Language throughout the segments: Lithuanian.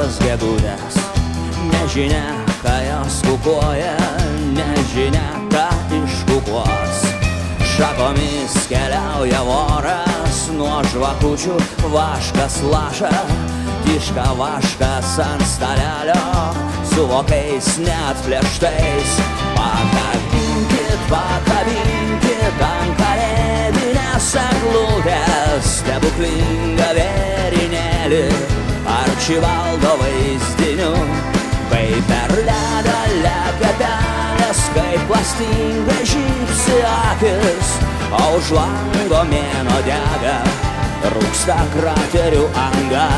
raibosios gegutės. Nežinia, ką jos kukuoja, nežinia, ką iškukuos. Šakomis keliauja voras, nuo žvakučių vaškas laša, tiška vaškas ant stalelio, su vokais net plėštais. Pakabinkit, pakabinkit ant kalėdinės eglutės, stebuklingą vėrinėlį, arčivaldo vaizdiniu, kaip per ledą lekia pelės, kaip plastingai žypsi akis, o už lango mėno dega, rūksta kraterių anga.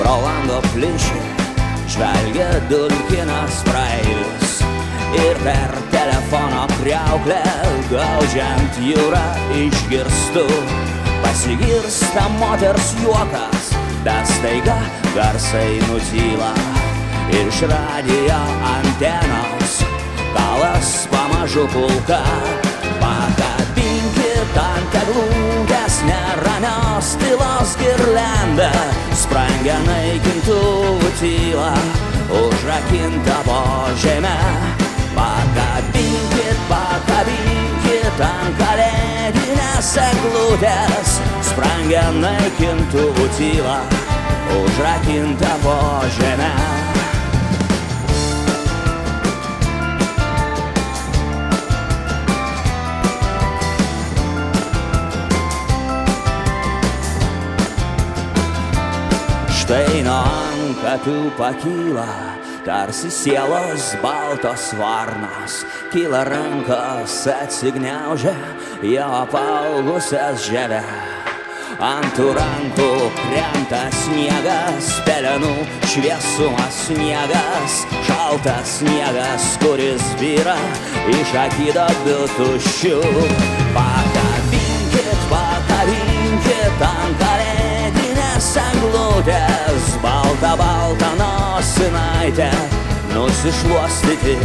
pro lango žvelgia dulkinas praeivis ir per telefono kriauklę gaudžiant jūrą išgirstu. Pasigirsta moters juokas bet staiga garsai nutyla iš radijo antenos. Galas pamažu pulka Pakabinkit ant eglutės neramios tylos girlanda Sprangia naikintuvų tyla, užrakinta po žemę. Pakabinkit, pakabinkit ant kalėdinės eglutės. Sprangia naikintuvų tyla, užrakinta po žemę Štai nuo ankapių pakyla, tarsi sielos baltos varnos, kyla rankos atsigniaužia jo apaugusias žemę. Ant tų rankų krenta sniegas, pelenų šviesumas sniegas, šaltas sniegas, kuris vyra iš akidobių tuščių. Pakabinkit, pakabinkit ant kalėdinės eglutės, balta, balta nosinaitė, nusišluostyti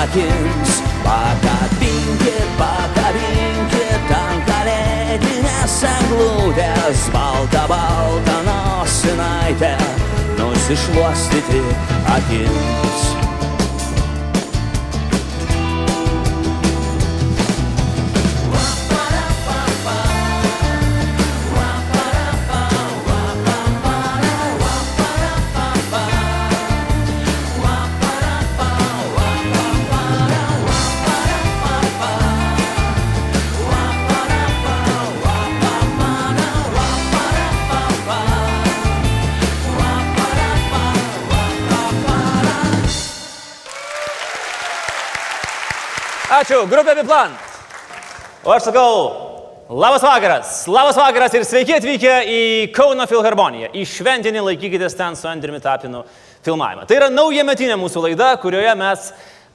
akims. Pakabinkit, pakabinkit ant kalėdinės eglutės, balta, balta nosinaitė, nusišluostyti akims. Ačiū, grupė Biplan. O aš sakau, labas vakaras, labas vakaras ir sveiki atvykę į Kauno Filharmoniją. Į šventinį laikykitės ten su Andriumi Tapinu filmavimą. Tai yra naujametinė mūsų laida, kurioje mes,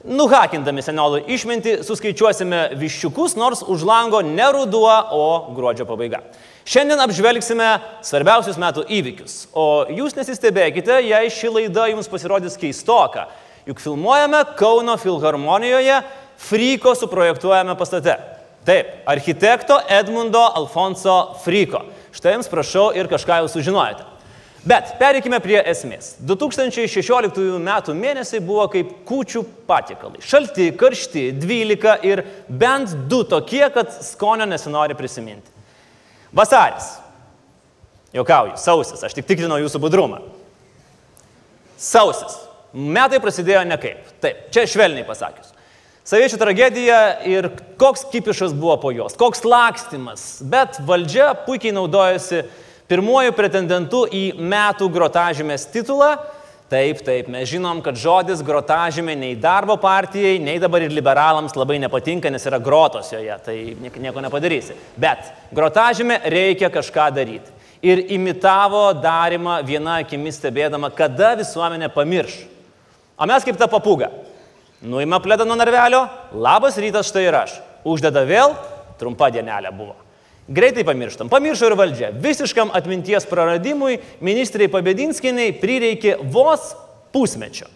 nuhakindami senolų išminti, suskaičiuosime viščiukus, nors už lango ne ruduo, o gruodžio pabaiga. Šiandien apžvelgsime svarbiausius metų įvykius. O jūs nesistebėkite, jei ši laida jums pasirodys keistoka. Juk filmuojame Kauno Filharmonijoje Fryko suprojektuojame pastate. Taip, architekto Edmundo Alfonso Fryko. Štai jums prašau ir kažką jau sužinojate. Bet pereikime prie esmės. 2016 m. mėnesiai buvo kaip kūčių patiekalai. Šalti, karšti, 12 ir bent du tokie, kad skonio nesinori prisiminti. Vasaris. Jokauju, sausis, aš tik tikrinau jūsų budrumą. Sausis. Metai prasidėjo nekaip. Taip, čia švelniai pasakius. Saviečių tragedija ir koks kipišas buvo po jos, koks lakstimas, bet valdžia puikiai naudojasi pirmuoju pretendentu į metų grotažymės titulą. Taip, taip, mes žinom, kad žodis grotažymė nei darbo partijai, nei dabar ir liberalams labai nepatinka, nes yra grotos joje, tai nieko nepadarysi. Bet grotažymė reikia kažką daryti. Ir imitavo darimą viena akimi stebėdama, kada visuomenė pamirš. O mes kaip ta papūga. Nuima plėdą nuo narvelio, labas rytas štai ir aš. Uždeda vėl, trumpa dienelė buvo. Greitai pamirštam. Pamiršo ir valdžia. Visiškam atminties praradimui ministrai Pabedinskiniai prireikė vos pusmečio.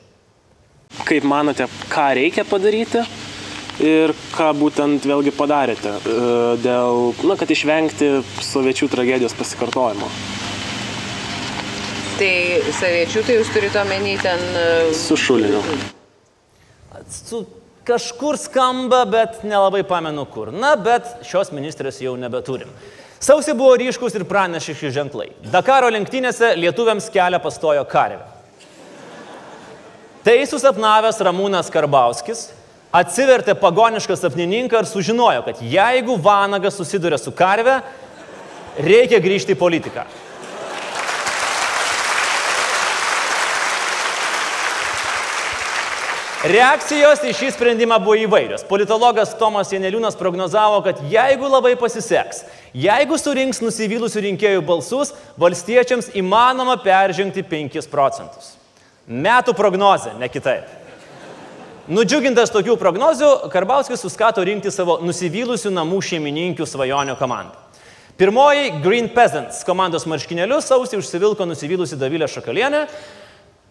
Kaip manote, ką reikia padaryti ir ką būtent vėlgi padarėte e, dėl, na, kad išvengti soviečių tragedijos pasikartojimo? Tai saviečių, tai jūs turite omeny ten... e, Su šuliniu. Su kažkur skamba, bet nelabai pamenu kur. Na, bet šios ministrės jau nebeturim. Sausį buvo ryškus ir pranešiški ženklai. Dakaro lenktynėse lietuviams kelią pastojo karvė. Tai susapnavęs Ramūnas Karbauskis atsivertė pagonišką sapnininką ir sužinojo, kad jeigu Vanagas susiduria su karve, reikia grįžti į politiką. Reakcijos į šį sprendimą buvo įvairios. Politologas Tomas Janeliūnas prognozavo, kad jeigu labai pasiseks, jeigu surinks nusivylusių rinkėjų balsus, valstiečiams įmanoma peržengti 5 procentus. Metų prognozė, ne kitaip. Nudžiugintas tokių prognozių, Karbauskis suskato rinkti savo nusivylusių namų šeimininkių svajonių komandą. Pirmoji Green Peasants komandos marškinėlius sausį užsivilko nusivylusi Davilė Šakalienė,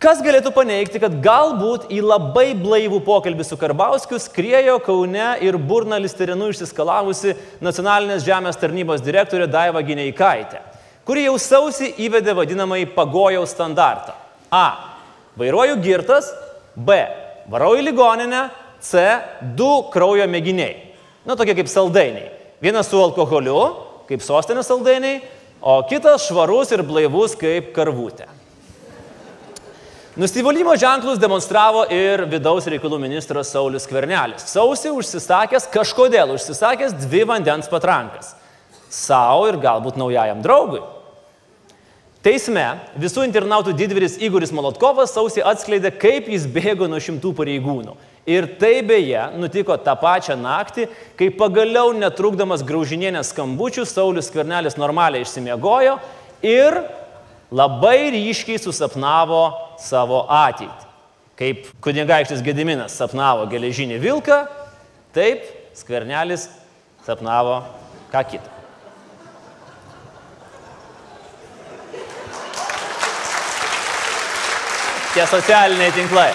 Kas galėtų paneigti, kad galbūt į labai blaivų pokalbį su Karbauskiu skriejo Kaune ir burna listerinu išsiskalavusi nacionalinės žemės tarnybos direktorė Daiva Gineikaitė, kuri jau sausį įvedė vadinamąjį pagojaus standartą. A. Vairuoju girtas. B. Varau į ligoninę. C. Du kraujo mėginiai. Na, tokie kaip saldainiai. Vienas su alkoholiu, kaip sostinės saldainiai, o kitas švarus ir blaivus kaip karvutė. Nusivylimų ženklus demonstravo ir vidaus reikalų ministras Saulis Kvernelis. Sausį užsisakęs, kažkodėl užsisakęs dvi vandens patrankas. Savo ir galbūt naujajam draugui. Teisme visų internautų didvyris Igoris Molotkovas sausį atskleidė, kaip jis bėgo nuo šimtų pareigūnų. Ir tai beje nutiko tą pačią naktį, kai pagaliau netrukdamas graužinienės skambučių Saulis Kvernelis normaliai išsimiegojo ir labai ryškiai susapnavo savo ateitį. Kaip kunigaikštis Gediminas sapnavo geležinį vilką, taip skvernelis sapnavo ką kitą. Tie socialiniai tinklai.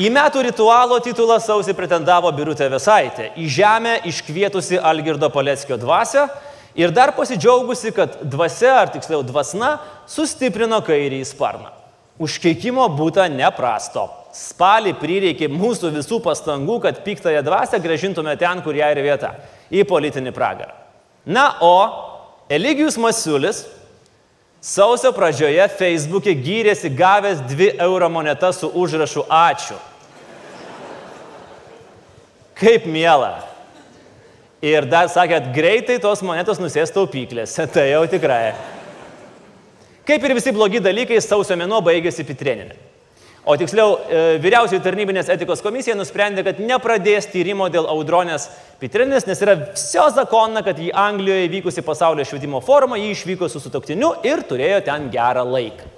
Į metų ritualo titulą sausį pretendavo Birutė Vesaitė, į žemę iškvietusi Algirdo Paleckio dvasę ir dar pasidžiaugusi, kad dvasia, ar tiksliau dvasna, sustiprino kairį sparną. Užkeikimo būta neprasto. Spalį prireikė mūsų visų pastangų, kad piktąją dvasę gražintume ten, kur ją ir vieta - į politinį pragarą. Na, o Eligijus Masiulis sausio pradžioje Facebook'e gyrėsi gavęs 2 euro monetą su užrašu Ačiū. Kaip miela. Ir dar sakė, kad greitai tos monetos nusės taupyklėse. Tai jau tikrai. Kaip ir visi blogi dalykai, sausio mėnuo baigėsi Pitreninė. O tiksliau, e, vyriausiai tarnybinės etikos komisija nusprendė, kad nepradės tyrimo dėl audronės Pitreninės, nes yra visio zakona, kad į Anglijoje vykusi pasaulio švietimo forumą jį išvyko su sutoktiniu ir turėjo ten gerą laiką.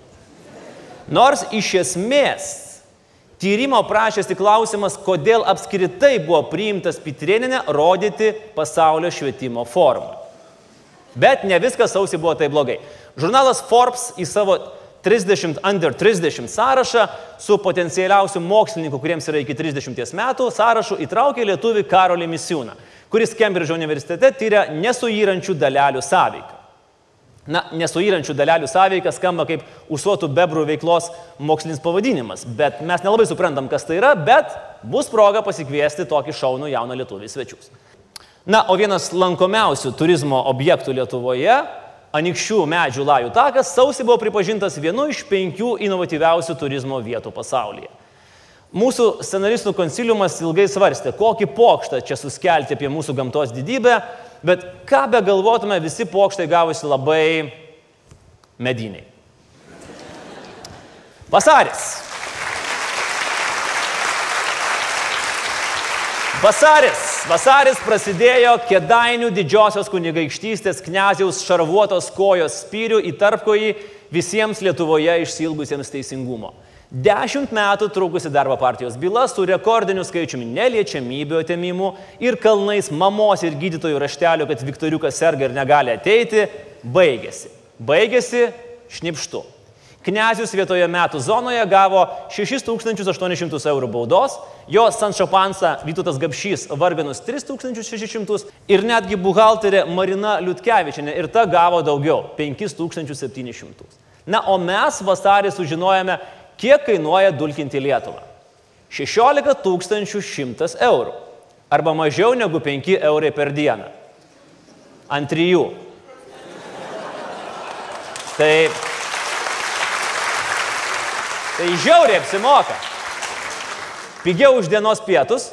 Nors iš esmės Tyrimo prašėsi klausimas, kodėl apskritai buvo priimtas Pitrėninė rodyti pasaulio švietimo formą. Bet ne viskas sausi buvo taip blogai. Žurnalas Forbes į savo 30 under 30 sąrašą su potencialiausiu mokslininku, kuriems yra iki 30 metų, sąrašu įtraukė lietuvį Karolį Misiūną, kuris Kembridžo universitete tyria nesuyrančių dalelių sąveiką. Na, nesuyrančių dalelių sąveika skamba kaip užsuotų bebrų veiklos mokslinis pavadinimas, bet mes nelabai suprantam, kas tai yra, bet bus proga pasikviesti tokį šaunų jauną lietuvį svečius. Na, o vienas lankomiausių turizmo objektų Lietuvoje, Anikščių medžių lajų takas, sausį buvo pripažintas vienu iš penkių inovatyviausių turizmo vietų pasaulyje. Mūsų scenaristų konsiliumas ilgai svarstė, kokį pokštą čia suskelti apie mūsų gamtos didybę, bet ką be galvotume, visi pokštai gavosi labai mediniai. Vasaris. Vasaris. Vasaris prasidėjo Kedainių didžiosios kunigaikštystės kneziaus šarvuotos kojos spyrių į tarpkojį visiems Lietuvoje išsilgusiems teisingumo. Dešimt metų trukusi darbo partijos byla su rekordiniu skaičiumi neliečiamybių atėmimų ir kalnais mamos ir gydytojų raštelio, kad Viktoriukas serga ir negali ateiti, baigėsi. Baigėsi šnipštu. Knezius vietoje metų zonoje gavo 6800 eurų baudos, jo Sančopansa Vytutas Gapšys varganus 3600 ir netgi buhalterė Marina Liutkevičinė ir ta gavo daugiau - 5700. Na, o mes vasarį sužinojame, Kiek kainuoja dulkinti Lietuvą? 16 100 eurų. Arba mažiau negu 5 eurai per dieną. Ant trijų. Tai, tai žiauriai apsimoka. Pigiau už dienos pietus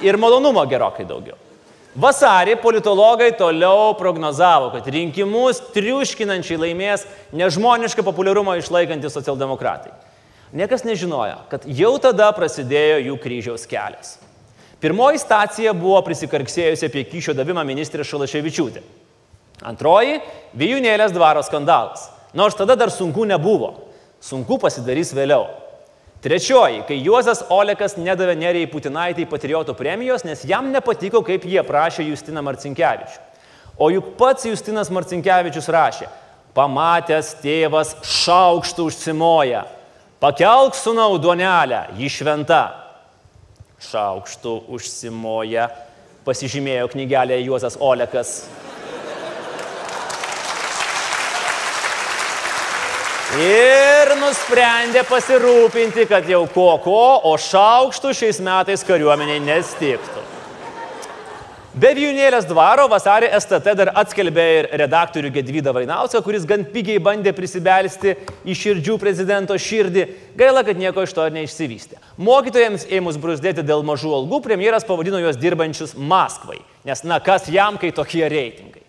ir malonumo gerokai daugiau. Vasarį politologai toliau prognozavo, kad rinkimus triuškinančiai laimės nežmonišką populiarumą išlaikantys socialdemokratai. Niekas nežinojo, kad jau tada prasidėjo jų kryžiaus kelias. Pirmoji stacija buvo prisikarksėjusi apie kyšio davimą ministrė Šalaševičiūtė. Antroji - Vijūnėlės dvaro skandalas. Nors tada dar sunku nebuvo. Sunku pasidarys vėliau. Trečioji, kai Juozas Olekas nedavė Nerijai Putinaitai patriotų premijos, nes jam nepatiko, kaip jie prašė Justiną Marcinkievičių. O juk pats Justinas Marcinkievičius rašė, pamatęs tėvas šaukštų užsimoja, pakelk sunau duonelę, ji šventa. Šaukštų užsimoja, pasižymėjo knygelėje Juozas Olekas. Ir nusprendė pasirūpinti, kad jau ko ko, o šaukštų šiais metais kariuomeniai nestiktų. Be Vijūnėlės dvaro vasarį STT dar atskelbė ir redaktorių Gedvydą Vainauską, kuris gan pigiai bandė prisibelsti į širdžių prezidento širdį. Gaila, kad nieko iš to neišsivystė. Mokytojams ėmus brusdėti dėl mažų algų, premjeras pavadino juos dirbančius Maskvai. Nes na kas jam, kai tokie reitingai.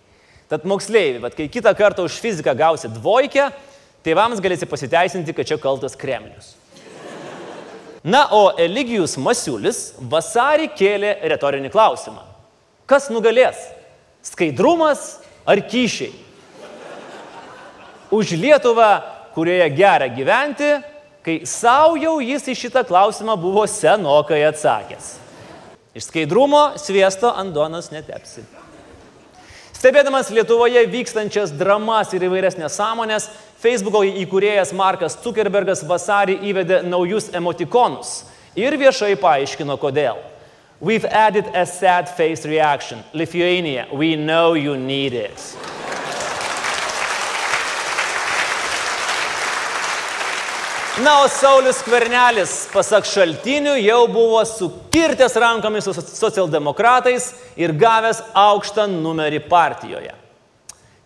Tad moksleiviai, bet kai kitą kartą už fiziką gausi dvojkę, Tėvams galėsi pasiteisinti, kad čia kaltas Kremlius. Na, o Eligijus Masiulis vasarį kėlė retorinį klausimą. Kas nugalės? Skaidrumas ar kyšiai? Už Lietuvą, kurioje gera gyventi, kai savo jau jis į šitą klausimą buvo senokai atsakęs. Iš skaidrumo sviesto Andonas netepsi. Stebėdamas Lietuvoje vykstančias dramas ir įvairias nesąmonės, Facebooko įkūrėjas Markas Zuckerbergas vasarį įvedė naujus emotikonus ir viešai paaiškino kodėl. We've added a sad face reaction. Lithuania, we know you need it. Na, o Saulis Kvernelis, pasak šaltinių, jau buvo sukirtęs rankomis su socialdemokratais ir gavęs aukštą numerį partijoje.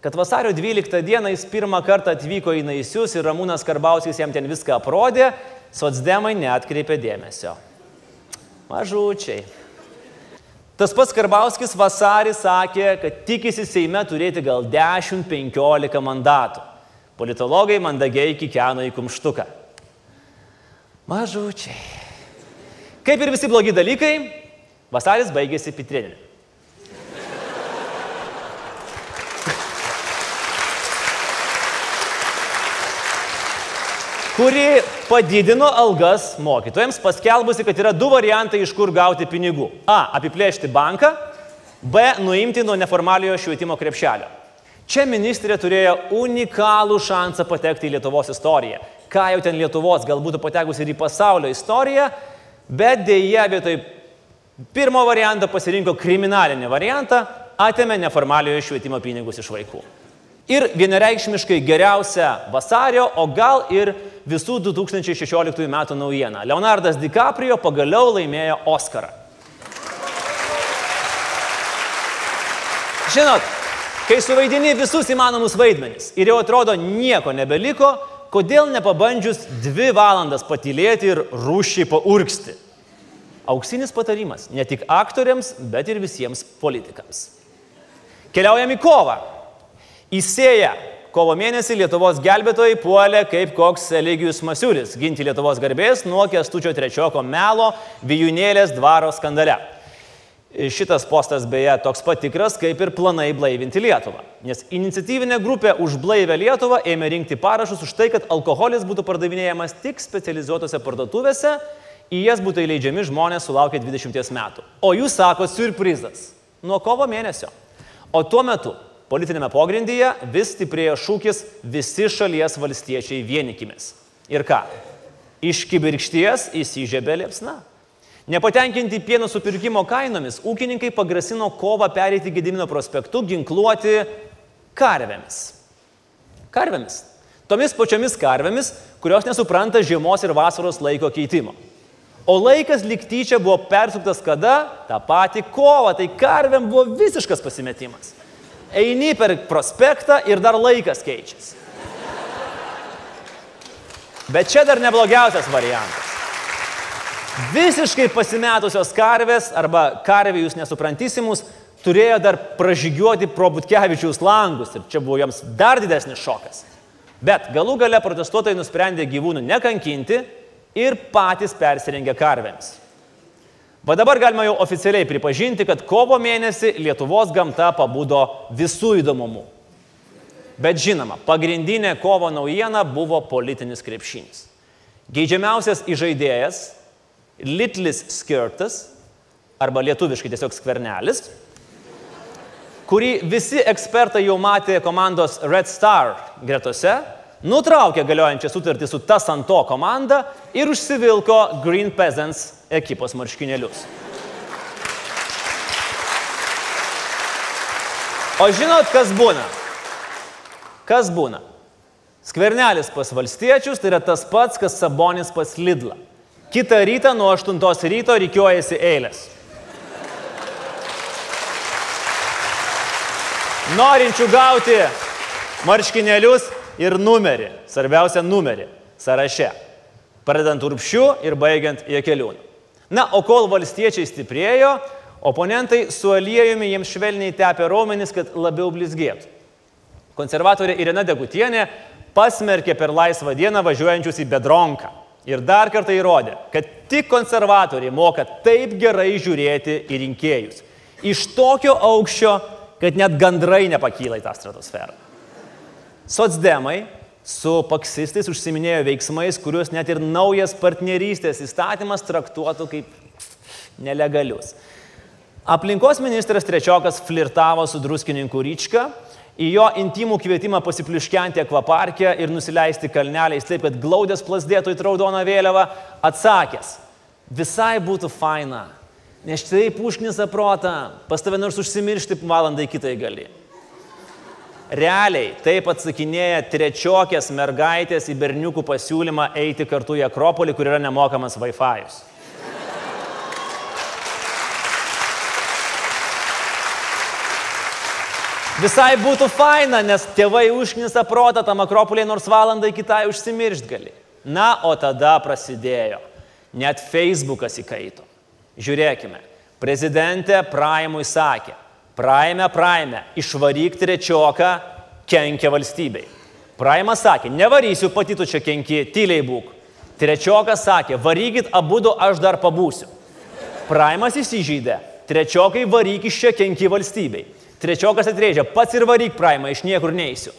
Kad vasario 12 dieną jis pirmą kartą atvyko į Naisius ir Ramūnas Karbauskis jam ten viską aprodė, socdemai neatkreipė dėmesio. Mažučiai. Tas pats Karbauskis vasarį sakė, kad tikisi Seime turėti gal 10-15 mandatų. Politologai mandagiai kikeno į kumštuką. Mažučiai. Kaip ir visi blogi dalykai, vasaris baigėsi pitrinė. Kuri padidino algas mokytojams, paskelbusi, kad yra du variantai, iš kur gauti pinigų. A. Apiplėšti banką. B. Nuimti nuo neformaliojo švietimo krepšelio. Čia ministrė turėjo unikalų šansą patekti į Lietuvos istoriją ką jau ten Lietuvos, gal būtų patekusi ir į pasaulio istoriją, bet dėja vietoj pirmo varianto pasirinko kriminalinį variantą, atėmė neformaliojo švietimo pinigus iš vaikų. Ir vienareikšmiškai geriausia vasario, o gal ir visų 2016 metų naujiena. Leonardas DiCaprio pagaliau laimėjo Oscarą. Žinot, kai suvaidini visus įmanomus vaidmenis ir jau atrodo nieko nebeliko, kodėl nepabandžius dvi valandas patylėti ir rūšiai paurksti? Auksinis patarimas ne tik aktoriams, bet ir visiems politikams. Keliaujam į kovą. Įsėję kovo mėnesį Lietuvos gelbėtojai puolė kaip koks Eligijus Masiulis ginti Lietuvos garbės nuo Kestučio trečioko melo Vijūnėlės dvaro skandale. Šitas postas beje toks patikras kaip ir planai blaivinti Lietuvą. Nes iniciatyvinė grupė už blaivę Lietuvą ėmė rinkti parašus už tai, kad alkoholis būtų pardavinėjamas tik specializuotose parduotuvėse, į jas būtų įleidžiami žmonės sulaukę 20 metų. O jūs sako, surprizas. Nuo kovo mėnesio. O tuo metu politinėme pogrindyje vis stiprėjo šūkis visi šalies valstiečiai vienikimės. Ir ką? Iš kibirkšties įsižiebė liepsna. Nepatenkinti pieno supirkimo kainomis, ūkininkai pagrasino kovą pereiti Gedimino prospektu ginkluoti karvėmis. Karvėmis. Tomis pačiomis karvėmis, kurios nesupranta žiemos ir vasaros laiko keitimo. O laikas liktyčia buvo persuktas kada? Ta pati kova, tai karvėm buvo visiškas pasimetimas. Eini per prospektą ir dar laikas keičiasi. Bet čia dar neblogiausias variantas. Visiškai pasimetusios karvės arba karvė jūs nesuprantysimus turėjo dar pražygiuoti pro Butkevičiaus langus ir čia buvo jiems dar didesnis šokas. Bet galų gale protestuotojai nusprendė gyvūnų nekankinti ir patys persirengė karvėms. Va dabar galima jau oficialiai pripažinti, kad kovo mėnesį Lietuvos gamta pabudo visų įdomumų. Bet žinoma, pagrindinė kovo naujiena buvo politinis krepšinis. Geidžiamiausias įžaidėjas Litlis skirtas, arba lietuviškai tiesiog skvernelis, kurį visi ekspertai jau matė komandos Red Star gretose, nutraukė galiojančią sutartį su tas ant to komanda ir užsivilko Green Peasants ekipos marškinėlius. O žinot, kas būna? Kas būna? Skvernelis pas valstiečius tai yra tas pats, kas Sabonis pas Lidlą. Kita rytą nuo 8 ryto reikiuojasi eilės. Norinčių gauti marškinėlius ir numerį, svarbiausia numerį sąraše, pradedant urpšių ir baigiant jėkeliūną. Na, o kol valstiečiai stiprėjo, oponentai su aliejumi jiems švelniai tepė raumenis, kad labiau blizgėtų. Konservatorė Irina Degutienė pasmerkė per laisvą dieną važiuojančius į Bedronką. Ir dar kartą įrodė, kad tik konservatoriai moka taip gerai žiūrėti į rinkėjus. Iš tokio aukščio, kad net gandrai nepakyla į tą stratosferą. Sotsdemai su paksistais užsiminėjo veiksmais, kuriuos net ir naujas partnerystės įstatymas traktuotų kaip nelegalius. Aplinkos ministras Trečiokas flirtavo su druskininkų Ryčka į jo intimų kvietimą pasipliškenti akvaparkę ir nusileisti kalneliais taip, kad glaudės plasdėtų į raudoną vėliavą, atsakęs, visai būtų faina, nes taip užknisa protą, pas tave nors užsimiršti valandai kitai gali. Realiai taip atsakinėja trečiokės mergaitės į berniukų pasiūlymą eiti kartu į Akropolį, kur yra nemokamas Wi-Fi'us. Visai būtų faina, nes tėvai užknisa protą tam akropoliai nors valandą kitai užsimiršt gali. Na, o tada prasidėjo. Net Facebookas įkaito. Žiūrėkime. Prezidentė Praimui sakė, Praime, Praime, išvaryk trečioką, kenkia valstybei. Praimas sakė, nevarysiu pati tu čia kenki, tyliai būk. Trečiokas sakė, varykit abu du, aš dar pabūsiu. Praimas įsižeidė, trečiokai varyk iš čia kenki valstybei. Trečiokas atrėžia, pats ir varyk praimą, iš niekur neįsiu.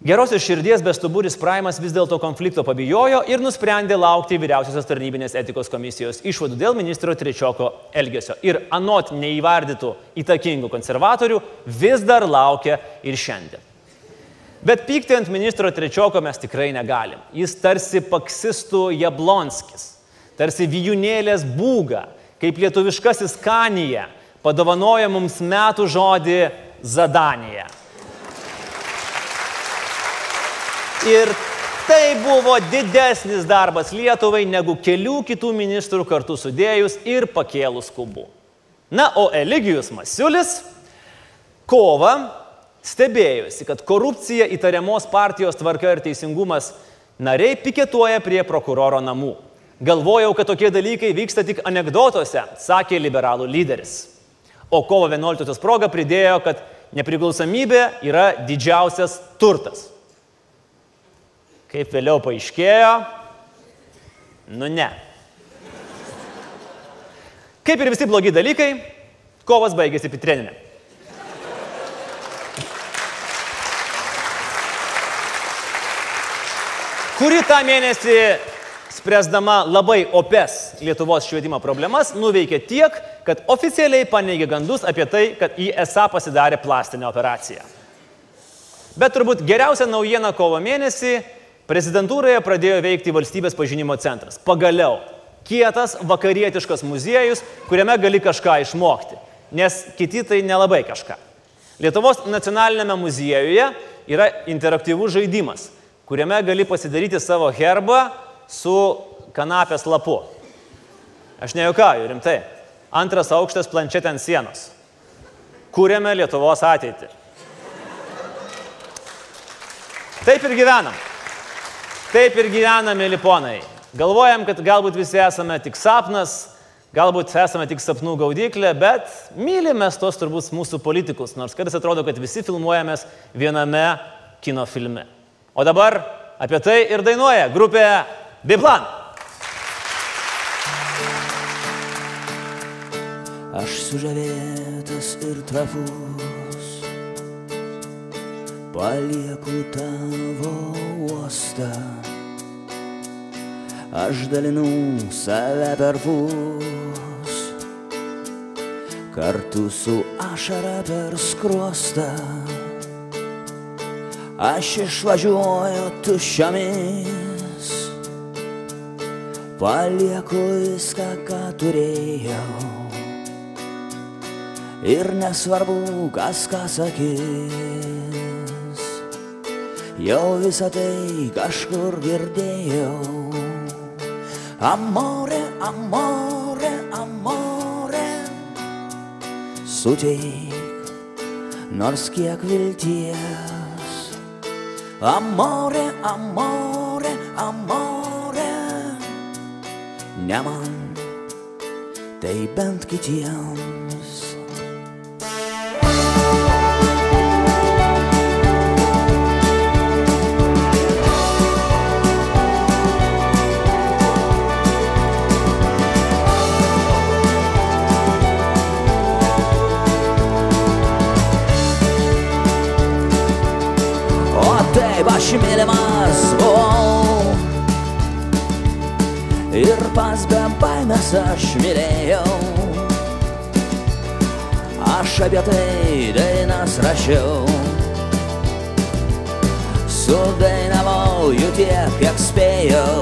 Gerosios širdies bestuburis Praimas vis dėlto konflikto pabijojo ir nusprendė laukti vyriausiosios tarnybinės etikos komisijos išvadų dėl ministro Trečioko elgesio. Ir anot neįvardytų įtakingų konservatorių vis dar laukia ir šiandien. Bet pykti ant ministro Trečioko mes tikrai negalim. Jis tarsi paksistų Jablonskis, tarsi vijūnėlės būga, kaip lietuviškasis kanija padovanoja mums metų žodį Zadanija. Ir tai buvo didesnis darbas Lietuvai negu kelių kitų ministrų kartu sudėjus ir pakėlus kubų. Na, o Eligijus Masiulis kova stebėjosi, kad korupcija įtariamos partijos tvarka ir teisingumas nariai piketuoja prie prokuroro namų. Galvojau, kad tokie dalykai vyksta tik anegdotuose, sakė liberalų lyderis. O kovo 11 proga pridėjo, kad nepriklausomybė yra didžiausias turtas. Kaip vėliau paaiškėjo, nu ne. Kaip ir visi blogi dalykai, Kovas baigėsi pitreninė. Kuri tą mėnesį, spręsdama labai opes Lietuvos švietimo problemas, nuveikė tiek, kad oficialiai paneigė gandus apie tai, kad į esą pasidarė plastinę operaciją. Bet turbūt geriausia naujiena kovo mėnesį prezidentūroje pradėjo veikti valstybės pažinimo centras. Pagaliau, kietas vakarietiškas muziejus, kuriame gali kažką išmokti, nes kiti tai nelabai kažką. Lietuvos nacionalinėme muziejuje yra interaktyvus žaidimas kuriame gali pasidaryti savo herbą su kanapės lapu. Aš nejaukauju, rimtai. Antras aukštas planšetė ant sienos. Kūrėme Lietuvos ateitį. Taip ir gyvenam. Taip ir gyvenam, mėly ponai. Galvojam, kad galbūt visi esame tik sapnas, galbūt esame tik sapnų gaudyklė, bet mylimės tos turbūt mūsų politikus, nors kartais atrodo, kad visi filmuojamės viename kino filme. O dabar apie tai ir dainuoja grupė Biplan. Aš sužavėtas ir trapus, palieku tavo uostą. Aš dalinu save per pus, kartu su ašara per skruostą. Aš išvažiuoju tuščiomis, palieku viską, ką turėjau. Ir nesvarbu, kas ką sakys, jau visą tai kažkur girdėjau. Amore, amore, amore, suteik nors kiek vilties. Amore, amore, amore. Ne man, tai bent kitiems. Aš mylimas buvau Ir pas be baimės aš mylėjau. Aš apie tai dainas rašiau. Sudainavau jų tiek, kiek spėjau.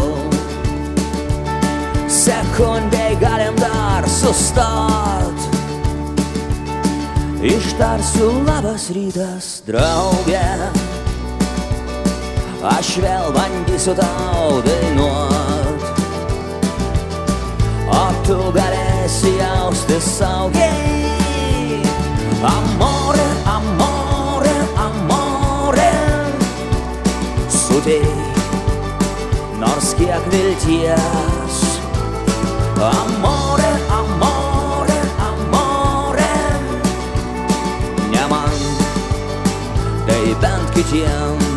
Sekundai galim dar sustot. Ištarsiu labas rytas, draugė Aš vėl bandysiu tau dainuot. O tu galėsi jausti saugiai Amore, amore, amore. Suteik nors kiek vilties. Amore, amore, amore. Ne man, tai bent kitiems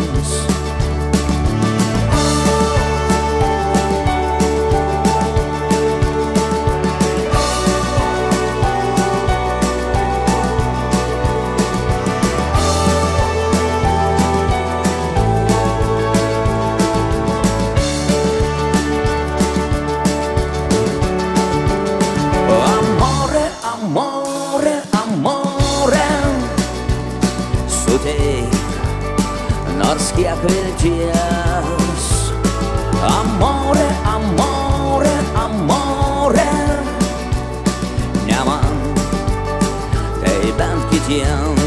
nors kiek vilties Amore, amore, amore Ne man, tai bent kitiems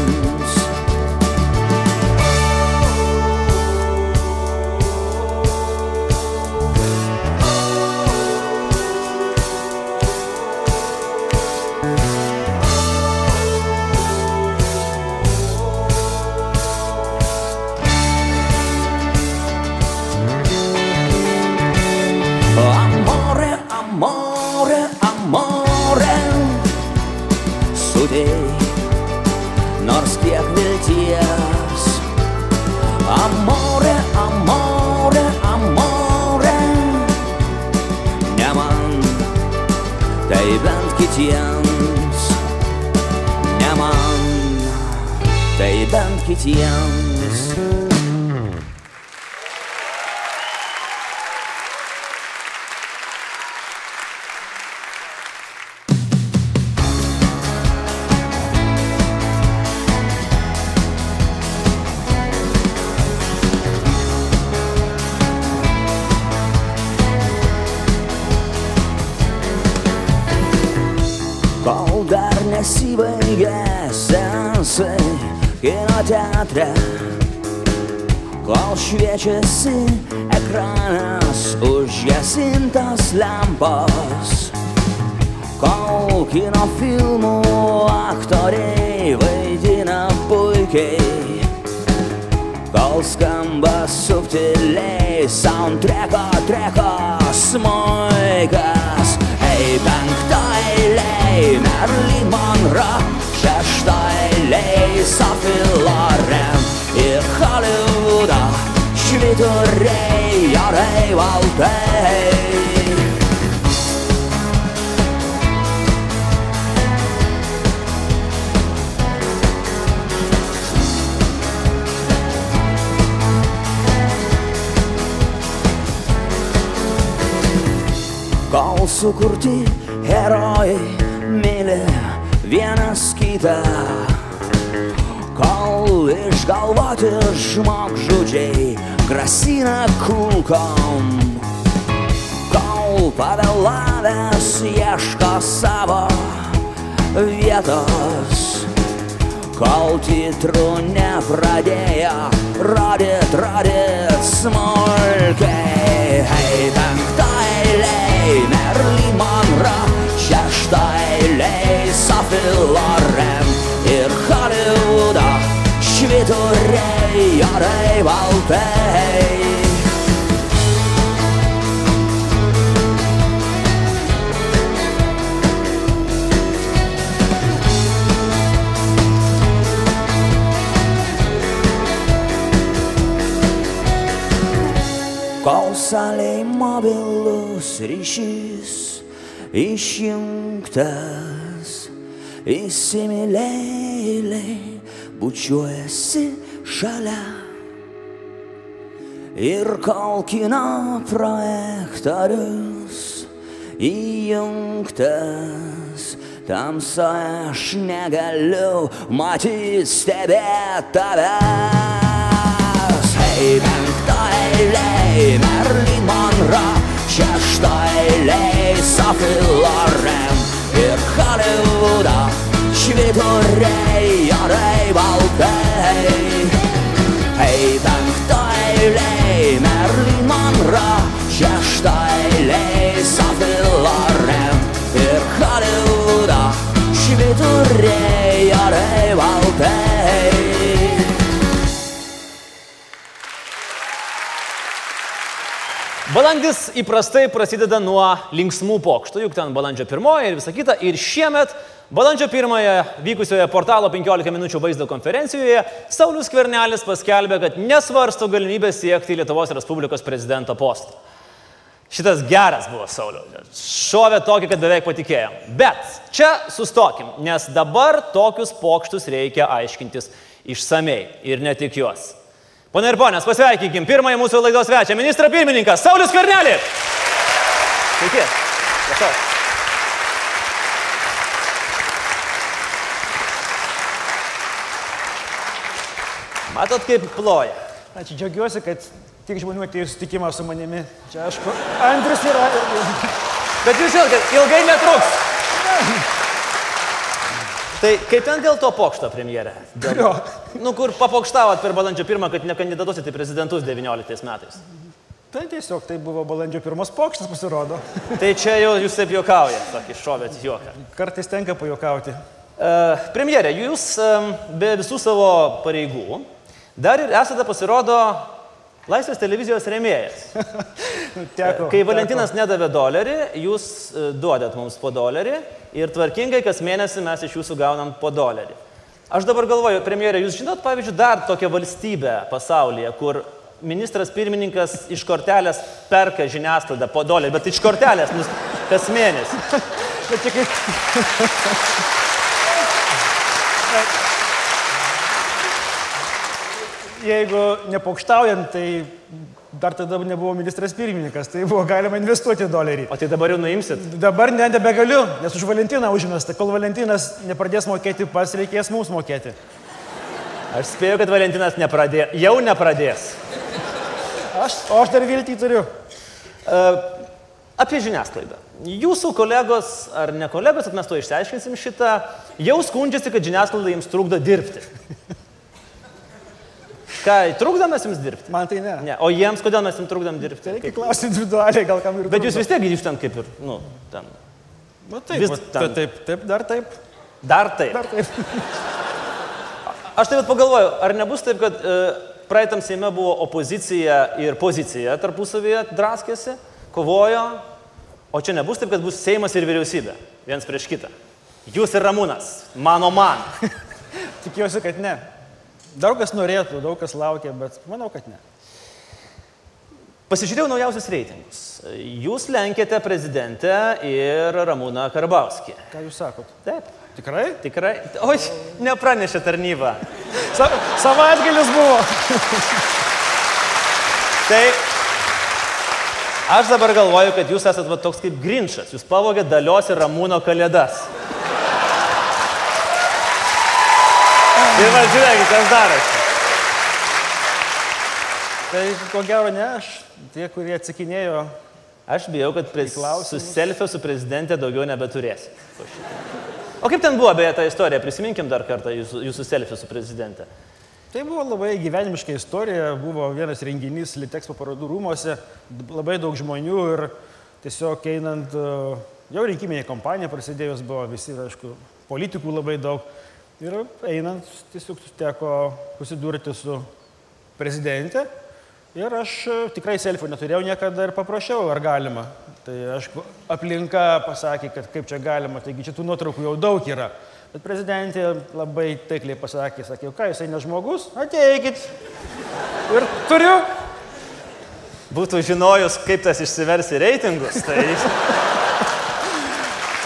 delay Soundtreka, treka, smaigas Ei, penktai lei, Marilyn Monroe Šeštai lei, Sophie Loren. Ir Hollywoodą švyturiai, jo reivaltai sukurti herojai myli vienas kitą, kol išgalvoti žmogžudžiai grasina kulkom, kol pavėlavęs ieško savo vietos, kol titrų nepradėjo rodyt, rodyt smulkiai. Hei, lej safillarem Irkary udach świturej jarej waltej Konsale mobilus rishis išjungtas, įsimylėliai bučiuojasi šalia. Ir kol kino projektorius įjungtas, tamsoje aš negaliu matyti stebėti tavęs. Hei, penktą eilėj Merlin Monroe, šeštą eilėj сафилорем І Голлівуда Швітурей, ярей, балдей Ей, там хто ейлей, Мерлін Монро Ще што ейлей, сафилорем І Голлівуда Швітурей, ярей, балдей Balandis įprastai prasideda nuo linksmų pokštų, juk ten balandžio pirmoji ir visa kita. Ir šiemet, balandžio pirmąją vykusioje portalo 15 minučių vaizdo konferencijoje, Saulis Kvernelis paskelbė, kad nesvarsto galimybę siekti Lietuvos Respublikos prezidento postą. Šitas geras buvo Saulio. Šovė tokį, kad beveik patikėjom. Bet čia sustokim, nes dabar tokius pokštus reikia aiškintis išsamei ir ne tik juos. Pone ir ponės, pasveikinkim pirmąjį mūsų laidos svečią, ministrą pirmininką Saulis Kvernelį. Sveiki. Prašau. Matot, kaip ploja. Ačiū, džiaugiuosi, kad tiek žmonių atėjo į susitikimą su manimi. Čia aš, Andrius yra. Bet jūs žinote, ilgai netruks. Tai kaip ten dėl to pokšto premjerė? Dėl... Kurio? Nu, kur papokštavot per balandžio pirmą, kad nekandidatuosite į prezidentus 19 metais. Tai tiesiog tai buvo balandžio pirmos pokštas pasirodo. Tai čia jau jūs taip juokaujat, tokį šovėt juoką. Kartais tenka pajokauti. Uh, premjerė, jūs um, be visų savo pareigų dar ir esate pasirodo Laisvės televizijos remėjas. Teko. Kai Valentinas nedavė dolerį, jūs e, duodat mums po dolerį ir tvarkingai kas mėnesį mes iš jūsų gaunam po dolerį. Aš dabar galvoju, premjerė, jūs žinot, pavyzdžiui, dar tokią valstybę pasaulyje, kur ministras pirmininkas iš kortelės perka žiniasklaidą po dolerį, bet iš kortelės nus- kas mėnesį. Bet čia kaip... jeigu nepokštaujant, tai dar tada nebuvo ministras pirmininkas, tai buvo galima investuoti dolerį. O tai dabar jau nuimsit? Dabar ne, nebegaliu, nes už Valentiną užmesta. Kol Valentinas nepradės mokėti, pas reikės mums mokėti. Aš spėju, kad Valentinas nepradės. Jau nepradės. Aš, o aš dar viltį turiu. Apie žiniasklaidą. Jūsų kolegos ar ne kolegos, bet mes to išsiaiškinsim šitą, jau skundžiasi, kad žiniasklaida jums trukdo dirbti. Ką, trukdo mes jums dirbti? Man tai ne. Ne. O jiems, kodėl mes jums trukdom dirbti? Reikia Kaip? klausti individualiai, gal kam ir Bet jūs trukdo. vis tiek grįžtant kaip ir, nu, ten. Nu, taip, vis vis ten. taip, taip, dar taip, Dar taip. dar taip. Aš taip pat pagalvoju, ar nebus taip, kad e, praeitam Seime buvo opozicija ir pozicija tarpusavėje draskėsi, kovojo, o čia nebus taip, kad bus Seimas ir vyriausybė, viens prieš kitą. Jūs ir Ramūnas, mano man. Tikiuosi, kad ne. Daug kas norėtų, daug kas laukia, bet manau, kad ne. Pasižiūrėjau naujausius reitingus. Jūs lenkėte prezidentę ir Ramūną Karbauskį. Ką jūs sakot? Taip, Tikrai? tikrai. Oi, nepranešė tarnyba. Sa savaitgalis buvo. Tai aš dabar galvoju, kad jūs esate va, toks kaip grinčas. Jūs pavogėte dalios ir ramūno kalėdas. Ir va, žiūrėkit, kas darosi. Tai ko gero ne aš. Tie, kurie atsakinėjo, Aš bijau, kad prie, su selfio su prezidentė daugiau nebeturėsi. O kaip ten buvo beje ta istorija? Prisiminkim dar kartą jūsų, jūsų selfie su prezidentė. tai buvo labai gyvenimiška istorija. Buvo vienas renginys Litexpo parodų rūmose, labai daug žmonių ir tiesiog einant, e, jau rinkiminė kampanija prasidėjus buvo visi, aišku, politikų labai daug. Ir einant tiesiog teko susidurti su prezidentė. Ir aš e, tikrai selfio neturėjau niekada ir paprašiau, ar galima. Tai aš aplinka pasakė, kad kaip čia galima, taigi čia tų nuotraukų jau daug yra. Bet prezidentė labai taikliai pasakė, sakė, ką jisai ne žmogus, ateikit. Ir turiu. Būtų žinojus, kaip tas išsivers į reitingus, tai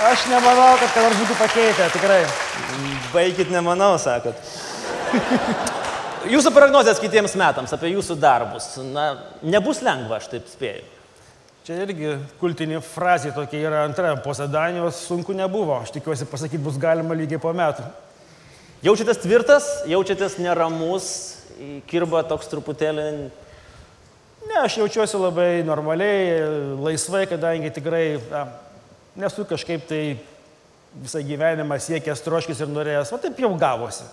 Aš nemanau, kad ką nors būtų pakeitę, tikrai. Baigit nemanau, sakot. Jūsų prognozijas kitiems metams apie jūsų darbus. Na, nebus lengva, aš taip spėju. Čia irgi kultinė frazė tokia yra antra, po Sadanijos sunku nebuvo. Aš tikiuosi pasakyti bus galima lygiai po metų. Jaučiatės tvirtas, jaučiatės neramus, kirba toks truputėlį. Ne, aš jaučiuosi labai normaliai, laisvai, kadangi tikrai na, nesu kažkaip tai visą gyvenimą siekęs, troškis ir norėjęs, o taip jau gavosi.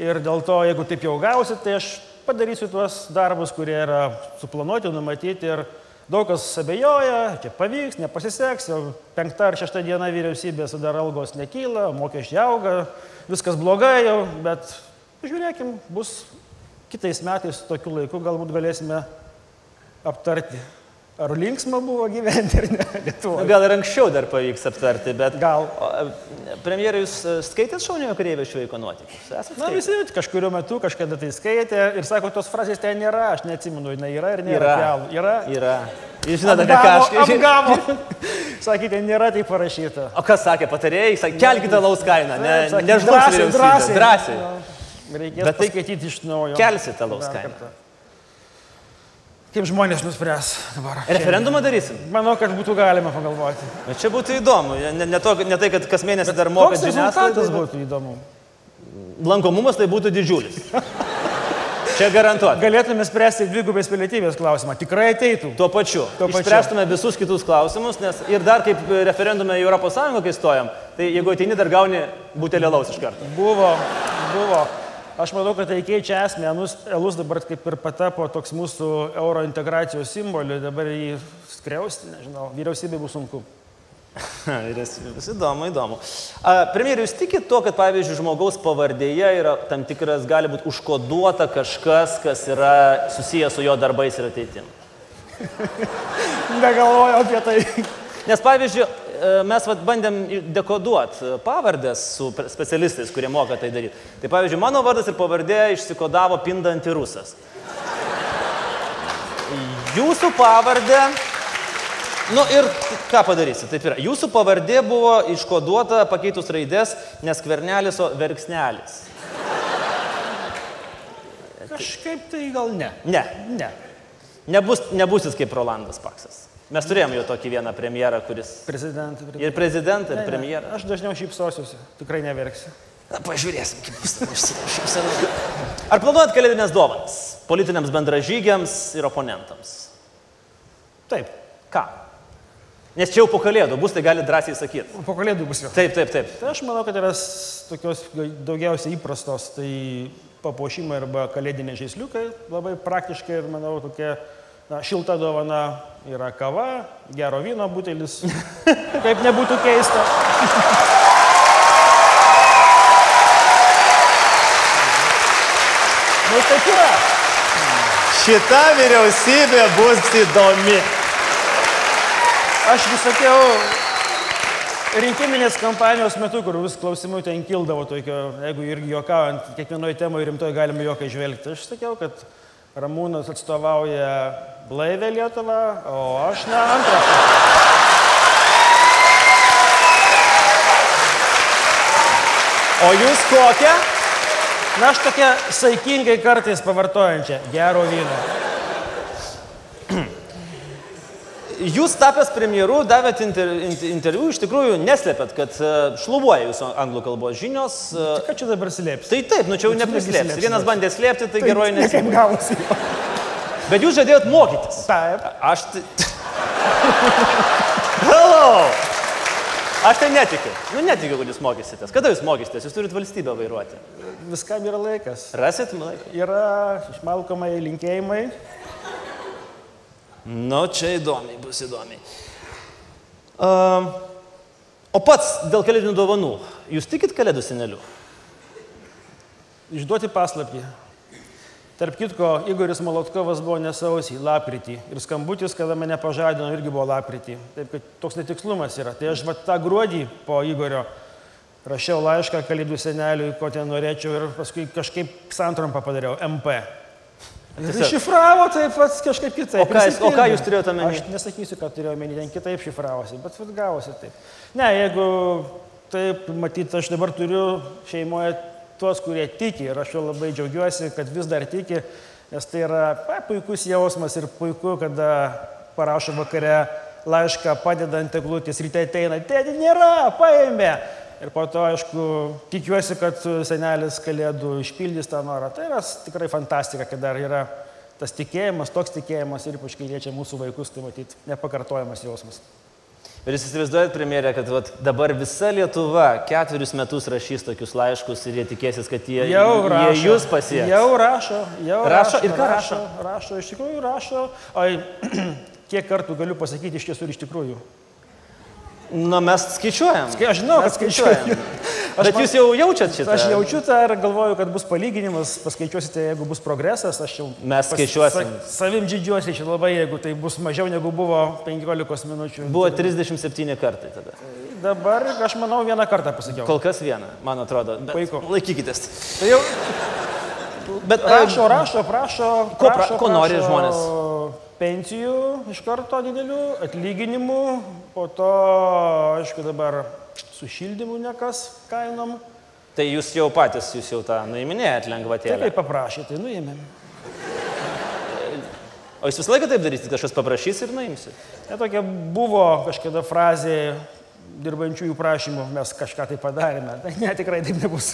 Ir dėl to, jeigu taip jau gausi, tai aš padarysiu tuos darbus, kurie yra suplanuoti, numatyti ir daug kas abejoja, čia pavyks, nepasiseks, jau penktą ar šeštą dieną vyriausybės dar algos nekyla, mokesčiai auga, viskas blogai jau, bet žiūrėkim, bus kitais metais tokiu laiku galbūt galėsime aptarti, ar linksma buvo gyventi ar ne Lietuvoje. gal ir anksčiau dar pavyks aptarti, bet... Gal. Premjerai, jūs e, skaitėt šveiko nuotykius? Esat Na visi kažkurio metu kažkada tai skaitė ir sako, tos frazės ten nėra, aš neatsimenu, jinai yra ir nėra. Yra. Realų. Yra. Yra. Jūs žinote, apie ką aš... Apgavo. Sakykite, nėra tai parašyta. O kas sakė, patarėjai, sakė, kelkite laus kainą, ne, Sakė, nežlugs drąsiai, drąsiai. drąsiai. Jo. Reikės Bet tai paskaityti iš naujo. kelsite alaus Dar kainą. kartą. Kaip žmonės nuspręs dabar. Referendumą darysim. Manau, kad būtų galima pagalvoti. Bet čia būtų įdomu. Ne, ne, to, ne tai, kad kas mėnesį dar moka rezultatas žiniasklaidą. būtų įdomu? Lankomumas tai būtų didžiulis. Čia garantuoti. Galėtume spręsti dvigubės pilietybės klausimą. Tikrai ateitų. Tuo pačiu. Tuo pačiu. Išspręstume visus kitus klausimus, nes ir dar kaip referendume į ES, kai stojam, tai jeigu ateini, dar gauni butelį laus iš karto. Buvo, buvo. Aš manau, kad tai keičia esmę. Elus, dabar kaip ir patapo toks mūsų euro integracijos simboliu. Dabar jį skriausti, nežinau, vyriausybė bus sunku. Vis įdomu, įdomu. A, Premjerė, jūs tikit tuo, kad pavyzdžiui žmogaus pavardėje yra tam tikras, gali būti užkoduota kažkas, kas yra susijęs su jo darbais ir ateitim? Negalvojau apie tai. Nes pavyzdžiui, mes vat, bandėm dekoduoti pavardės su specialistais, kurie moka tai daryti. Tai pavyzdžiui, mano vardas ir pavardė išsikodavo pindanti rusas. Jūsų pavardė. Nu ir ką padarysi, taip yra. Jūsų pavardė buvo iškoduota pakeitus raidės, nes kvernelis, o verksnelis. Kažkaip tai gal ne. Ne, Ne. nebus, nebusit kaip Rolandas Paksas. Mes turėjom jau tokį vieną premjerą, kuris Prezidentą. ir prezidentą, ir premjerą. Aš dažniau šypsosiuosi, tikrai neverksiu. Na, pažiūrėsim, kaip bus. tada išsišypsenu. Ar planuojat kalėdinės dovanas politiniams bendražygiams ir oponentams? Taip, Ką? Nes čia jau po kalėdų bus, tai gali drąsiai sakyti. po kalėdų bus vėl. Taip, taip, taip. Tai aš manau, kad yra tokios daugiausiai įprastos, tai papuošimai arba kalėdiniai žaisliukai, labai praktiškai ir manau tokia na, šilta dovana yra kava, gero vyno butelis, kaip nebūtų keista. Nu, taip yra. Šita vyriausybė bus įdomi. Aš vis sakiau, rinkiminės kampanijos metu, kur vis klausimų ten kildavo tokio, jeigu irgi juokaujant, kiekvienoje temoje rimtoje galime juoką išvelgti. Aš sakiau, kad Ramūnas atstovauja blaivę Lietuvą, o aš ne antrą. O jūs kokią? Na, aš tokia saikingai kartais pavartojančia gero vyno. Jūs tapęs premjeru, davėt inter, inter, interviu, iš tikrųjų neslėpėt, kad e, šlubuoja jūsų anglų kalbos žinios. e, Ką čia dabar slėpsi? Tai taip, nu čia jau neprislėpsi. neslėpsi, Vienas bandė slėpti, tai Tai geroji gavosi. Bet jūs žadėjot mokytis. Taip. Aš tai... Hello! Aš tai netikiu. Nu netikiu, kad jūs mokysitės. Kada jūs mokysitės? Jūs turite valstybę vairuoti. Viskam yra laikas. Rasit laiką? Yra išmalkomai linkėjimai. Nu, čia įdomiai, bus įdomiai. Um, o pats dėl kalėdinių dovanų. Jūs tikit kalėdų seneliu? Išduoti paslapį. Tarp kitko, Igoris Molotkovas buvo nesausį, lapkritį. Ir skambutis, kada mane pažadino, irgi buvo lapkritį. Taip, kad toks netikslumas yra. Tai aš va tą gruodį po Igorio rašiau laišką kalėdų seneliui, ko ten norėčiau ir paskui kažkaip santrumpą padariau, MP. Ir Tiesiog- šifravo taip pat kažkaip kitaip. O ką o ką jūs turėjote omeny? Aš nesakysiu, ką turėjau omeny, ten kitaip šifravosi, bet gavosi taip. Ne, jeigu taip, matyt, aš dabar turiu šeimoje tuos, kurie tiki ir aš jau labai džiaugiuosi, kad vis dar tiki, nes tai yra pa, puikus jausmas ir puiku, kada parašo vakare laišką padedant eglutės, ryte ateina, tėdė nėra, paėmė. Ir po to, aišku, tikiuosi, kad senelis kalėdų išpildys tą norą. Tai yra tikrai fantastika, kad dar yra tas tikėjimas, toks tikėjimas ir ypač kai liečia mūsų vaikus, tai matyti nepakartojamas jausmas. Ir jūs įsivaizduojat, premjerė, kad vat, dabar visa Lietuva ketverius metus rašys tokius laiškus ir jie tikėsis, kad jie, Jau rašo. jie jūs pasieks. Jau rašo, jau Rašo rašo. ir ką rašo? Rašo, iš tikrųjų rašo. O kiek kartų galiu pasakyti iš tiesų ir iš tikrųjų? Na, mes skaičiuojam. Kai aš žinau, Mes kad skaičiuoju. Bet jūs jau jaučiat šitą. Aš jaučiu tą ir galvoju, kad bus palyginimas, paskaičiuosite, jeigu bus progresas, aš jau... Mes skaičiuosim. sa- Savim didžiuosi čia labai, jeigu tai bus mažiau negu buvo 15 minučių. Buvo 37 kartai tada. Dabar aš manau vieną kartą pasakiau. Kol kas vieną, man atrodo. Puiku. Laikykitės. Tai jau Bet rašo, rašo, prašo. Ko pra- prašo, ko nori prašo žmonės? Pensijų iš karto didelių, atlyginimų, po to, aišku, dabar su šildymu nekas kainom. Tai jūs jau patys, jūs jau tą nuiminėjat lengvatėlę. kaip paprašė, tai nuėmėm. O jūs visą laiką taip darysit, kažkas paprašys ir nuimsit. Ne tokia buvo kažkada frazė dirbančiųjų prašymų, mes kažką tai padarėme. Tai ne, tikrai taip nebus.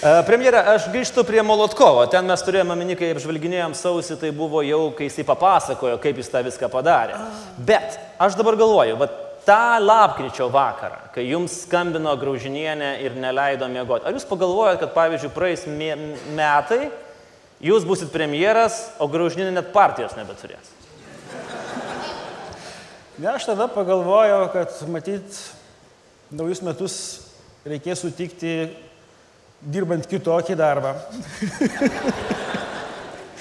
E, Premjera, aš grįžtu prie Molotkovo. Ten mes turėjome minį, kai apžvalginėjom sausį, tai buvo jau, kai jisai papasakojo, kaip jis tą viską padarė. Bet aš dabar galvoju, va tą lapkričio vakarą, kai jums skambino graužinienė ir neleido miegoti, ar jūs pagalvojat, kad pavyzdžiui praeis metai, jūs busit premjeras, o graužinienė net partijos nebeturės? Ne, aš tada pagalvojau, kad matyt, naujus metus reikės sutikti dirbant kitokį darbą.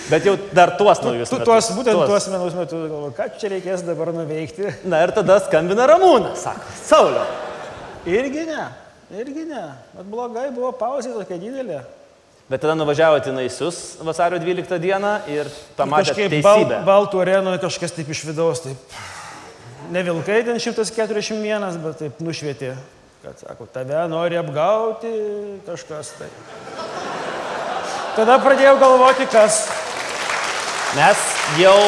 Bet jau dar tuos naujus Tu, metus. tuos, būtent tuos menus metus galvoju, ką čia reikės dabar nuveikti. Na ir tada skambina Ramūnas, sako, Saulio. Irgi ne, irgi ne. Bet blogai buvo pauzė tokia didelė. Bet tada nuvažiavote į Naisius vasario 12 dieną ir pamatėte Kažkaip bal, baltų arenoje kažkas taip iš vidaus, taip. Ne vilkai ten 141, bet taip nušvietė, kad, sako, tave nori apgauti kažkas tai. tada pradėjau galvoti, kas. Mes jau,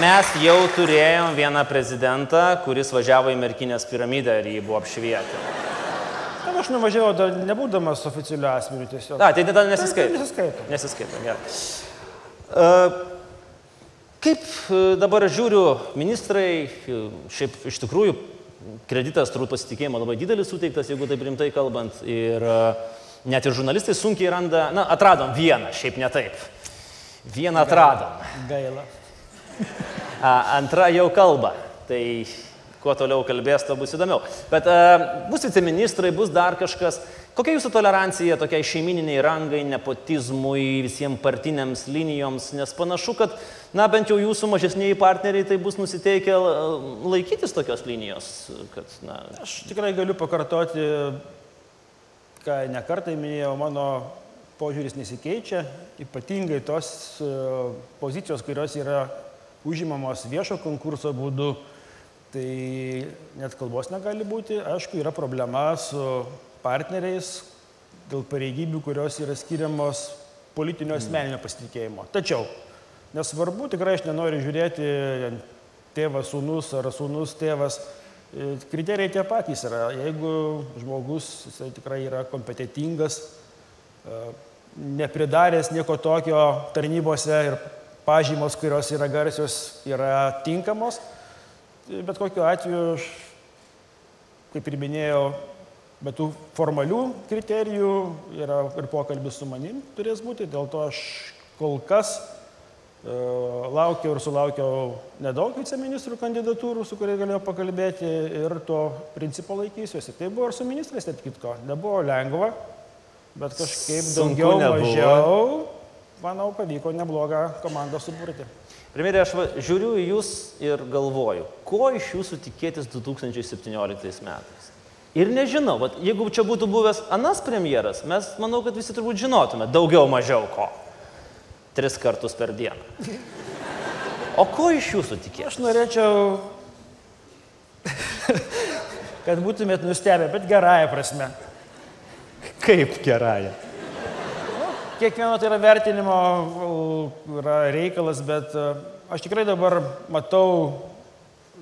mes jau turėjom vieną prezidentą, kuris važiavo į Merkinės piramidę ir jį buvo apšvietę. Ten aš nuvažiavau, dar nebūdamas oficialiu asmeniu tiesiog. Na, tai tada nesiskaito. Nesiskaito. Nesiskaito, gerai. Uh, kaip e, dabar žiūriu, ministrai, e, šiaip iš tikrųjų kreditas turbūt pasitikėjimo labai didelis suteiktas, jeigu taip rimtai kalbant. Ir net ir žurnalistai sunkiai randa, na, atradom vieną, šiaip ne taip. Vieną atradom. Gaila. A, antra jau kalba. Tai kuo toliau kalbės, to bus įdomiau. Bet uh, bus viceministrai, bus dar kažkas. Kokia jūsų tolerancija tokiai šeimininiai rangai, nepotizmui, visiems partiniams linijoms? Nes panašu, kad, na, bent jau jūsų mažesniai partneriai tai bus nusiteikę laikytis tokios linijos. Kad, na, Aš tikrai galiu pakartoti, ką nekartai minėjau, mano požiūris nesikeičia, ypatingai tos e, pozicijos, kurios yra užimamos viešo konkurso būdu, tai net kalbos negali būti. Aišku, yra problema su partneriais dėl pareigybių, kurios yra skiriamos politinio asmeninio pasitikėjimo. Tačiau, nesvarbu, tikrai aš nenoriu žiūrėti tėvas, sūnus ar sūnus tėvas. E, Kriterijai tie patys yra. Jeigu žmogus jisai tikrai yra kompetitingas, e, nepridaręs nieko tokio tarnybose ir pažymos, kurios yra garsios, yra tinkamos, bet kokiu atveju, kaip ir minėjau, Bet tų formalių kriterijų yra ir pokalbis su manim turės būti, dėl to aš kol kas e, laukiau ir sulaukiau nedaug viceministrų kandidatūrų, su kuriais galėjau pakalbėti ir to principo laikysiuosi. Tai buvo ir su ministrais, taip kitko. Nebuvo lengva, bet kažkaip daugiau, nebuvo. mažiau, manau, pavyko neblogą komandą suburti. Premjerė, aš va, žiūriu į jūs ir galvoju, ko iš jūsų tikėtis 2017 metais. Ir nežinau, vat, jeigu čia būtų buvęs anas premjeras, mes manau, kad visi turbūt žinotume daugiau mažiau ko. Tris kartus per dieną. O ko iš jūsų tikėtis? Aš norėčiau, kad būtumėt nustebę, bet gerąją prasme. Kaip gerąją. Kiekvieno tai yra vertinimo yra reikalas, bet uh, aš tikrai dabar matau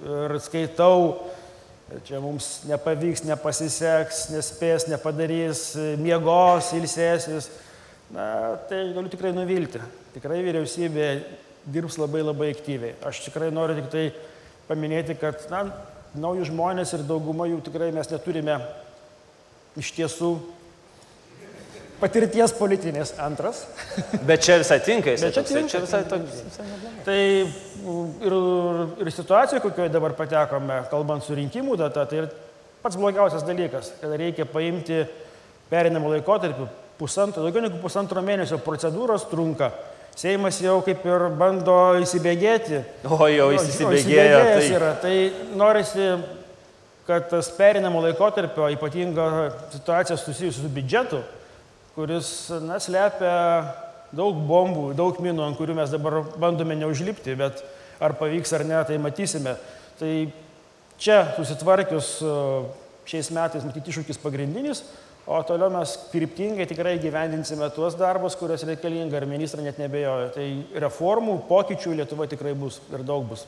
ir skaitau, čia mums nepavyks, nepasiseks, nespės, nepadarys, miegos, ilsėsis. Na, tai galiu tikrai nuvilti. Tikrai vyriausybė dirbs labai labai aktyviai. Aš tikrai noriu tik tai paminėti, kad na, naujų žmonės ir dauguma jų tikrai mes neturime iš tiesų patirties politinės antras. Bet čia visai tinka, jis čia toksai, tinka, čia visai toks. Tai ir, ir situacija, kokioje dabar patekome, kalbant su rinkimų data, tai ir pats blogiausias dalykas, kad reikia paimti perinamą laikotarpį, pusantro, daugiau negu pusantro mėnesio procedūros trunka. Seimas jau kaip ir bando įsibėgėti. O jau Jo, įsibėgėjo. įsibėgėjęs Tai... yra. Tai norisi, kad tas perinamo laikotarpio ypatinga situacija susijusi su biudžetu, kuris na, slepia daug bombų, daug minų, ant kurių mes dabar bandome neužlipti, bet ar pavyks ar ne, tai matysime. Tai čia susitvarkius e, šiais metais matyti iššūkis pagrindinis, o toliau mes kryptingai tikrai gyvendinsime tuos darbus, kuriuos reikalinga ir ministrai net nebejoja. Tai reformų, pokyčių Lietuva tikrai bus ir daug bus.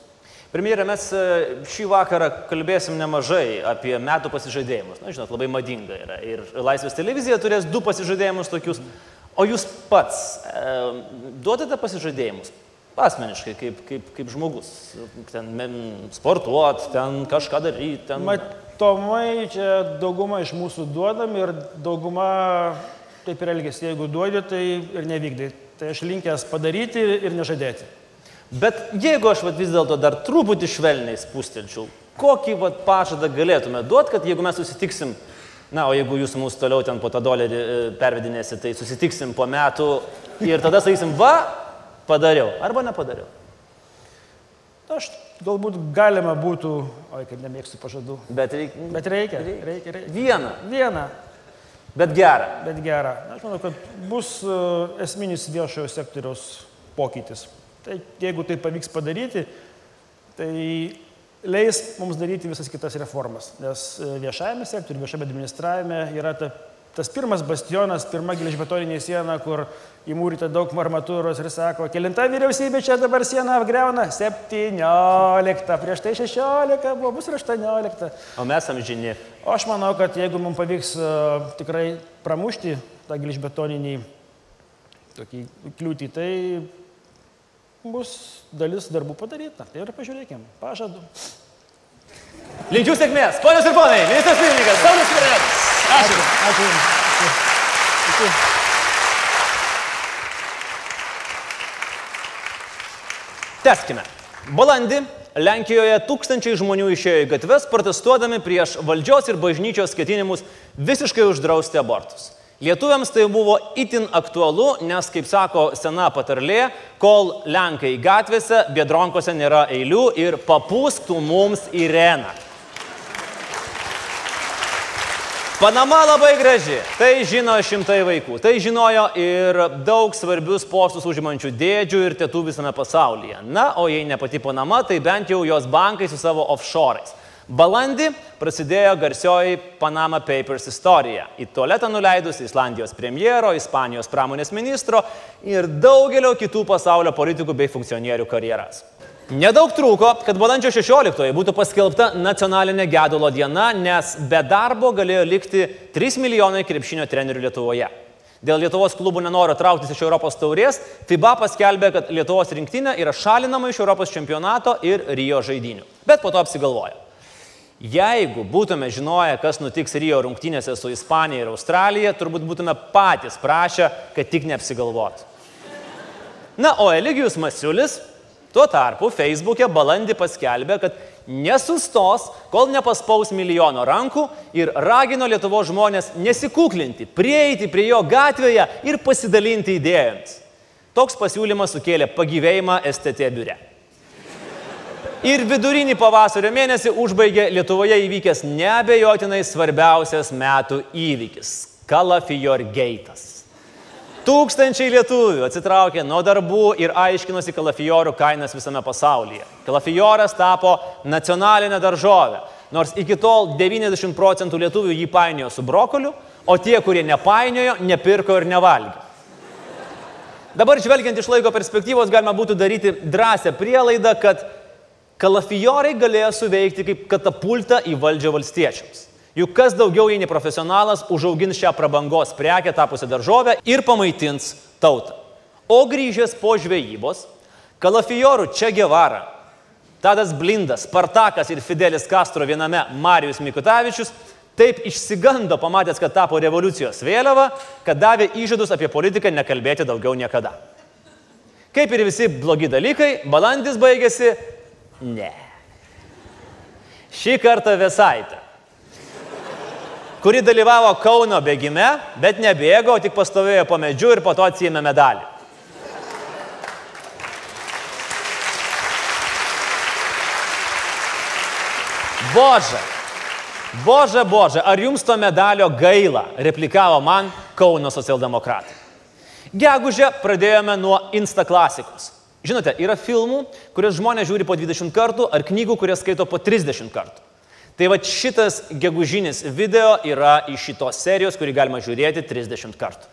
Premjerė, mes e, šį vakarą kalbėsim nemažai apie metų pasižadėjimus. Na, žinot, labai madinga yra. Ir Laisvės televizija turės du pasižadėjimus tokius. O jūs pats e, duodate pasižadėjimus? Asmeniškai, kaip, kaip, kaip žmogus. Ten sportuot, ten kažką daryti. Ten... Matomai čia dauguma iš mūsų duodam ir dauguma taip ir elgesi. Jeigu duodi, tai ir nevykdai. Tai aš linkęs padaryti ir nežadėti. Bet jeigu aš vat, vis dėlto dar truputį švelniai spustelčiau, kokį vat, pažadą galėtume duoti, kad jeigu mes susitiksim, na, o jeigu jūs mūsų toliau ten po tą dolerį e, pervedinėsite, tai susitiksim po metų ir tada sakysim, va, padariau arba nepadariau. Aš galbūt galima būtų, oi kaip nemėgstu pažadų, Bet reikia. bet reikia, reikia, reikia. Vieną, Vieną, bet gerą. bet gerą. Aš manau, kad bus e, esminis viešojo sektoriaus pokytis. Tai jeigu tai pavyks padaryti, tai leis mums daryti visas kitas reformas. Nes e, viešajame sektoriuje, viešame administravime yra ta tas pirmas bastionas, pirma geležbetoninė siena, kur įmūryta daug marmatūros ir sako, kilinta vyriausybė čia dabar sieną apgreuna? 17, prieš tai 16, buvo bus ir 18. O mes amžini. O aš manau, kad jeigu mums pavyks uh, tikrai pramušti tą geležbetoninį tokį kliūtį, tai bus dalis darbų padaryta. Tai ir pažiūrėkime, pažadu. Linkiu sėkmės. Ponios ir ponai, ministras pirmininkas, Saulis Skvernelis. Ačiū. Ačiū Jums. Ačiū. Ačiū. Teskime. Balandį Lenkijoje tūkstančiai žmonių išėjo į gatves protestuodami prieš valdžios ir bažnyčios ketinimus visiškai uždrausti abortus. Lietuviams tai buvo itin aktualu, nes, kaip sako sena patarlė, kol Lenkai gatvėse, bėdronkose nėra eilių ir papūstų mums į reną. Panama labai graži. Tai žino šimtai vaikų. Tai žinojo ir daug svarbius postus užimančių dėdžių ir tėtų visame pasaulyje. Na, o jei ne pati Panama, tai bent jau jos bankai su savo offshore'ais. Balandį prasidėjo garsioji Panama Papers istorija. Į tualetą nuleidus Islandijos premjero, Ispanijos pramonės ministro ir daugelio kitų pasaulio politikų bei funkcionierių karjeras. Nedaug trūko, kad balandžio 16 būtų paskelbta nacionalinė gedulo diena, nes be darbo galėjo likti 3 milijonai krepšinio trenerių Lietuvoje. Dėl Lietuvos klubų nenoro trauktis iš Europos taurės, FIBA paskelbė, kad Lietuvos rinktinė yra šalinama iš Europos čempionato ir Rio žaidinių. Bet po to apsigalvojo. Jeigu būtume žinoję, kas nutiks Rio rungtynėse su Ispanija ir Australija, turbūt būtume patys prašę, kad tik neapsigalvotų. Na, o Eligijus Masiulis Tuo tarpu Facebook'e balandį paskelbė, kad nesustos, kol nepaspaus milijono rankų ir ragino Lietuvo žmonės nesikuklinti, prieiti prie jo gatvėje ir pasidalinti idėjomis. Toks pasiūlymas sukėlė pagyvėjimą STT biure. Ir vidurinį pavasario mėnesį užbaigė Lietuvoje įvykęs neabejotinai svarbiausias metų įvykis - Kalafior Geitas. Tūkstančiai lietuvių atsitraukė nuo darbų ir aiškinosi kalafiorų kainas visame pasaulyje. Kalafioras tapo nacionalinė daržovė, nors iki tol 90 procentų lietuvių jį painiojo su brokoliu, o tie, kurie nepainiojo, nepirko ir nevalgė. Dabar žvelgiant iš laiko perspektyvos galima būtų daryti drąsią prielaidą, kad kalafiorai galėjo suveikti kaip katapulta į valdžią valstiečiams. Juk kas daugiau, jei ne profesionalas, užaugins šią prabangos prekę tapusią daržovę ir pamaitins tautą. O grįžęs po žvejybos, Kalafijorų čia Gevara, Tadas Blindas, Spartakas ir Fidelis Castro viename Marijus Mikutavičius taip išsigando pamatęs, kad tapo revoliucijos vėliava, kad davė įžadus apie politiką nekalbėti daugiau niekada. Kaip ir visi blogi dalykai, balandis baigėsi ne. Šį kartą Vesaitė kuri dalyvavo Kauno bėgime, bet nebėgo, tik pastovėjo po medžiu ir po to atsijėmė medalį. Bože, Bože, Bože, ar jums to medalio gaila, replikavo man Kauno socialdemokratai. Gegužę pradėjome nuo Insta klasikos. Žinote, yra filmų, kurias žmonės žiūri po 20 kartų, ar knygų, kurias skaito po 30 kartų. Tai va šitas gegužinis video yra iš šitos serijos, kurį galima žiūrėti 30 kartų.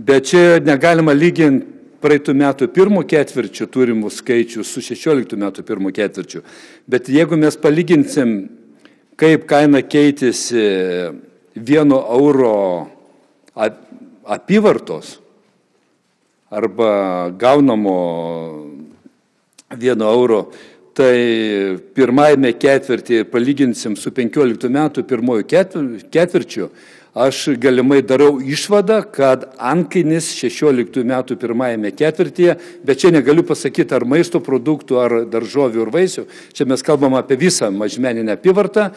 Bet čia negalima lyginti praeitų metų pirmų ketvirčių turimų skaičių su 16 metų pirmų ketvirčių. Bet jeigu mes palyginsim, kaip kaina keitėsi vieno euro apyvartos arba gaunamo vieno euro Tai pirmajame ketvirtyje palyginsim su 15 metų pirmoju ketvirčiu, aš galimai darau išvadą, kad ankainis 16 metų pirmajame ketvirtyje, bet čia negaliu pasakyti ar maisto produktų, ar daržovių, ar vaisių, čia mes kalbam apie visą mažmeninę apyvartą,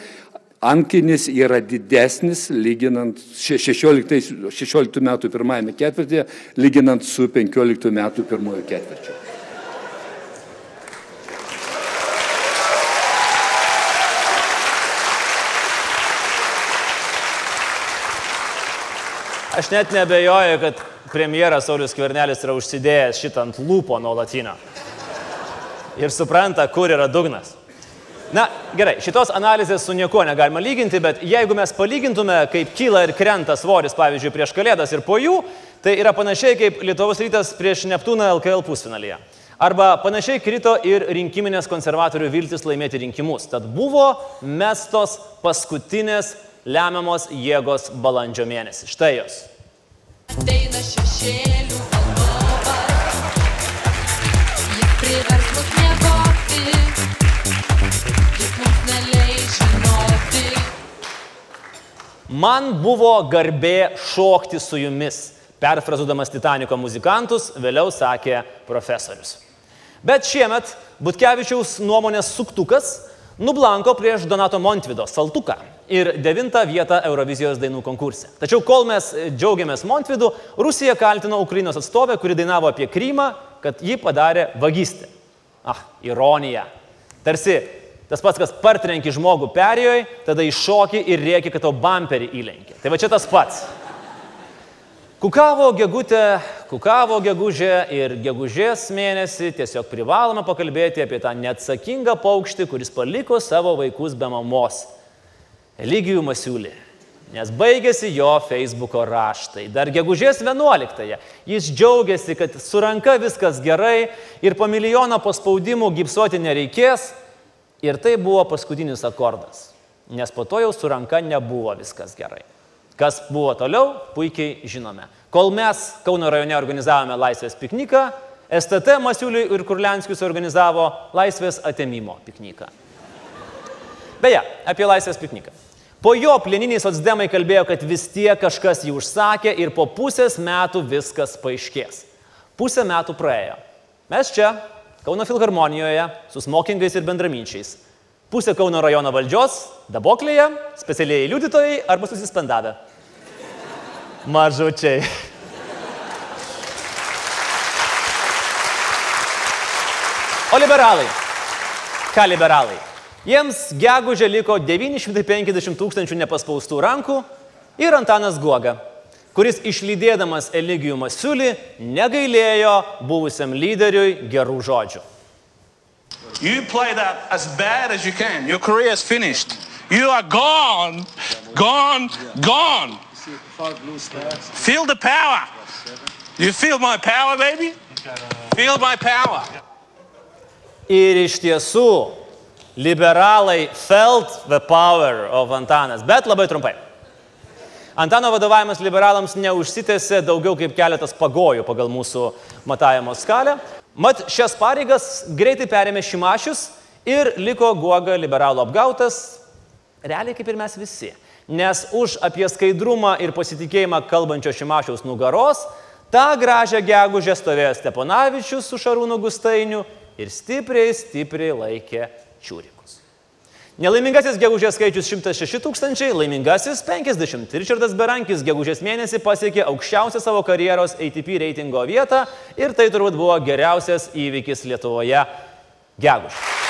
ankainis yra didesnis lyginant 16, 16 metų pirmajame ketvirtyje, lyginant su 15 metų pirmojo ketvirčiu. Aš net nebejoju, kad premjeras Saulis Kvernelis yra užsidėjęs šitą ant lūpo nuolatinio. Ir supranta, kur yra dugnas. Na, Gerai, šitos analizės su niekuo negalima lyginti, bet jeigu mes palygintume, kaip kyla ir krenta svoris, pavyzdžiui, prieš Kalėdas ir po jų, tai yra panašiai kaip Lietuvos rytas prieš Neptūną LKL pusfinalyje. Arba panašiai krito ir rinkiminės konservatorių viltis laimėti rinkimus. Tad buvo mestos paskutinės lemiamos jėgos balandžio mėnesį. Štai jos. Ateina šešėlių valdovas, jis privers mus miegoti, Man buvo garbė šokti su jumis, perfrazudamas Titaniko muzikantus, vėliau sakė profesorius. Bet šiemet Butkevičiaus nuomonės suktukas nublanko prieš Donato Montvido saltuką ir devintą vietą Eurovizijos dainų konkurse. Tačiau kol mes džiaugiamės Montvidu, Rusija kaltino Ukrainos atstovę, kuri dainavo apie Krymą, kad ji padarė vagystę. Ah, ironija. Tarsi tas pats, kas partrenki žmogų perėjoj, tada iššoki ir reikia, kad tau bumperį įlenkė. Tai va čia tas pats. Kukavo gegutė, kukavo gegužė ir gegužės mėnesį tiesiog privalome pakalbėti apie tą neatsakingą paukštį, kuris paliko savo vaikus be mamos. Eligijų Masiulį. Nes baigėsi jo Facebook'o raštai. Dar gegužės 11-ąją jis džiaugiasi, kad su ranka viskas gerai ir po milijono paspaudimų gipsuoti nereikės. Ir tai buvo paskutinis akordas. Nes po to jau su ranka nebuvo viskas gerai. Kas buvo toliau, puikiai žinome. Kol mes Kauno rajone organizavome Laisvės pikniką, STT Masiuliui ir Kurlenskius organizavo Laisvės atėmimo pikniką. Beje, apie Laisvės pikniką. Po jo plieniniai socdemai kalbėjo, kad vis tiek kažkas jį užsakė ir po pusės metų viskas paaiškės. Pusę metų praėjo. Mes čia, Kauno Filharmonijoje, su smokingais ir bendraminčiais. Pusė Kauno rajono valdžios, daboklėje, specialiai liudytojai arba susispendavę. Mažučiai. O liberalai? Ką liberalai? Jiems gegužė liko 950 tūkstančių nepaspaustų rankų ir Antanas Guoga, kuris išlydėdamas Eligijų Masiulį negailėjo buvusiam lyderiui gerų žodžių. You play that as bad as you can. Your career is finished. You are gone, gone, gone. Feel the power. You feel my power, baby? Feel my power. Ir iš tiesų, liberalai felt the power of Antanas, bet labai trumpai. Antano vadovavimas liberalams neužsitęsė daugiau kaip keletas pagojų pagal mūsų matavimo skalę. Mat, šias pareigas greitai perėmė Šimašius ir liko Guoga liberalų apgautas, realiai kaip ir mes visi. Nes už apie skaidrumą ir pasitikėjimą kalbančio Šimašiaus nugaros tą gražią gegužę stovėjo Steponavičius su Šarūnu Gustainiu ir stipriai, stipriai laikė čiūrikus. Nelaimingasis gegužės skaičius 106 tūkstančiai, laimingasis 50. Richardas Berankis gegužės mėnesį pasiekė aukščiausią savo karjeros ATP reitingo vietą ir tai turbūt buvo geriausias įvykis Lietuvoje gegužė.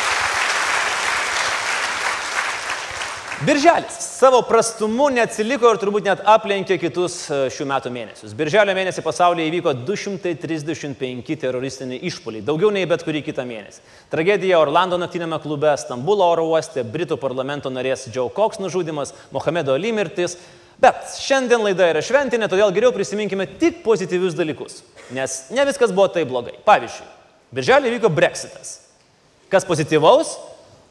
Birželis savo prastumu neatsiliko ir turbūt net aplenkė kitus e, šių metų mėnesius. Birželio mėnesį pasaulyje įvyko 235 teroristiniai išpoliai, daugiau nei bet kurį kitą mėnesį. Tragedija Orlando naktinėme klube, Stambulo oro uoste, Britų parlamento narės Joe Cox nužudimas, Mohamedo Ali mirtis. Bet šiandien laida yra šventinė, todėl geriau prisiminkime tik pozityvius dalykus, nes ne viskas buvo taip blogai. Pavyzdžiui, Birželį įvyko Brexitas. Kas pozityvaus?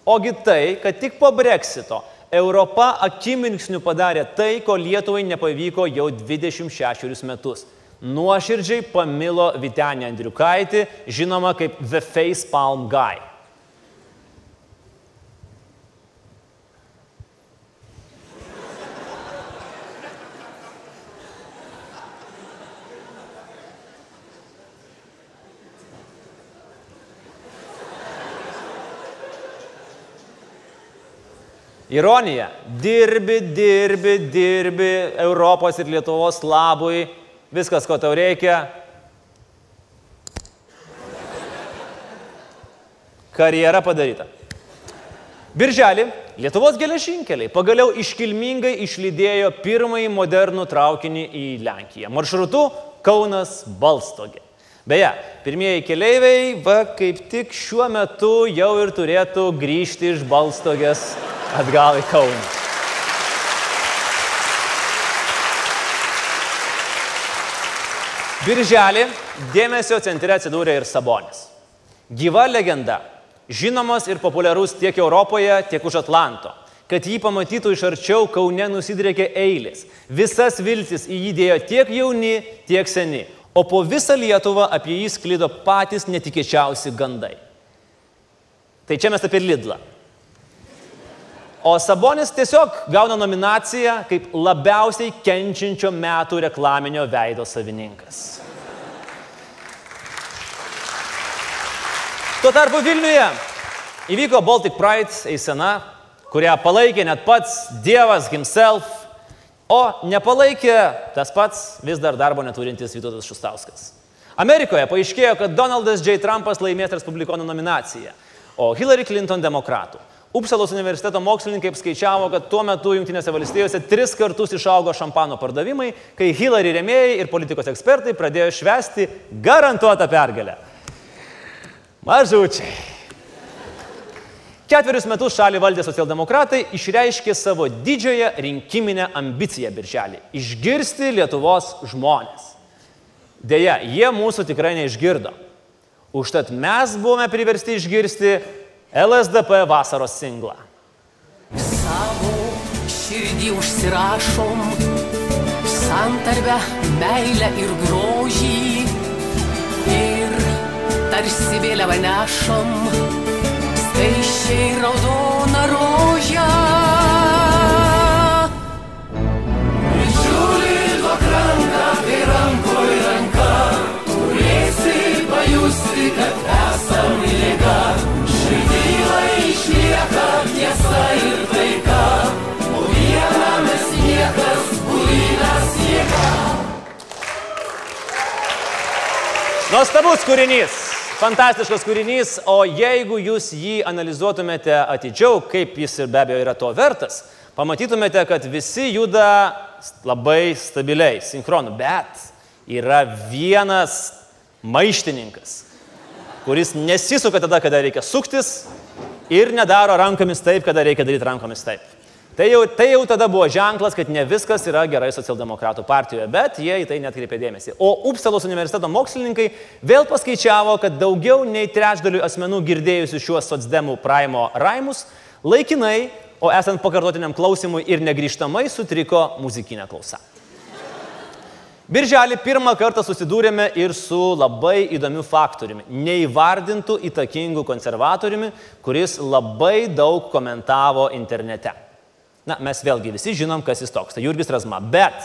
Ogi tai, kad tik po Brexito Europa akimirksniu padarė tai, ko Lietuvai nepavyko jau 26 metus. Nuoširdžiai pamilo Vitenį Andriukaitį, žinoma kaip The Face Palm Guy. Ironija. Dirbi, dirbi, dirbi Europos ir Lietuvos labui. Viskas, ko tau reikia. Karjera padaryta. Birželį Lietuvos geležinkeliai pagaliau iškilmingai išlydėjo pirmąjį modernų traukinį į Lenkiją. Maršrutu Kaunas Balstogė. Beje, pirmieji keleiviai, va kaip tik šiuo metu jau ir turėtų grįžti iš Balstogės atgal į Kauną. Birželį dėmesio centre atsidūrė ir Sabonis. Gyva legenda, žinomas ir populiarus tiek Europoje, tiek už Atlanto. Kad jį pamatytų iš arčiau, Kaune nusidrėkė eilės. Visas viltis į jį dėjo tiek jauni, tiek seni. O po visą Lietuvą apie jį sklido patys netikėčiausi gandai. Tai čia mes apie Lidlą. O Sabonis tiesiog gauna nominaciją kaip labiausiai kenčiančio metų reklaminio veido savininkas. Tuo tarpu Vilniuje įvyko Baltic Pride eisena, kurią palaikė net pats Dievas himself, o nepalaikė tas pats vis dar darbo neturintis Vytautas Šustauskas. Amerikoje paaiškėjo, kad Donaldas J. Trumpas laimės Respublikonų nominaciją, o Hillary Clinton demokratų. Upsalos universiteto mokslininkai apskaičiavo, kad tuo metu Junktinėse valstijose tris kartus išaugo šampano pardavimai, kai Hillary remėjai ir politikos ekspertai pradėjo švesti garantuotą pergalę. Mažučiai. Ketverius metus šalį valdė socialdemokratai išreiškė savo didžiąją rinkiminę ambiciją birželį - išgirsti Lietuvos žmonės. Deja, jie mūsų tikrai neišgirdo. Užtat mes buvome priversti išgirsti LSDP vasaros singlą. Savo širdį užsirašom, santarbę, meilę ir grožį. Ir tarsi vėliavą nešam, skaičiai raudoną rožę. Žiūri duok ranką, kai rankoj ranka, turėsi pajusti, kad esam lyga. Širdylai išlieka tiesa ir taika, o viena mes niekas, būlynas jėga. Nuostabus kūrinys, fantastiškas kūrinys, o jeigu jūs jį analizuotumėte atidžiau, kaip jis ir be abejo yra to vertas, pamatytumėte, kad visi juda labai stabiliai, sinchronu, bet yra vienas maištininkas, kuris nesisuka tada, kada reikia suktis ir nedaro rankomis taip, kada reikia daryti rankomis taip. Tai jau, tai jau tada buvo ženklas, kad ne viskas yra gerai socialdemokratų partijoje, bet jie į tai netkreipė dėmesį. O Upsalos universiteto mokslininkai vėl paskaičiavo, kad daugiau nei trečdalių asmenų girdėjusių šiuos socdemų praimo raimus laikinai, o esant pakartotiniam klausimui ir negryžtamai sutriko muzikinė klausa. Birželį pirmą kartą susidūrėme ir su labai įdomiu faktoriumi - neįvardintų įtakingų konservatoriumi, kuris labai daug komentavo internete. Na, mes vėlgi visi žinom, kas jis toks. Tai Jurgis Razma. Bet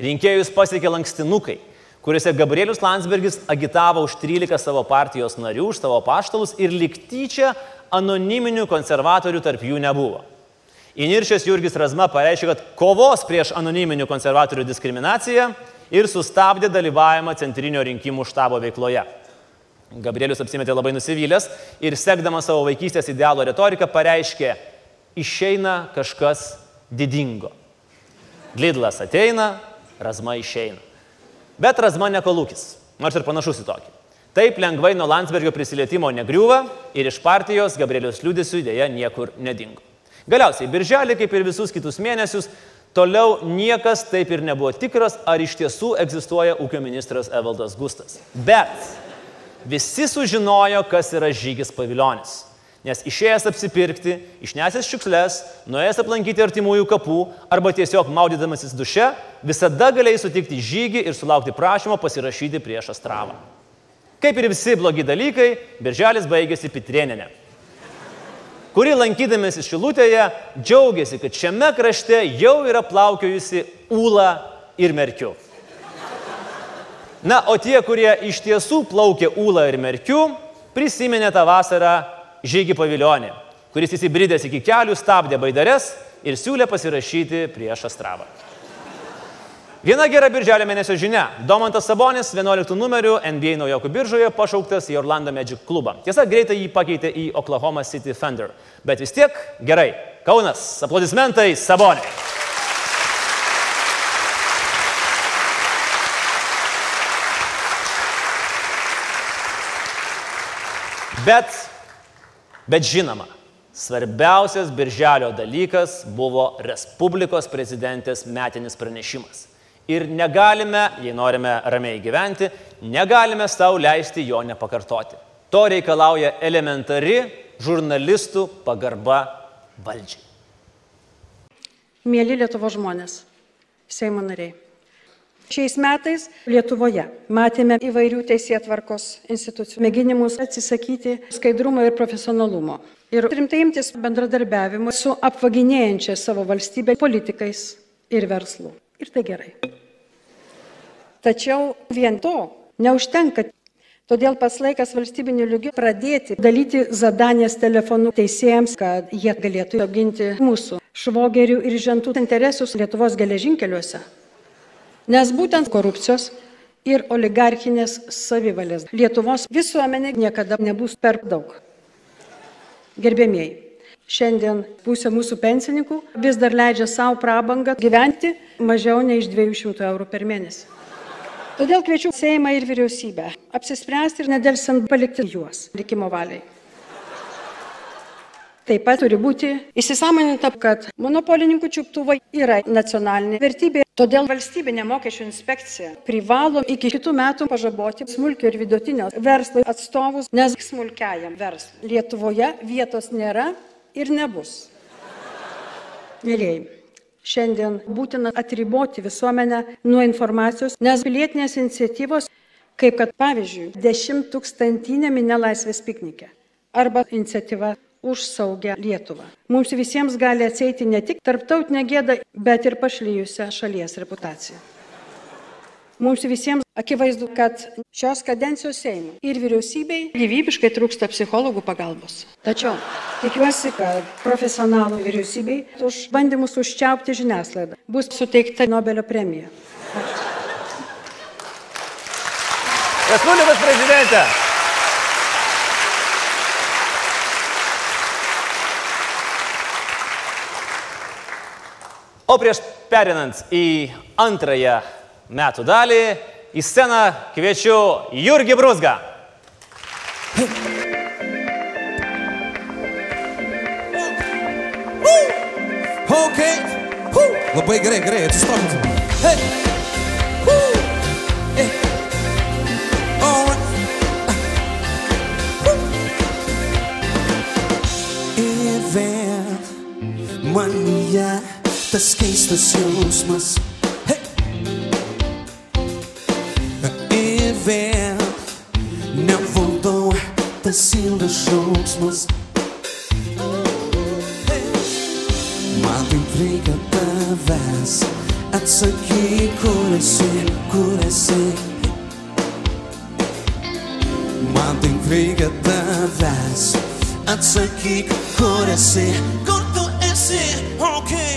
rinkėjus pasiekė lankstinukai, kuriuose Gabrielius Landsbergis agitavo už 13 savo partijos narių, už savo paštalus ir liktyčia anoniminių konservatorių tarp jų nebuvo. Įniršęs Jurgis Razma pareiškė, kad kovos prieš anoniminių konservatorių diskriminaciją ir sustabdė dalyvavimą Centrinio rinkimų štabo veikloje. Gabrielius apsimetė labai nusivylęs ir sekdamas savo vaikystės idealo retoriką pareiškė, išeina kažkas didingo. Lidlas ateina, Razma išeina. Bet Razma nekolūkis, nors ir panašus į tokį. Taip lengvai nuo Landsbergio prisilietimo negriuva ir iš partijos Gabrielius liūdėsiu dėja niekur nedingo. Galiausiai, birželį, kaip ir visus kitus mėnesius, toliau niekas taip ir nebuvo tikras, ar iš tiesų egzistuoja ūkio ministras Evaldas Gustas. Bet visi sužinojo, kas yra žygis paviljonis. Nes išėjęs apsipirkti, išnešęs šiukšles, nuėjęs aplankyti artimųjų kapų arba tiesiog maudydamasis duše, visada galėjai sutikti žygį ir sulaukti prašymo pasirašyti prieš astravą. Kaip ir visi blogi dalykai, birželis baigėsi Pitrieninė, kuri lankydamėsi Šilutėje džiaugiasi, kad šiame krašte jau yra plaukiojusi Ūla ir Merkiu. Na, o tie, kurie iš tiesų plaukė Ūla ir Merkiu, prisiminė tą vasarą Žygį Paviljonį, kuris įsibridęs iki kelių stabdė baidares ir siūlė pasirašyti prieš Astravą. Viena gera birželio mėnesio žinia. Domantas Sabonis 11 numeriu NBA naujokų biržoje pašauktas į Orlando Magic klubą. Tiesa, greitai jį pakeitė į Oklahoma City Thunder. Bet vis tiek gerai. Kaunas, aplaudismentai Saboniui. Bet bet žinoma, svarbiausias birželio dalykas buvo Respublikos prezidentės metinis pranešimas. Ir negalime, jei norime ramiai gyventi, negalime savo leisti jo nepakartoti. To reikalauja elementari žurnalistų pagarba valdžiai. Mėly Lietuvo žmonės, Seimo nariai. Šiais metais Lietuvoje matėme įvairių teisėtvarkos institucijų mėginimus atsisakyti skaidrumo ir profesionalumo ir rimtai imtis bendradarbiavimo su apvaginėjančia savo valstybę politikais ir verslu. Ir tai gerai. Tačiau vien to neužtenka. Todėl pats laikas valstybiniu lygiu pradėti dalyti zadanės telefonu teisėjams, kad jie galėtų apginti mūsų švogerių ir žentų interesus Lietuvos geležinkeliuose. Nes būtent korupcijos ir oligarchinės savivalės Lietuvos visuomenė niekada nebus per daug. Gerbėmieji, šiandien pusė mūsų pensininkų vis dar leidžia savo prabangą gyventi mažiau nei iš 200 eurų per mėnesį. Todėl kviečiu Seimą ir vyriausybę apsispręsti ir nedelsiant palikti juos likimo valiai. Taip pat turi būti įsisamoninta, kad monopolininkų čiuptuvai yra nacionalinė vertybė. Todėl valstybinė mokesčių inspekcija privalo iki kitų metų pažaboti smulkio ir vidutinio verslo atstovus, nes smulkiajam verslui Lietuvoje vietos nėra ir nebus. Mėlyjei, šiandien būtina atriboti visuomenę nuo informacijos, nes pilietinės iniciatyvos, kaip kad pavyzdžiui, 10 tūkstantinė minė laisvės piknikė arba iniciatyva už saugę Lietuvą. Mums visiems gali atseiti ne tik tarptautinę gėdą, bet ir pašlyjusią šalies reputaciją. Mums visiems akivaizdu, kad šios kadencijos Seimui ir vyriausybei gyvybiškai trūksta psichologų pagalbos. Tačiau tikiuosi, kad profesionalų vyriausybei už bandymus užčiaupti žiniasklaidą bus suteikta Nobelio premija. Respublikos prezidentė. O prieš perinant į antrąją metų dalį, į sceną kviečiu Jurgį Brusgą. Ok. Huh. Labai gerai, gerai, atsistokit. Hey. Hey. Right. Huh. Ir vėl manyje tas keistas jausmas. Hey. Ir vėl nevaldau tas ilgas šauksmas. Man taip reikia tavęs Atsakyk, kur esi, kur esi Man taip reikia tavęs Atsakyk, kur esi, kur tu esi Okay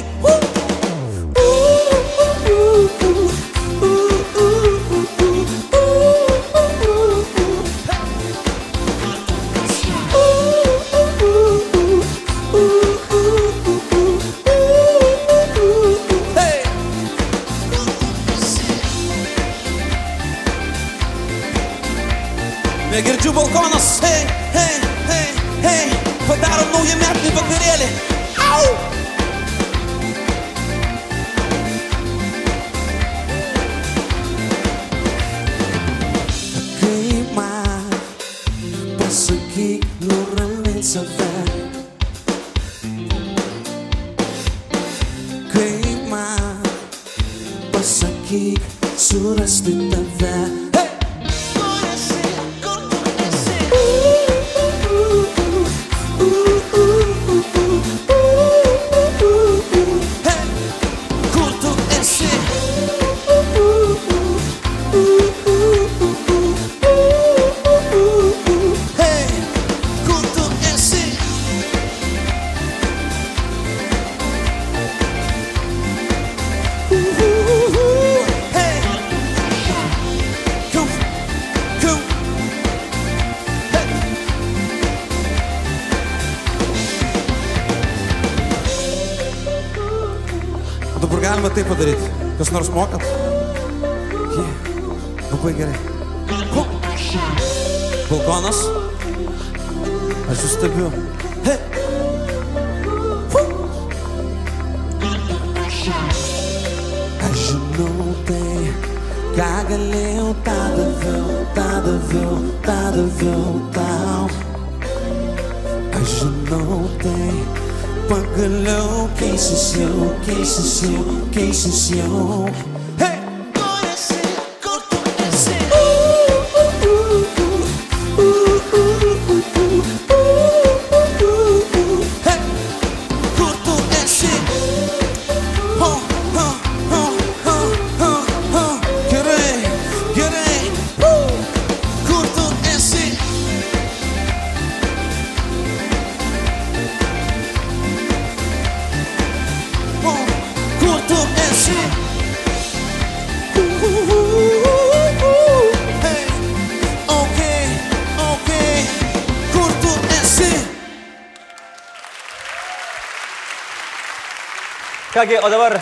Kągi, o dabar,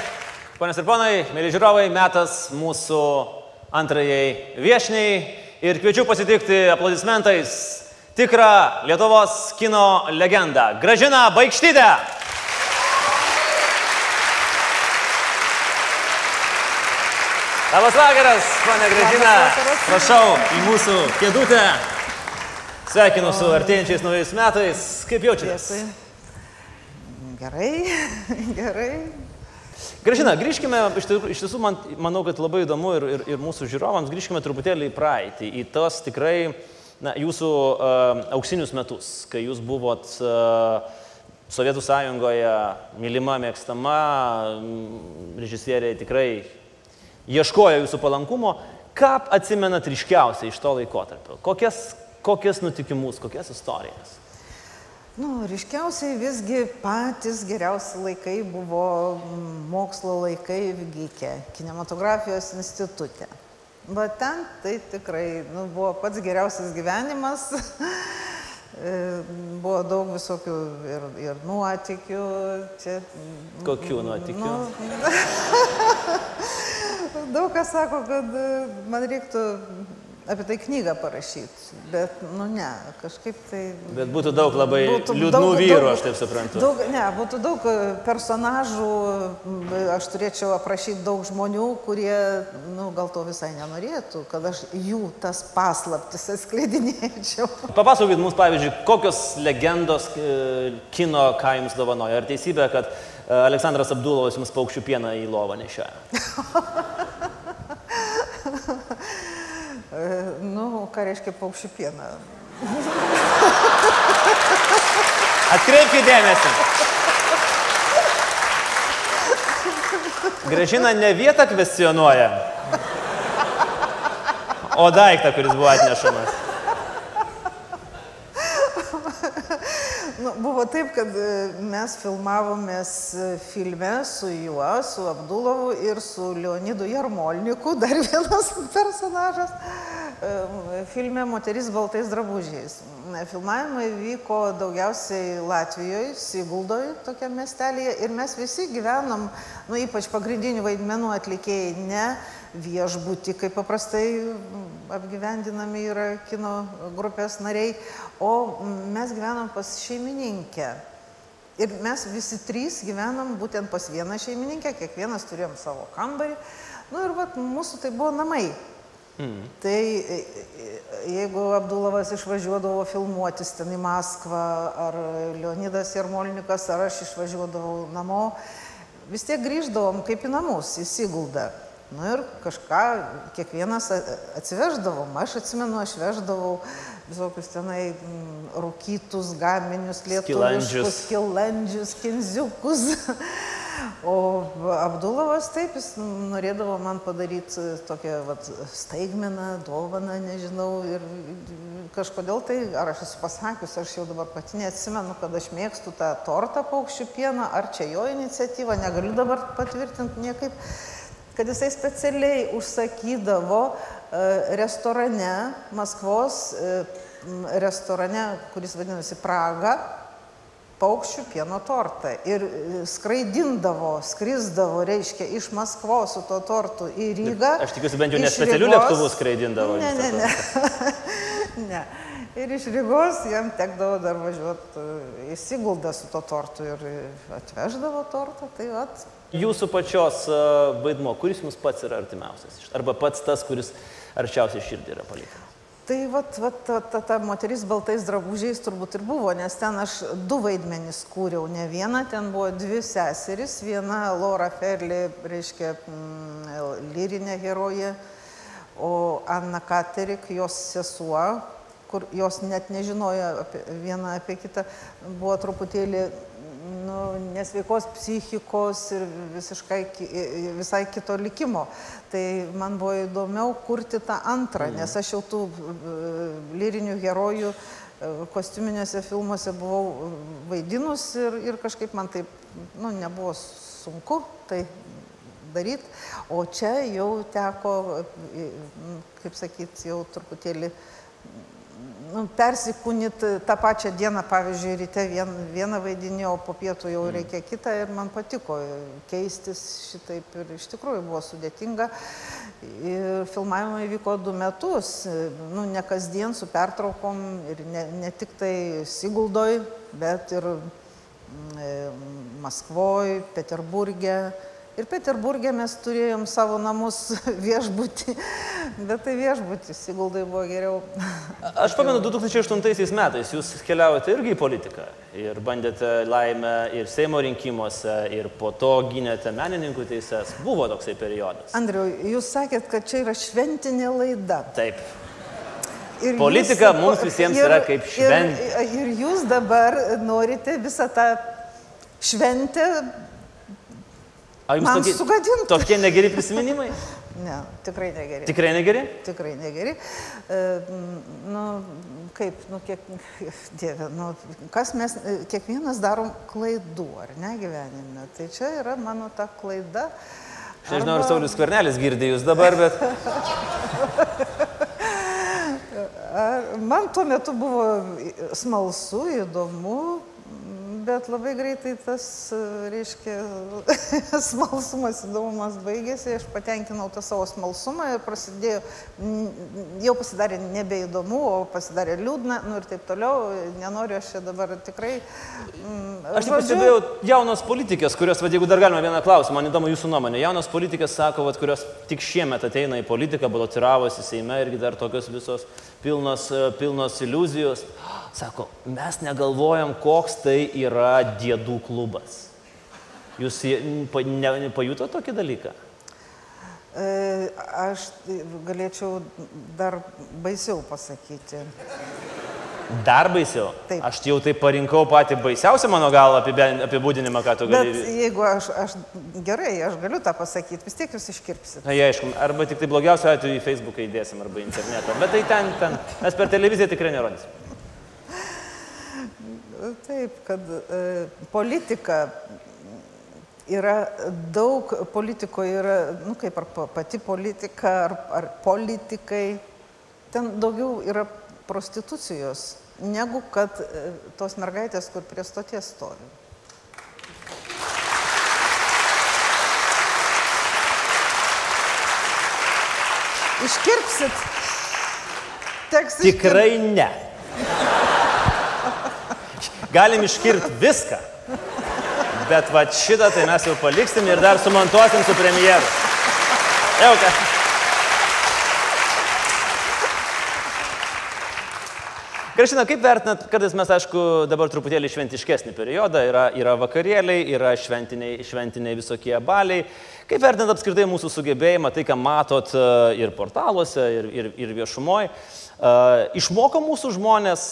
ponios ir ponai, mėly žiūrovai, metas mūsų antrajai viešniai ir kviečiu pasitikti aplodismentais tikrą Lietuvos kino legendą - Gražiną Baigštytę. Labas vakaras, ponia Gražina. Prašau į mūsų kėdutę. Sveikinu su artėjančiais naujais metais. Kaip jaučiatės? Gerai, gerai. Gražina, grįžkime, iš tiesų, iš tiesų man, manau, kad labai įdomu ir, ir, ir mūsų žiūrovams, grįžkime truputėlį į praeitį, į tos tikrai na, jūsų uh, auksinius metus, kai jūs buvot uh, Sovietų sąjungoje mylima, mėgstama, režisieriai tikrai ieškojo jūsų palankumo. Ką atsimenat ryškiausiai iš to laikotarpio? Kokias, kokias nutikimus, kokias istorijas? Nu, ryškiausiai visgi patys geriausi laikai buvo mokslo laikai Vygykė, kinematografijos institutė. Bet ten tai tikrai nu, buvo pats geriausias gyvenimas. E, buvo daug visokių ir, ir nuotikių. Čia, Kokių nuotykių? Daug kas sako, kad man reiktų apie tai knygą parašyti, bet, nu ne, kažkaip tai... Bet būtų daug labai Būtų liūdnų daug- vyrų, aš taip suprantu. Daug, ne, būtų daug e, personažų, aš turėčiau aprašyti daug žmonių, kurie, nu, gal to visai nenorėtų, kad aš jų tas paslaptis atskleidinėčiau. Papasakokit mums, pavyzdžiui, kokios legendos e, kino ką jums dovanoja. Ar teisybė, kad e, Aleksandras Abdulovas jums paukščių pieną į lovą nešioja? Nu, ką reiškia paukščių pieną? Atkreipkite dėmesį. Gražina ne vietą kvestionuoja, o daiktą, kuris buvo atnešamas. Nu, buvo taip, kad mes filmavomės filme su juo, su Abdulovu ir su Leonidu Jarmolniku, dar vienas personažas. Filme Moteris baltais drabužiais. Filmavimai vyko daugiausiai Latvijoje, Siguldoje, tokia miestelėje. Ir mes visi gyvenom, nu, ypač pagrindinių vaidmenų atlikėjai, ne viešbutį, kaip paprastai apgyvendinami yra kino grupės nariai, o mes gyvenom pas šeimininkę. Ir mes visi trys gyvenam būtent pas vieną šeimininkę, kiekvienas turėjom savo kambarį. Nu ir vat, mūsų tai buvo namai. Tai e, e, jeigu Abdulovas išvažiuodavo filmuotis ten į Maskvą, ar Leonidas Jarmolnikas, ar aš išvažiuodavau namo, vis tiek grįždavom kaip į namus, į Siguldą. Nu ir kažką kiekvienas atsiveždavom. Aš atsimenu, aš veždavau visokius tenai mm, rūkytus gaminius, lietuviškus, skilandžius, kinziukus. O Abdulovas taip, jis norėdavo man padaryti tokią vat, staigmeną, dovaną, nežinau. Ir kažkodėl tai, ar aš esu pasakius, aš jau dabar pati neatsimenu, kad aš mėgstu tą tortą paukščių pieną, ar čia jo iniciatyva, negaliu dabar patvirtinti niekaip kad jisai specialiai užsakydavo e, restorane, Maskvos e, restorane, kuris vadinasi Praga, paukščių pieno tortą. Ir e, skraidindavo, skrisdavo, reiškia, iš Maskvos su tuo tortu į Rygą. Aš tikiuosi, bent jau ne specialių lėktuvų skraidindavo. Ne, ne, ne. ne. Ir iš Rygos jam tekdavo dar važiuoti į Siguldą su to tortu ir atveždavo tortą. Tai vat, Jūsų pačios e, vaidmo, kuris jums pats yra artimiausias? Arba pats tas, kuris arčiausiai širdį yra palikęs? Tai vat, vat, ta, ta, ta moteris baltais drabužiais turbūt ir buvo, nes ten aš du vaidmenys kūriau, ne vieną, ten buvo dvi seseris, viena Laura Ferli, reiškia, mm, lyrinė herojė, o Anna Katerik, jos sesuo, kur jos net nežinojo apie, viena apie kitą, buvo truputėlį nu, nesveikos psichikos ir visiškai, visai kito likimo. Tai man buvo įdomiau kurti tą antrą, nes aš jau tų e, lyrinių herojų e, kostiuminiuose filmuose buvau vaidinus ir, ir kažkaip man taip nu, nebuvo sunku tai daryti. O čia jau teko, e, kaip sakyti, jau truputėlį nu, persikūnyti tą pačią dieną, pavyzdžiui, ryte vien, vieną vaidinį, o po pietų jau reikia kitą ir man patiko keistis šitaip ir iš tikrųjų buvo sudėtinga. Ir filmavimai vyko du metus, nu, ne kasdien su pertraukom ir ne, ne tik tai Siguldoj, bet ir mm, e, Maskvoj, Peterburgė. Ir Peterburgė mes turėjom savo namus viešbutį, bet tai viešbutis, Siguldai buvo geriau. Aš pamenu, 2008 metais jūs keliavote irgi į politiką ir bandėte laimę ir Seimo rinkimuose, ir po to gynėte menininkų teises. Buvo toksai periodas. Andriu, jūs sakėt, kad čia yra šventinė laida. Taip. Ir Politika mums visiems yra kaip šventė. Ir, ir jūs dabar norite visą tą šventę Ar jums man tokie, sugadinti. tokie negeri prisiminimai? Ne, tikrai negeri. Tikrai negeri? Tikrai negeri. E, nu, kaip, nu, kiek, dieve, nu, kas mes, e, kiekvienas darom klaidų, ar ne gyvenime. Tai čia yra mano ta klaida. Aš nežinau, ar Saulis Kvernelis girdė jūs dabar, bet Man tuo metu buvo smalsu, įdomu, bet labai greitai tas, e, reiškia, smalsumas, įdomumas baigėsi, aš patenkinau tą savo smalsumą ir prasidėjo, jau pasidarė nebeįdomu, o pasidarė liūdna, nu ir taip toliau, nenoriu aš čia dabar tikrai. mm, aš žodžiu, pastebėjau jaunos politikės, kurios, va, jeigu dar galima vieną klausimą, man įdomu jūsų nuomonė. Jaunos politikės sako, va, kurios tik šiemet ateina į politiką, balotiravosi Seime irgi dar tokios visos pilnos, e, pilnos iliuzijos. Sako, mes negalvojam, koks tai yra diedų klubas. Jūs pajuto tokį dalyką? e, Aš galėčiau dar baisiau pasakyti. Dar baisiau. Taip. Aš jau tai parinkau patį baisiausią mano galą apibūdinimą, ką tu Bet gali. jeigu aš, aš gerai, aš galiu tą pasakyti, vis tiek jūs iškirpsit. Na, jie, aišku, arba tik tai blogiausiu atveju į Facebooką įdėsim, arba internetą. Bet tai ten, ten, mes per televiziją tikrai nerodysim. Taip, kad e, politika yra daug, politikoje yra, nu kaip ar pa- pati politika, ar, ar politikai, ten daugiau yra prostitucijos, negu kad e, tos mergaitės, kur prie stoties stovi. Iškirpsit. Teks Tikrai ne. Galim iškirti viską. Bet va šitą tai mes jau paliksim ir dar sumontuosim su premjeru. Ką. Gražina, kaip vertinat, kartais mes, aišku, dabar truputėlį šventiškesnį periodą, yra, yra vakarėliai, yra šventiniai, šventiniai visokie baliai. Kaip vertinat apskritai mūsų sugebėjimą, tai ką matot e, ir portaluose, ir, ir, ir viešumoje, išmoko mūsų žmonės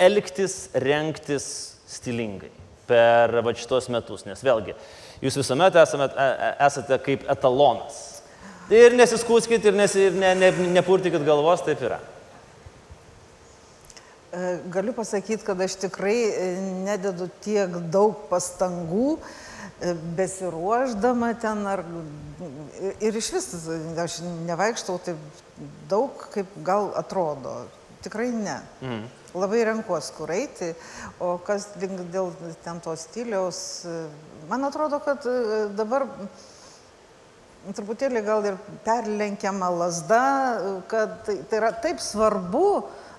elgtis, renktis stilingai per va šitos metus, nes vėlgi, jūs visuomet esame, e- e- esate kaip etalonas. Ir nesiskūskit, ir, nesi, ir ne, ne, nepurtikit galvos, taip yra. E, Galiu pasakyti, kad aš tikrai nededu tiek daug pastangų besiruoždama ten ar ir iš vis aš nevaikštau taip daug, kaip gal atrodo. Tikrai ne. Mhm. Labai renkuos, kur eiti, o kas dėl ten to stiliaus, man atrodo, kad e, dabar truputėlį gal ir perlenkiama lasda, kad tai, tai yra taip svarbu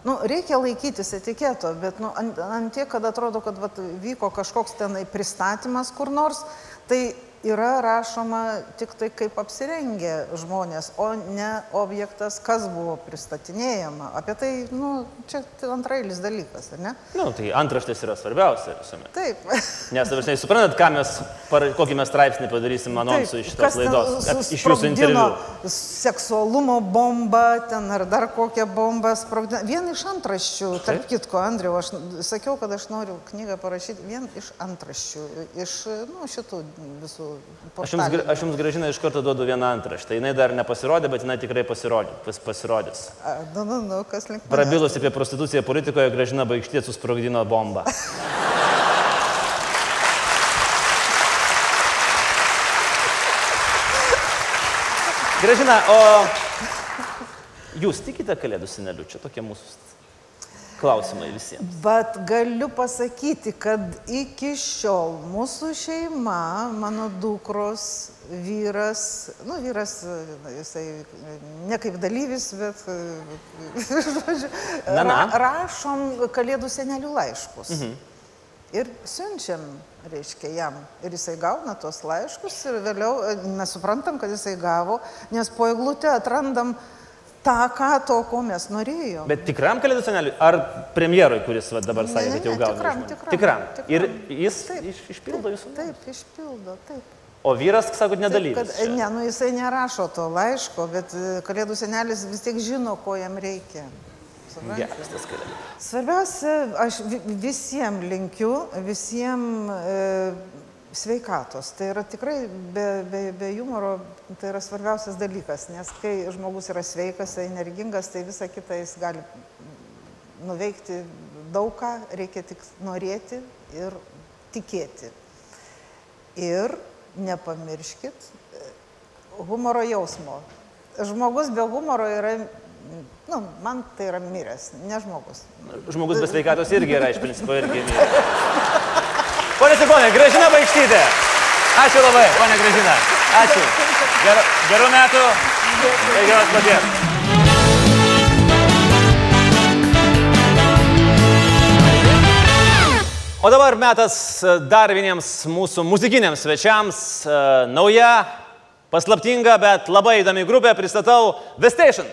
Nu, reikia laikytis etiketo, bet nu, ant, ant tiek, kad atrodo, kad vat, vyko kažkoks tenai pristatymas kur nors, tai yra rašoma tik tai kaip apsirengę žmonės, o ne objektas, kas buvo pristatinėjama. Apie tai, nu, čia antrailis dalykas, ar ne? Na, nu, tai antraštės yra svarbiausia visuomet. Taip. Nes, dabar, suprantat, ką mes, par, kokį mes straipsnį padarysim anonsų iš šitos laidos, iš jūsų interviu. Seksualumo bomba, ten ar dar kokią bombą sprogdino. Vien iš antraščių, tarp kitko, Andriu, aš sakiau, kad aš noriu knygą parašyti vien iš antraščių, iš nu, šitų visų Aš jums, aš jums gražinai iš karto duodu vieną antraštę. Jis dar nepasirodė, bet jinai tikrai pasirodė, pas, pasirodys. A, Nu, nu, nu, kas link. Prabilus apie prostituciją politikoje, gražina baigštė susprogdino bombą. Gražina, o jūs tikite kalėdų seneliu? Čia tokie mūsų klausimai visiems. Bet galiu pasakyti, kad iki šiol mūsų šeima, mano dukros, vyras, nu vyras, jisai ne kaip dalyvis, bet, žodžiu, Na, na. ra, rašom kalėdų senelių laiškus. Mhm. Ir siunčiam, reiškia, jam. Ir jisai gauna tuos laiškus ir vėliau mes suprantam, kad jisai gavo, nes po eglutę atrandam tą, ką to, ko mes norėjom. Bet tikram kalėdų seneliui ar premjerui, kuris va, dabar sakė, kad jau gauna? tikram, žmonių? tikram, tikram. Ir jis iš, išpildo jūsų. Taip, išpildo, taip. O vyras, sakot, Taip, nedalyvis. kad, ne, nu jisai nerašo to laiško, bet e, kalėdų senelis vis tiek žino, ko jam reikia. Geras tas kalėdų. Svarbiausia, aš visiems linkiu, visiems e, sveikatos. Tai yra tikrai be, be, be humoro, tai yra svarbiausias dalykas, nes kai žmogus yra sveikas, energingas, tai visą kitą jis gali nuveikti daug ką, reikia tik norėti ir tikėti. Ir nepamirškit e, humoro jausmo. Žmogus be humoro yra, nu, man tai yra miręs, ne žmogus. Žmogus be sveikatos irgi yra iš principo irgi. Pone ponai, gražina baigštytė. Ačiū labai, ponė gražina. Ačiū. Gerų, gerų metų. Ir geros paties. O dabar metas e, dar vieniems mūsų muzikiniams svečiams. E, Nauja, paslaptinga, bet labai įdomi grupė. Pristatau The Station.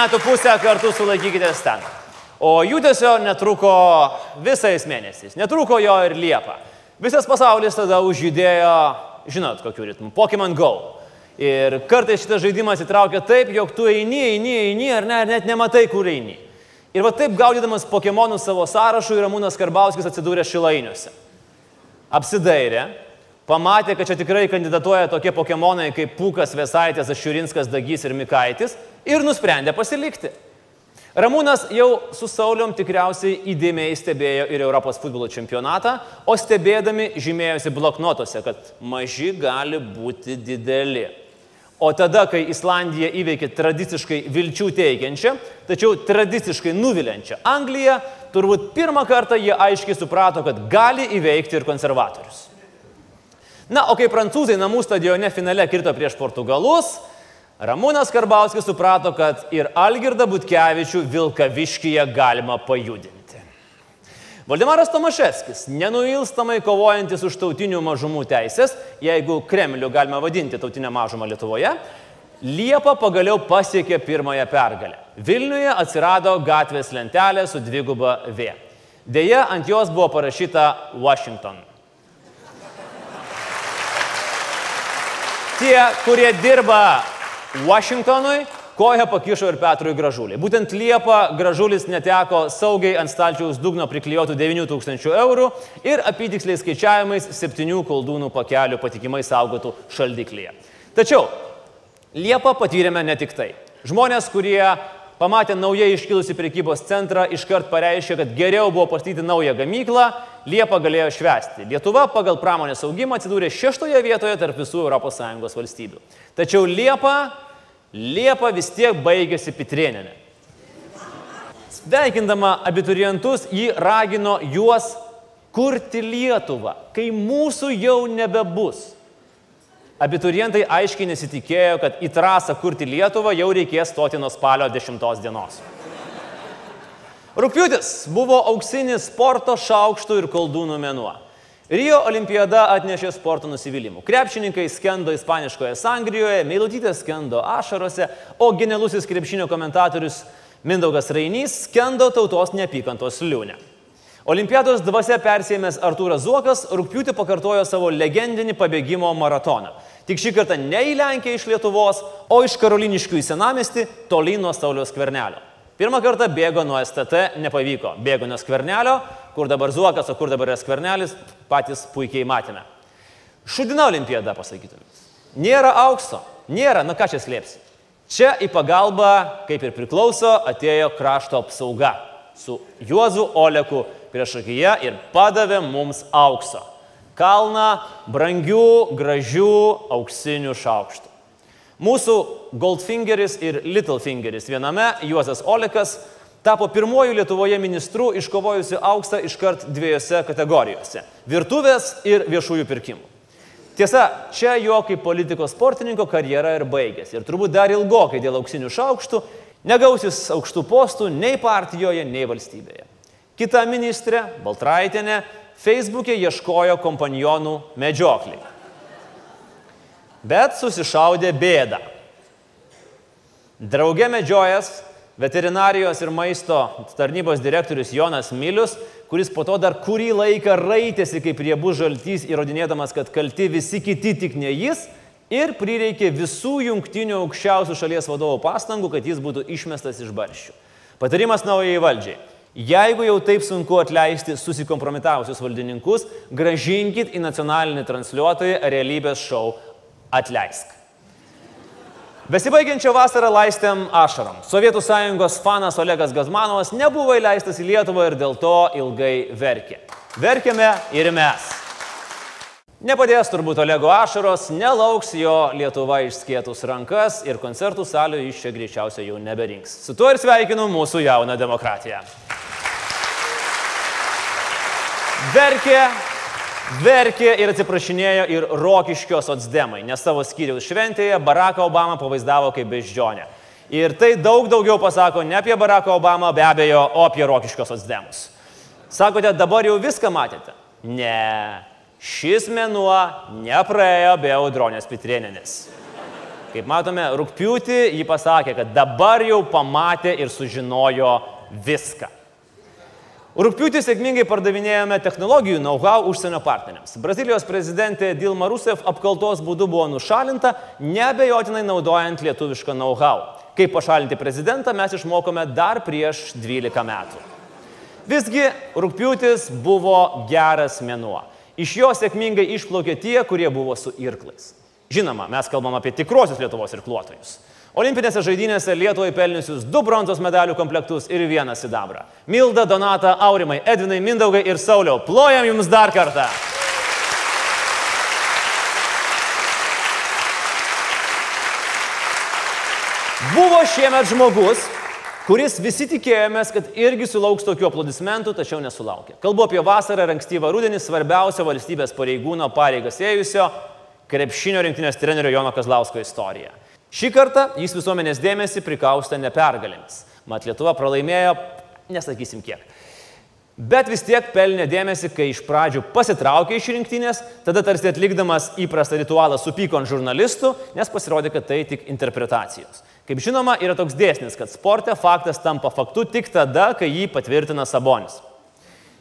Metų pusę kartu sulaikykitės ten. O judesio netruko visais mėnesiais, netruko jo ir Liepa. Visas pasaulis tada užjudėjo, žinot, kokiu ritmu - Pokemon Go. Ir kartais šitas žaidimas įtraukia taip, jog tu eini, eini, eini, ar ne, ar net nematai, kur eini. Ir va taip gaudydamas Pokemonų savo sąrašų, Ramūnas Karbauskis atsidūrė Šilainiuose. Apsidairė, pamatė, kad čia tikrai kandidatuoja tokie Pokemonai kaip Pūkas, Vesaitis, Ašiurinskas, Dagys ir Mikaitis ir nusprendė pasilikti. Ramūnas jau su Saulium tikriausiai įdėmiai stebėjo ir Europos futbolo čempionatą, o stebėdami žymėjosi bloknotuose, kad maži gali būti dideli. O tada, kai Islandija įveikė tradiciškai vilčių teikiančią, tačiau tradiciškai nuviliančią Angliją, turbūt pirmą kartą jie aiškiai suprato, kad gali įveikti ir konservatorius. Na, o kai prancūzai namų stadione finale kirto prieš portugalus, Ramūnas Karbauskis suprato, kad ir Algirdą Butkevičių Vilkaviškyje galima pajudinti. Valdemaras Tomaševskis, nenuilstamai kovojantis už tautinių mažumų teisės, jeigu Kremlių galima vadinti tautinę mažumą Lietuvoje, Liepa pagaliau pasiekė pirmąją pergalę. Vilniuje atsirado gatvės lentelė su dviguba V. Deja, ant jos buvo parašyta Washington. Tie, kurie dirba Washingtonui, koją pakišo ir Petrui Gražuliai. Būtent Liepa Gražulis neteko saugiai ant stalčiaus dugno priklijuotų 9000 eurų ir apytiksliai skaičiavimais 7 koldūnų pakelių patikimai saugotų šaldiklyje. Tačiau Liepa patyrėme ne tik tai. Žmonės, kurie pamatė naujai iškilusi prekybos centrą, iškart pareiškė, kad geriau buvo pastatyti naują gamyklą, Liepa galėjo švęsti. Lietuva pagal pramonės augimą atsidūrė šeštoje vietoje tarp visų ES valstybių. Tačiau Liepa, Liepa vis tiek baigėsi Pitrieninė. Sveikindama abiturientus, ji ragino juos kurti Lietuvą, kai mūsų jau nebebus. Abiturientai aiškiai nesitikėjo, kad į trasą kurti Lietuvą jau reikės stoti nuo spalio 10 dienos. Rūpiutis buvo auksinis sporto šaukštų ir koldūnų mėnuo. Rio olimpiada atnešė sporto nusivylimų. Krepšininkai skendo ispaniškoje Sangrijoje, Meilutytė skendo ašarose, o genialusis krepšinio komentatorius Mindaugas Rainys skendo tautos neapykantos liūnę. Olimpiados dvasia persėmęs Artūras Zuokas rūpiutį pakartojo savo legendinį pabėgimo maratoną. Tik šį kartą ne į Lenkiją iš Lietuvos, o iš Karoliniškių į Senamestį, tolyn nuo Sauliaus Kvernelio. Pirmą kartą bėgo nuo STT, nepavyko. Bėgo nuo Skvernelio, kur dabar Zuokas, o kur dabar yra Skvernelis, patys puikiai matėme. Šudina olimpiada, pasakytumės. Nėra aukso, nėra, na ką čia slėpsi. Čia į pagalbą, kaip ir priklauso, atėjo krašto apsauga su Juozu Oleku priešakyje ir padavė mums aukso. Kalną brangių, gražių, auksinių šaukštų. Mūsų Goldfingeris ir Littlefingeris viename, Juozas Olekas, tapo pirmoju Lietuvoje ministru iškovojusi auksą iškart dviejose kategorijose - virtuvės ir viešųjų pirkimų. Tiesa, čia jo kaip politikos sportininko karjera ir baigėsi. Ir turbūt dar ilgokai dėl auksinių šaukštų negausis aukštų postų nei partijoje, nei valstybėje. Kita ministrė, Baltraitinė, Facebook'e ieškojo kompanionų medžioklį. Bet susišaudė bėdą. Drauge medžiojas veterinarijos ir maisto tarnybos direktorius Jonas Milius, kuris po to dar kurį laiką raitėsi kaip riebus žaltys, įrodinėdamas, kad kalti visi kiti tik ne jis, ir prireikė visų jungtinių aukščiausių šalies vadovų pastangų, kad jis būtų išmestas iš barščių. Patarimas naujai valdžiai. Jeigu jau taip sunku atleisti susikompromitavusius valdininkus, gražinkit į nacionalinį transliuotoją realybės šou Atleisk. Besibaigiančią vasarą laistėm ašarom. Sovietų sąjungos fanas Olegas Gazmanovas nebuvo įleistas į Lietuvą ir dėl to ilgai verkė. Verkėme ir mes. Nepadės turbūt Olego ašaros, nelauks jo Lietuva išskėtus rankas ir koncertų salių iš čia greičiausiai jau neberinks. Su tuo ir sveikinu mūsų jauną demokratiją. Verkė, verkė ir atsiprašinėjo ir rokiškio socdemai, nes savo skyriaus šventėje Baracką Obamą pavaizdavo kaip beždžionę. Ir tai daug daugiau pasako ne apie Baracką Obamą, be abejo, o apie rokiškio socdemus. Sakote, dabar jau viską matėte? Ne, šis mėnuo nepraėjo be audronės Pitrieninės. Kaip matome, rūpjūtį ji pasakė, kad dabar jau pamatė ir sužinojo viską. Rūpiutį sėkmingai pardavinėjome technologijų know-how užsienio partneriams. Brazilijos prezidentė Dilma Rousseff apkaltos būdu buvo nušalinta, nebejotinai naudojant lietuvišką know-how. Kaip pašalinti prezidentą mes išmokome dar prieš 12 metų. Visgi rūpiutis buvo geras mėnuo. Iš jo sėkmingai išplaukė tie, kurie buvo su irklais. Žinoma, mes kalbam apie tikrosius Lietuvos irkluotojus. Olimpinėse žaidynėse Lietuvai pelniusius du bronzos medalių komplektus ir vieną sidabrą. Milda, Donata, Aurimai, Edvinai, Mindaugai ir Sauliau. Plojam jums dar kartą. Buvo šiemet žmogus, kuris visi tikėjomės, kad irgi sulauks tokių aplodismentų, tačiau nesulaukė. Kalbu apie vasarą ir ankstyvą rudenį svarbiausio valstybės pareigūno pareigas ėjusio krepšinio rinktinės trenerio Jono Kazlausko istoriją. Šį kartą jis visuomenės dėmesį prikaustė nepergalėmis. Mat Lietuva pralaimėjo, nesakysim kiek. Bet vis tiek pelnė dėmesį, kai iš pradžių pasitraukė iš rinktinės, tada tarsi atlikdamas įprastą ritualą supyko ant žurnalistų, nes pasirodė, kad tai tik interpretacijos. Kaip žinoma, yra toks dėsnis, kad sporte faktas tampa faktu tik tada, kai jį patvirtina Sabonis.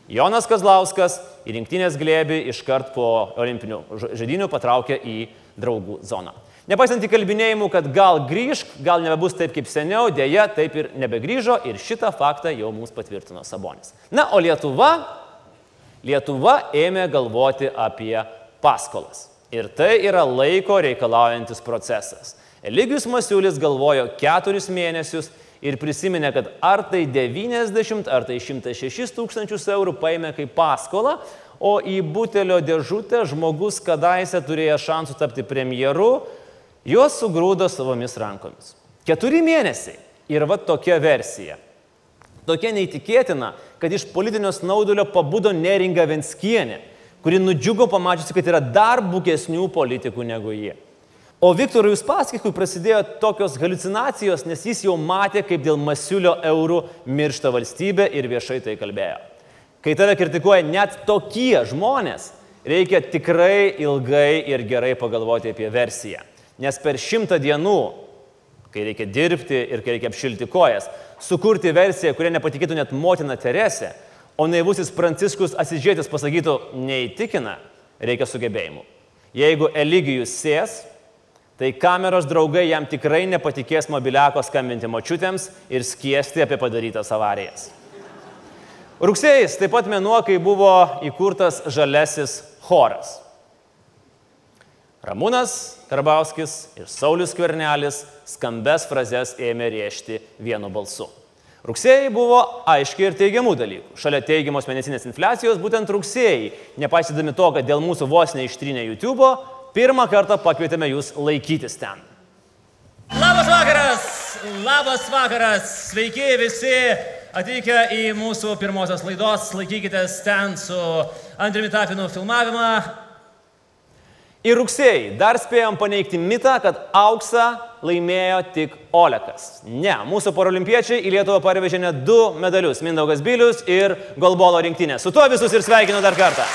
Jonas Kazlauskas į rinktinės glėbį iškart po olimpinių žaidinių patraukė į draugų zoną. Nepaisant įkalbinėjimų, kad gal grįžk, gal nebebus taip kaip seniau, dėja taip ir nebegrįžo ir šitą faktą jau mums patvirtino Sabonis. Na, o Lietuva, Lietuva ėmė galvoti apie paskolas. Ir tai yra laiko reikalaujantis procesas. Eligijus Masiulis galvojo keturis mėnesius ir prisiminė, kad ar tai 90, ar tai 106 tūkstančius eurų paėmė kaip paskolą, o į butelio dėžutę žmogus kadaise turėjo šansų tapti premjeru, juos sugrūdo savomis rankomis. Keturi mėnesiai ir va tokia versija. Tokia neįtikėtina, kad iš politinio snaudulio pabudo neringa Venskienė, kuri nudžiugo pamačiusi, kad yra dar bukesnių politikų negu jie. O Viktorui Uspaskichui prasidėjo tokios halucinacijos, nes jis jau matė, kaip dėl masiulio eurų miršta valstybė ir viešai tai kalbėjo. Kai tave kritikuoja net tokie žmonės, reikia tikrai ilgai ir gerai pagalvoti apie versiją. Nes per šimtą dienų, kai reikia dirbti ir kai reikia apšilti kojas, sukurti versiją, kuria nepatikėtų net motina Teresė, o naivusis Pranciškus Asižėtis pasakytų neįtikina, reikia sugebėjimų. Jeigu Eligijus sės, tai kameros draugai jam tikrai nepatikės mobiliako skambinti močiutėms ir skiesti apie padarytas avarijas. Rugsėjais taip pat mėnuo, kai buvo įkurtas žalesis choras. Ramūnas Karbauskis ir Saulis Kvernelis skambes frazes ėmė rėžti vienu balsu. Rugsėjai buvo aiškiai ir teigiamų dalykų. Šalia teigiamos mėnesinės infliacijos, būtent rugsėjai, nepaisydami to, kad dėl mūsų vos neištrynė YouTube, pirmą kartą pakvietėme jūs laikytis ten. Labas vakaras, labas vakaras, sveiki visi atvykę į mūsų pirmosios laidos, laikykitės ten su Andriumi Tapinu filmavimą. Ir rugsėjai dar spėjom paneigti mitą, kad auksą laimėjo tik Olekas. Ne, mūsų paralimpiečiai į Lietuvą parvežė net du medalius - Mindaugas Bilius ir Golbolo rinktinė. Su tuo visus ir sveikinu dar kartą.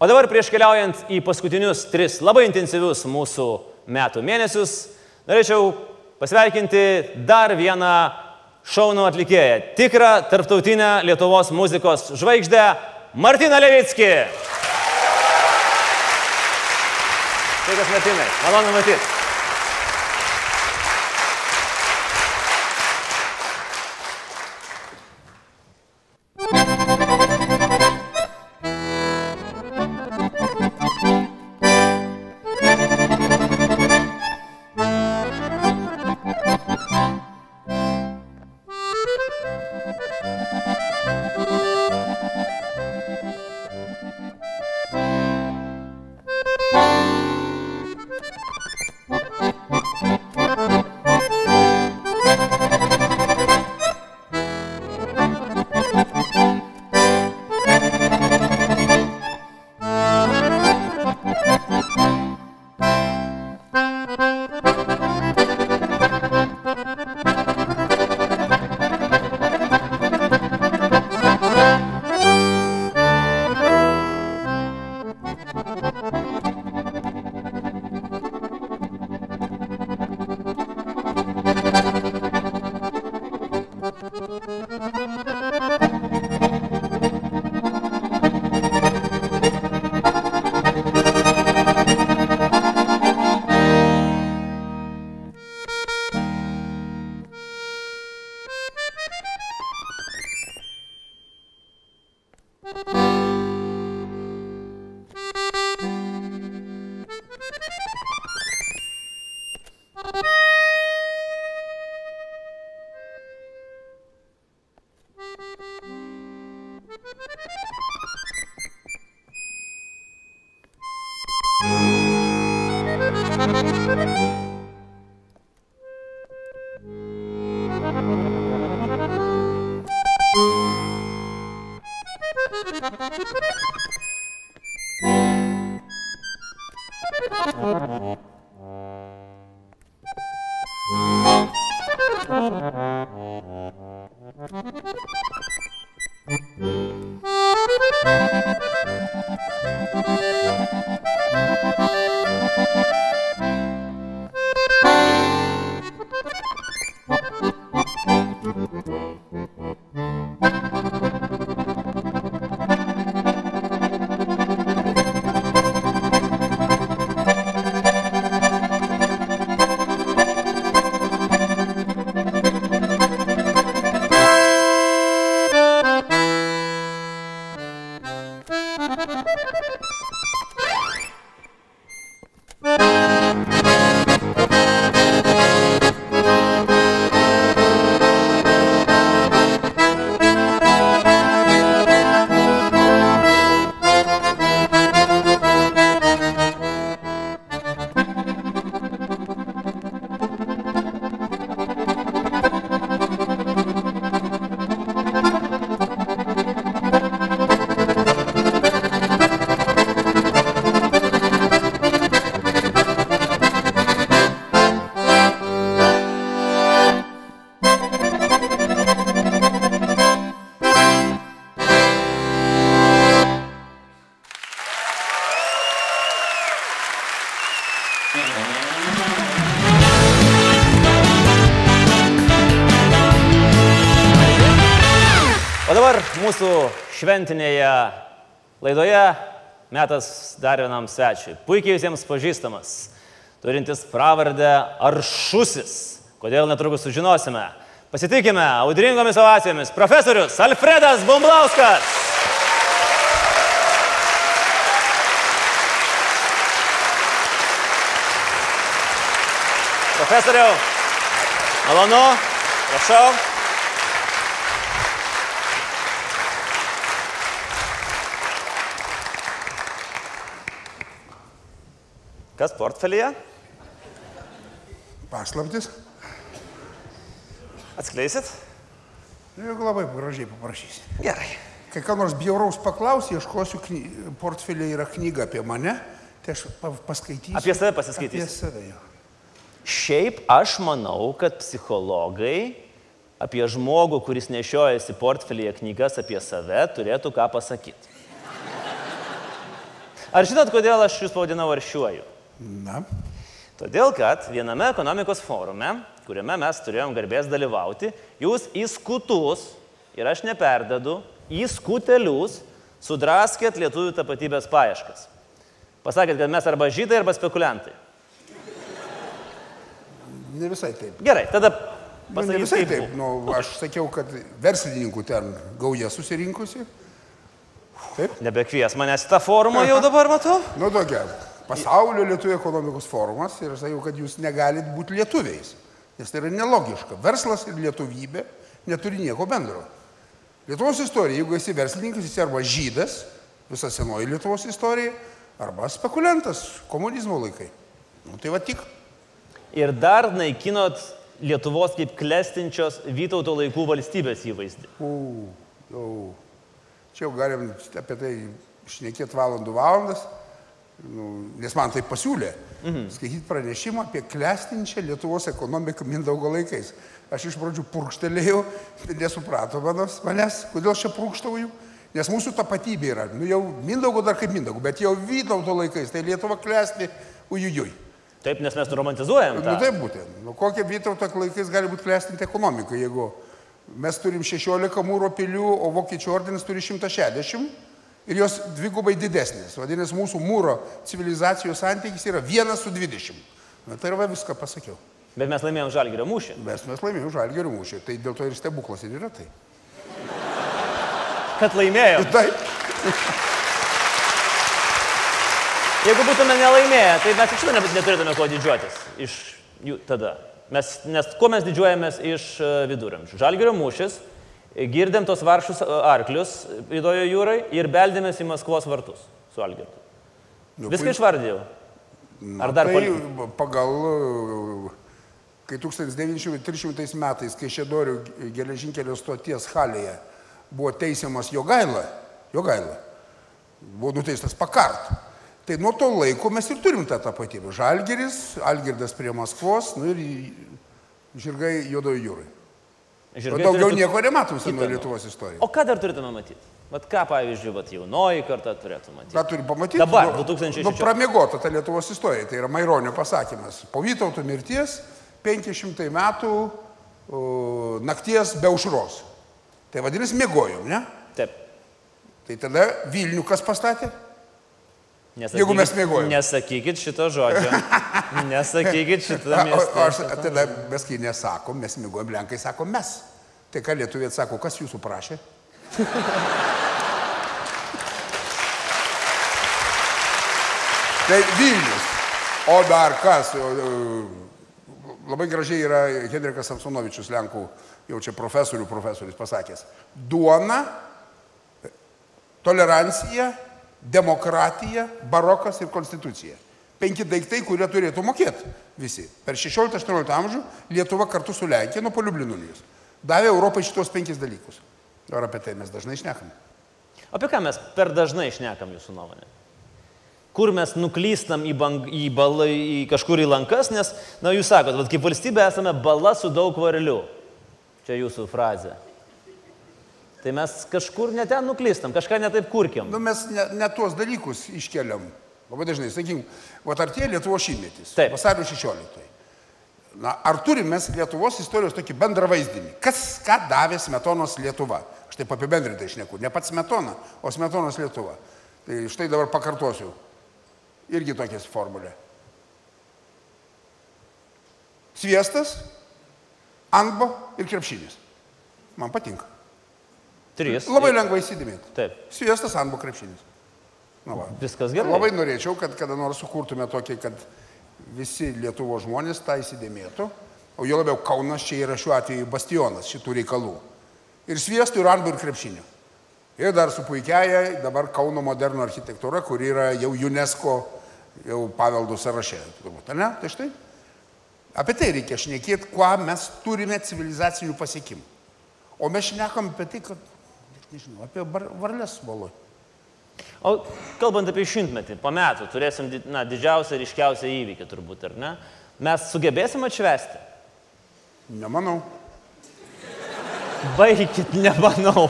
O dabar prieš keliaujant į paskutinius tris labai intensyvius mūsų metų mėnesius, norėčiau pasveikinti dar vieną šaunų atlikėją, tikrą tarptautinę Lietuvos muzikos žvaigždę Martiną Levitskį. Sveikas Martinai, malonu matyti. Šventinėje laidoje metas dar vienam svečiui. Puikiai visiems pažįstamas, turintis pravardę Aršusis. Kodėl netrukus sužinosime. Pasitikime audringomis ovacijomis. Profesorius Alfredas Bumblauskas. Profesoriau, malonu, prašau. Kas portfelyje? Paslaptis. Atskleisit? Nu, Jeigu labai gražiai paprašysi. Gerai. Kai ką nors bjauraus paklaus, ieškosiu, kny... portfelė yra knyga apie mane, tai aš pa- paskaitysiu. Apie save pasiskaitysit. Apie save jau. Šiaip aš manau, kad psichologai apie žmogų, kuris nešiojasi portfelyje knygas apie save, turėtų ką pasakyti. Ar žinot, kodėl aš jūs pavadinau aršiuoju? Na. Todėl, kad viename ekonomikos forume, kuriame mes turėjom garbės dalyvauti, jūs į skutus, ir aš neperdedu, į skutelius sudraskėt lietuvių tapatybės paieškas. Pasakėt, kad mes arba žydai, arba spekuliantai. Ne visai taip. Gerai, tada Nu, ne visai kaip taip. Nu, aš sakiau, kad verslininkų ten gauja susirinkusi. Taip? Nebekvies manęs į tą forumą jau dabar matau. Nu, tokia. Pasaulio lietuvių ekonomikos forumas ir aš sakiau, kad jūs negalit būti lietuviais. Nes tai yra nelogiška. Verslas ir lietuvybė neturi nieko bendro. Lietuvos istorija, jeigu esi verslininkas, esi arba žydas, visa senoji Lietuvos istorija, arba spekuliantas komunizmo laikai. Nu, tai va tik. Ir dar naikinot Lietuvos kaip klestinčios Vytauto laikų valstybės įvaizdį. U, jau. Čia jau galim apie tai šnekėti valandų valandas, nu, nes man tai pasiūlė. Mhm. Skaityti pranešimą apie klestinčią Lietuvos ekonomiką Mindaugo laikais. Aš iš pradžių purkštelėjau, nesuprato manos, manęs, kodėl aš čia purkštauju. Nes mūsų tapatybė yra, nu jau Mindaugo dar kaip Mindaugo, bet jau Vytauto laikais, tai Lietuva klesti, ujujui. Taip, nes mes romantizuojam. Nu taip būtent. Nu, kokia Vytauto laikais gali būti klestinti ekonomika, jeigu mes turim 16 mūro pilių, o Vokiečių ordinas turi 160 ir jos dvigubai didesnės. Vadinasi, mūsų mūro civilizacijos santykis yra 1 su 20. Na, tai yra va viską pasakiau. Bet mes laimėjom žalgerio mūšį. Mes, mes laimėjome žalgerio mūšį, tai dėl to ir stebuklas ir yra tai. Kad laimėjom. Taip. Jeigu būtume nelaimėję, tai mes iš tikrųjų neturėtume ko didžiuotis iš jų tada. Mes, nes kuo mes didžiuojamės iš e, viduramžių? Žalgerio mūšis, girdėm tos varšus e, arklius Vidojo jūrai ir beldėmės į Maskvos vartus su Algirdu. Nu, Viską išvardėjau. Ar dar tai pagal, kai 1903 metais, kai Šedorių geležinkelio stoties Halėje buvo teisiamas Jogaila, Jogaila buvo nuteistas pakart, Tai nuo to laiko mes ir turim tą tapatybę. Žalgeris, Algirdas prie Maskvos, nu ir žirgai juodojo jūrai. Žirgai daugiau turėtų nieko nematom senoje Lietuvos istorijoje. O ką dar turėtume matyti? Vat ką, pavyzdžiui, vat jaunoji karta turėtų matyti? Ką turi pamatyti? Dabar, Nu, 2016. Nu, pramiegota ta Lietuvos istorija. Tai yra Maironio pasakymas. Po Vytauto mirties 500 metų uh, nakties be užros. Tai vadinasi, mėgojom, ne? Taip. Tai tada Vilnių kas pastatė? Nesakykit- Jeigu mes mėgojom. Nesakykit šito žodžio. Nesakykit šito A, O, o aš tada mes kai nesakom, mes mėgojom, Lenkai sako mes. Tai ką lietuvė sako, kas jūsų prašė? tai Vilnius. O dar kas? Labai gražiai yra Henrikas Samsonovičius, Lenkų, jau čia profesorių profesorius pasakęs. Duona, tolerancija, demokratija, barokas ir konstitucija. Penki daiktai, kurie turėtų mokėti visi. Per 16-18 amžių Lietuva kartu su Lenkija nuo Poliublino unijos davė Europai šitos penkis dalykus. Ar apie tai mes dažnai šnekam? Apie ką mes per dažnai šnekam jūsų nuomonė? Kur mes nuklystam į, bang, į, balą, į kažkur į lankas, nes, na, jūs sakot, vat, kaip valstybė esame bala su daug varlių. Čia jūsų frazė. Tai mes kažkur neten nuklystam, kažką netaip kurkiam. Nu, mes ne, ne tuos dalykus iškeliam. Labai dažnai, sakykim, o artėja Lietuvos šimtmetis. Taip. Vasario 16. Na, ar turime mes Lietuvos istorijos tokį bendrą vaizdinį? Kas, ką davė Smetonos Lietuva? Aš taip apibendrintai išneku. Ne pats Smetona, o Smetonos Lietuva. Tai štai dabar pakartosiu. Irgi tokia formulė. Sviestas, antbo ir krepšinis. Man patinka. Trys. Labai lengva įsidėmėti. Taip. Sviestas, antbo krepšinis. Na, va. Viskas gerai. Labai norėčiau, kad kada nors sukurtume tokį, kad visi Lietuvo žmonės tą įsidėmėtų, o jo labiau Kaunas čia yra šiuo atveju bastionas šitų reikalų. Ir sviestų, ir anbų, ir krepšinio. Ir dar su puikiaja dabar Kauno modernų architektūra, kur yra jau UNESCO jau paveldų sąraše. Turbūt, ne? Tai štai. Apie tai reikia šnekėti, kuo mes turime civilizacinių pasiekimų. O mes šnekam apie tai, kad, nežinau, apie varlės valoj. O kalbant apie šimtmetį, po metų turėsim na, didžiausią, ryškiausią įvykį turbūt, ar ne? Mes sugebėsim atšvesti? Nemanau. Baikit, nemanau.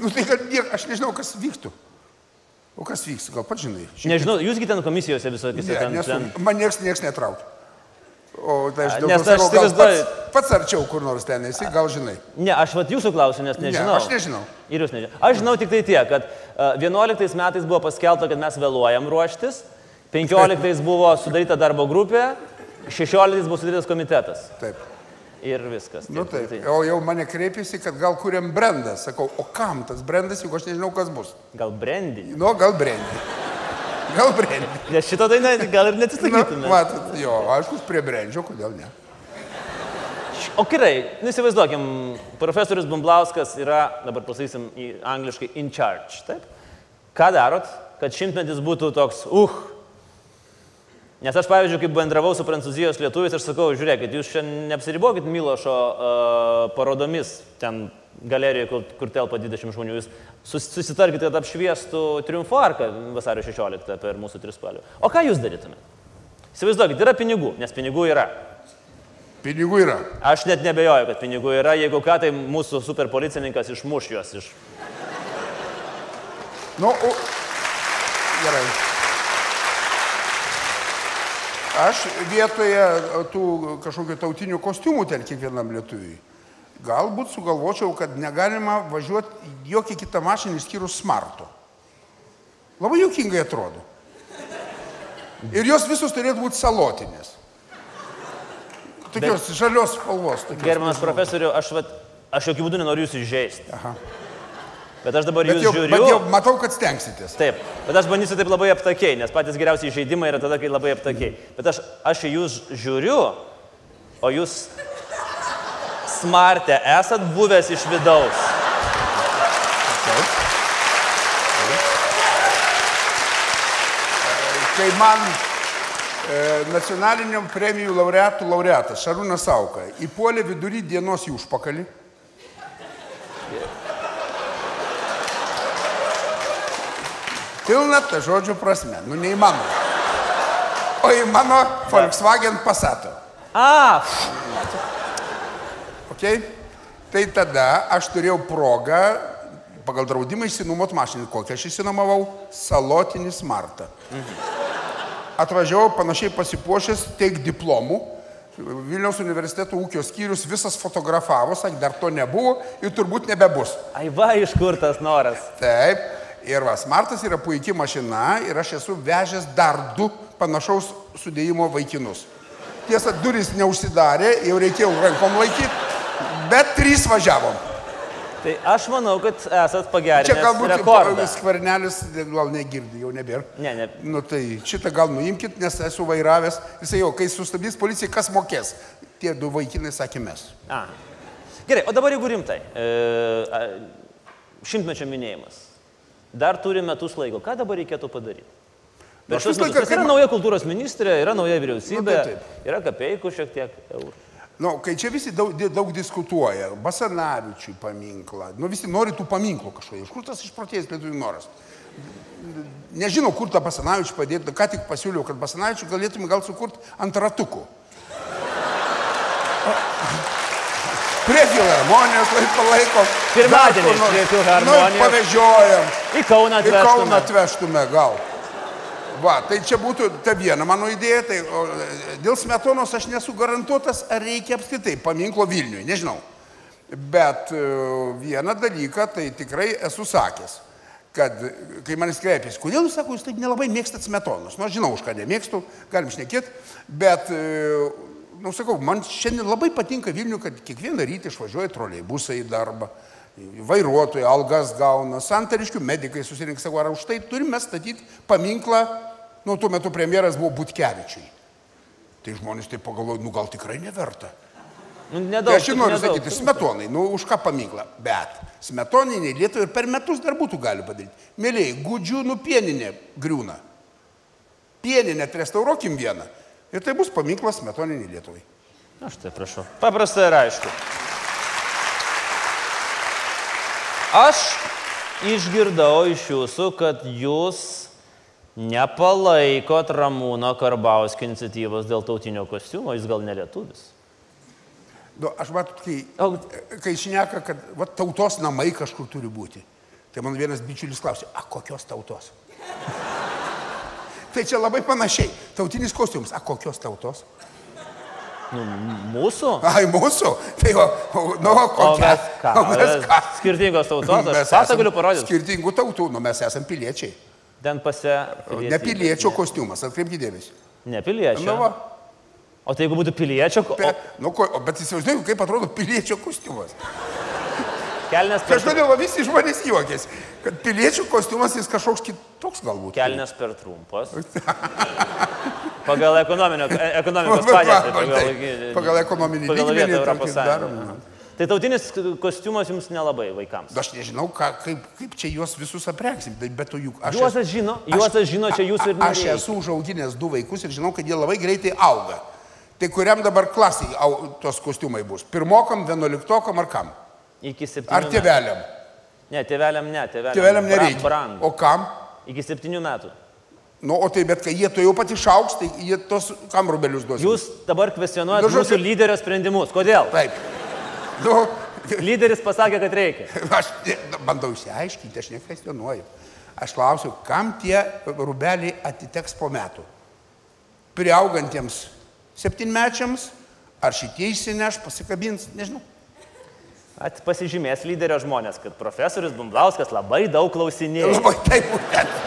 Nu tai kad aš nežinau, kas vyktų. O kas vyks, gal pats žinai? Šiek tiek- Nežinau, jūsgi ten komisijose visokiose Ne, ten. nesu, ten... man nieks, nieks netraukia. O tai aš daugiau sakau, gal įsivaizduoju- pats, pats arčiau kur nors ten esi, gal žinai. Ne, aš vat jūsų klausiu, nes Ne, nežinau. aš nežinau. Ir jūs nežinau. Aš žinau tik tai tiek, kad uh, 11 metais buvo paskelbta, kad mes vėluojam ruoštis, 15 buvo sudaryta darbo grupė, 16 buvo sudarytas komitetas. Taip. Ir viskas. Nu Tiek, taip. O jau mane kreipėsi, kad gal kuriam brandą. Sakau, o kam tas brandas, jeigu aš nežinau, kas bus. Gal brandy? Nu, gal brandy. Gal brandy. Nes šito tai ne, gal ir Na, neatsisakytume. matot, jo, aišku, prie brandžio, kodėl ne. O gerai, nu įsivaizduokim, profesorius Bumblauskas yra, dabar pasakysim angliškai, in charge. Taip? Ką darot, kad šimtmetis būtų toks, uh. Nes aš, pavyzdžiui, kai bendravau su prancūzijos lietuviais, aš sakau, žiūrėkit, jūs šiandien neapsiribokit Milošo uh, parodomis, ten galerijoje, kur, kur telpa 20 žmonių, jūs sus, susitarkite, kad apšviestų triumfo arką vasario 16 per mūsų trispalių. O ką jūs darytumėte? Įsivaizduokit, yra pinigų, nes pinigų yra. Pinigų yra. Aš net nebejoju, kad pinigų yra, jeigu ką, tai mūsų superpolicininkas išmuš juos iš... Nu, o... gerai. Aš vietoje tų kažkokių tautinių kostiumų ten kiekvienam lietuviui. Galbūt sugalvočiau, kad negalima važiuoti jokią kitą mašiną išskyrus smarto. Labai juokingai atrodo. Ir jos visos turėtų būti salotinės. Tokios Bet... žalios spalvos. Gerbiamas profesoriu, aš, vat, aš jokių būdų nenoriu jūsų įžeisti. Aha. Bet aš dabar Bet jūs jau, žiūriu. bet jau matau, kad stengsitės. Taip, bet aš bandysiu taip labai aptakiai, nes patys geriausiai žaidimai yra tada, kai labai aptakiai. Bet aš, aš į jūs žiūriu, o jūs smarte esat buvęs iš vidaus. kai man e, nacionaliniam premijų laureatų laureatas Šarūnas Sauka įpuolė vidury dienos į užpakalį. Pilna ta žodžio prasme. Nu, neįmanoma. O į mano Volkswagen Passato. A, Okay? Tai tada aš turėjau progą pagal draudimą išsinuomot mašiną. Kokią aš išsinuomavau? Salotinis Marta. Atvažiavau panašiai pasipuošęs, teik diplomų. Vilniaus universiteto ūkio skyrius visas fotografavo, sakė, dar to nebuvo ir turbūt nebebus. ai va, iš kur tas noras. Taip. Ir vas, Martas yra puikia mašina ir aš esu vežęs dar du panašaus sudėjimo vaikinus. Tiesa, durys neužsidarė, jau reikėjo rankom laikyti, bet trys važiavom. Tai aš manau, kad esat pagerinęs Čia galbūt rekordą. skvernelis gal negirdi, jau nebėra. Ne, ne. Nu tai šitą gal nuimkit, nes esu vairavęs. Jisai jau, kai sustabdys policija, kas mokės? Tie du vaikinai sakė mes. A. Gerai, o dabar jeigu rimtai. E, šimtmečio minėjimas. Dar turime metus laiko. Ką dabar reikėtų padaryti? Per šios laiką, metus. kai Yra ma- nauja kultūros ministrė, yra nauja vyriausybė, Nu, tai yra kapeikų šiek tiek eurų. Nu, kai čia visi daug, daug diskutuoja, Basanavičiui paminklą, nu visi nori tų paminklų kažko. Iš kur tas išprotėjęs lietuvių noras? Nežinau, kur tą Basanavičių padėti, ką tik pasiūliau, kad Basanavičių galėtume gal sukurti ant ratukų. Prie filharmonijos laiko laiko. Pirmadienį prie filharmonijos. Nu, pavežiojam. Į Kauną Į Kauną atvežtume. atvežtume gal. Va, tai čia būtų ta viena mano idėja. Tai, o, dėl smetonos aš nesu garantuotas, ar reikia apskritai paminklo Vilniui, nežinau. Bet e, vieną dalyką tai tikrai esu sakęs, kad kai manęs kreipėsi, kodėl jūs sako, jūs taip nelabai mėgstat smetonos. Nu, aš žinau, už ką nemėgstu, galim šnekėti, bet, e, nu, sakau, man šiandien labai patinka Vilniui, kad kiekvieną rytą išvažiuoja troleibusai į darbą, vairuotojai algas gauna, santariškių medikai susirinks, sako, ar už tai turime statyti paminklą, nu, tuo metu premjeras buvo Butkevičiui. Tai žmonės taip pagalvojo, nu gal tikrai neverta. Nu, Tai nedaug. aš ir noriu nedaug. sakyti, smetonai, nu už ką paminklą, bet smetoniniai Lietuvai ir per metus dar būtų gali padaryti. Mėlyjei, gudžiūnų pieninė griūna. Pieninę restauruokim vieną. Ir tai bus paminklas smetoniniai Lietuvai. Aš tai prašau. Paprasta ir aišku. Aš išgirdau iš jūsų, kad jūs nepalaikot Ramūno Karbauskio iniciatyvos dėl tautinio kostiumo, jis gal nelietuvis. Nu, aš matot, kai, kai šneka, kad va, tautos namai kažkur turi būti. Tai man vienas bičiulis klausė, a kokios tautos? tai čia labai panašiai. Tautinis kostiumas, a kokios tautos? Nu, mūsų? Ai, mūsų. Tai o, o, nu, O kokia? mes ką? O mes ką? Skirtingos tautos, aš Mes pasą esam galiu parodyti. Skirtingų tautų, nu mes esame piliečiai. Ten pase. Ne piliečio kostiumas, atkreipkite dėmesį. Ne piliečio. Nu, va. O tai jeigu būtų piliečio, ko- Pe, nu, ko, o, bet įsivaizduoju, kaip atrodo piliečio kostiumas. kelnes per, Kažkodėl visi žmonės juokėsi, kad piliečio kostiumas jis kažkoks kitoks galbūt. kelnes per trumpos. Pagal ekonominio, e- ekonomikos padėtį. Va, taip, pagal ekonominį pagal lygmenį vietą tam, Europos. Sąjungoje. Tai tautinis kostiumas jums nelabai vaikams. Aš nežinau, ką, kaip, kaip čia juos visus aprengsim, tai bet to juk aš. Juozas žino, Juozas žino, čia jūsų ir a- Aš esu užauginęs du vaikus ir žinau, kad jie labai greitai auga. Tai kuriam dabar klasiai au, tos kostiumai bus? Pirmokam, vienuoliktokam ar kam? Iki septynių. Ar tėveliam? Ne, tėveliam ne, tėveliam. Tėveliam nereikia. Brangu. O kam? Iki septynių metų. Nu, o tai bet kai jie to jau pat išauks, tai jie tos kam rubelius duos. Jūs dabar kvestionuojate Nu, mūsų lyderio sprendimus. Kodėl? Taip. Nu, Lyderis pasakė, kad reikia. Aš ne- bandau išsiaiškinti, aš nekvestionuoju. Aš klausiu, kam tie rubeliai atiteks po metų? Priaugantiems septynmečiams, ar šitie išsineš, pasikabins, nežinau. At pasižymės lyderio žmonės, kad profesorius Bumblauskas labai daug klausinėjo. Labai taip būtent.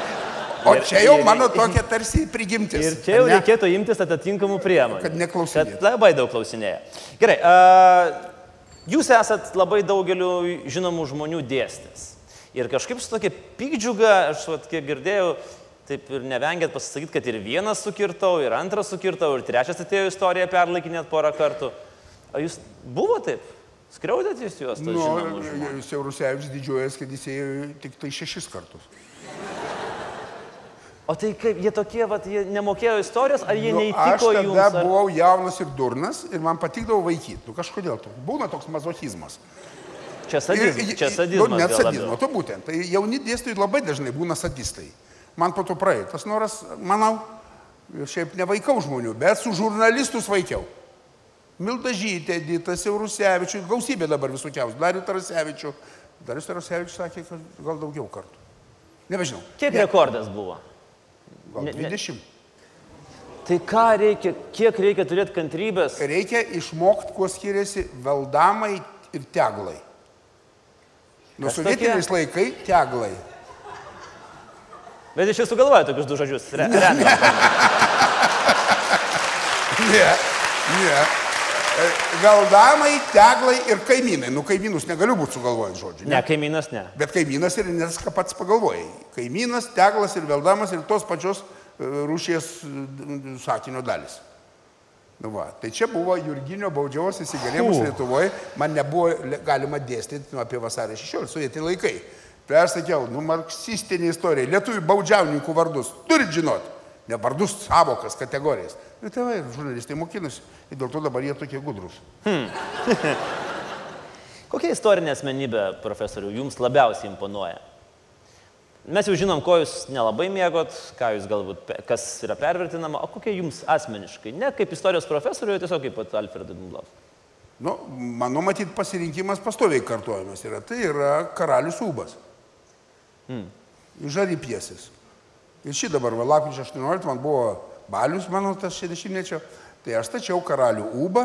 O Ir- čia jau mano tokia tarsi prigimtis. Ir čia jau reikėtų imtis atitinkamų priemonių. Kad neklausinėtų. Kad labai daug klausinėja. Gerai, a, jūs esat labai daugeliu žinomų žmonių dėstis. Ir kažkaip su tokia pikdžiuga, aš vat, kiek girdėjau, taip ir nevengėt pasakyti, kad ir vienas sukirtau, ir antras sukirtau, ir trečias atėjo istoriją perlaikinėt porą kartų. O jūs buvo taip? Skriaudėt jūs juos? Nu? Siaurusevičius didžiuojas, kad jis ėjo tik tai šešis kartus. O tai kaip, jie tokie, vat, jie nemokėjo istorijos, ar jie Nu, neįtiko aš tada jums? Ar... buvau jaunas ir durnas ir man patikdavo vaikyti. Nu kažkodėl tai. Būna toks mazochizmas. Čia sadizmas. Ir- Čia Nu, sadizmas. net gal sadizmo, labiau. to būtent. Tai jauni dėstytojai labai dažnai būna sadistai. Man po to praėjo. Tas noras, manau, šiaip nevaikau žmonių, bet su žurnalistus vaikiau. Mildažytė, Ditas Eurusevičius, gausybė dabar visokiausių. Darius Tarasevičius. Darius Tarasevičius sakė, kad gal daugiau kartų. Nebežinau. Kiek rekordas buvo? Gal Ne- ne- 20. Tai ką reikia, kiek reikia turėti kantrybės? Reikia išmokti, kuo skiriasi valdamai ir teglai. Kas sovietiniais laikai teglai. Bet iš jūsų galvoja tokius du žodžius. Re, remiam. Ne, ne. E, Valdamai, teglai ir kaimynai. Nu, kaimynus negaliu būti sugalvojant žodžiu. Ne, kaimynas ne. Bet kaimynas ir nes ką pats pagalvojai. Kaimynas, teglas ir veldamas ir tos pačios e, rūšies e, sakinio dalis. Nu va, tai čia buvo Jurginio baudžiavos įsigalėjimas. Lietuvoje, man nebuvo galima dėstyti nu, apie vasario 16, sovietiniai laikai. Tai aš sakiau, nu, marksistinė istorija, lietuvių baudžiauninkų vardus, turit žinoti, ne vardus, savokas, kategorijas. Ir tėvai, žurnalistai mokinasi, ir dėl to dabar jie tokie gudrus. Hmm. Kokia istorinė asmenybė, profesoriu, jums labiausiai imponuoja? Mes jau žinom, ko jūs nelabai mėgot, ką jūs galbūt, kas yra pervertinama, o kokia jums asmeniškai, ne kaip istorijos profesoriui, tiesiog kaip pat Alfredui Dumblaus. Nu, mano matyt pasirinkimas pastoviai kartuojamas yra. Tai yra karalius Ūbas. Mm. Žari piesis. Ir šį dabar, va, lapkričio 18 man buvo balius mano tas 60-mečio. Tai aš stačiau karalių Ūbą,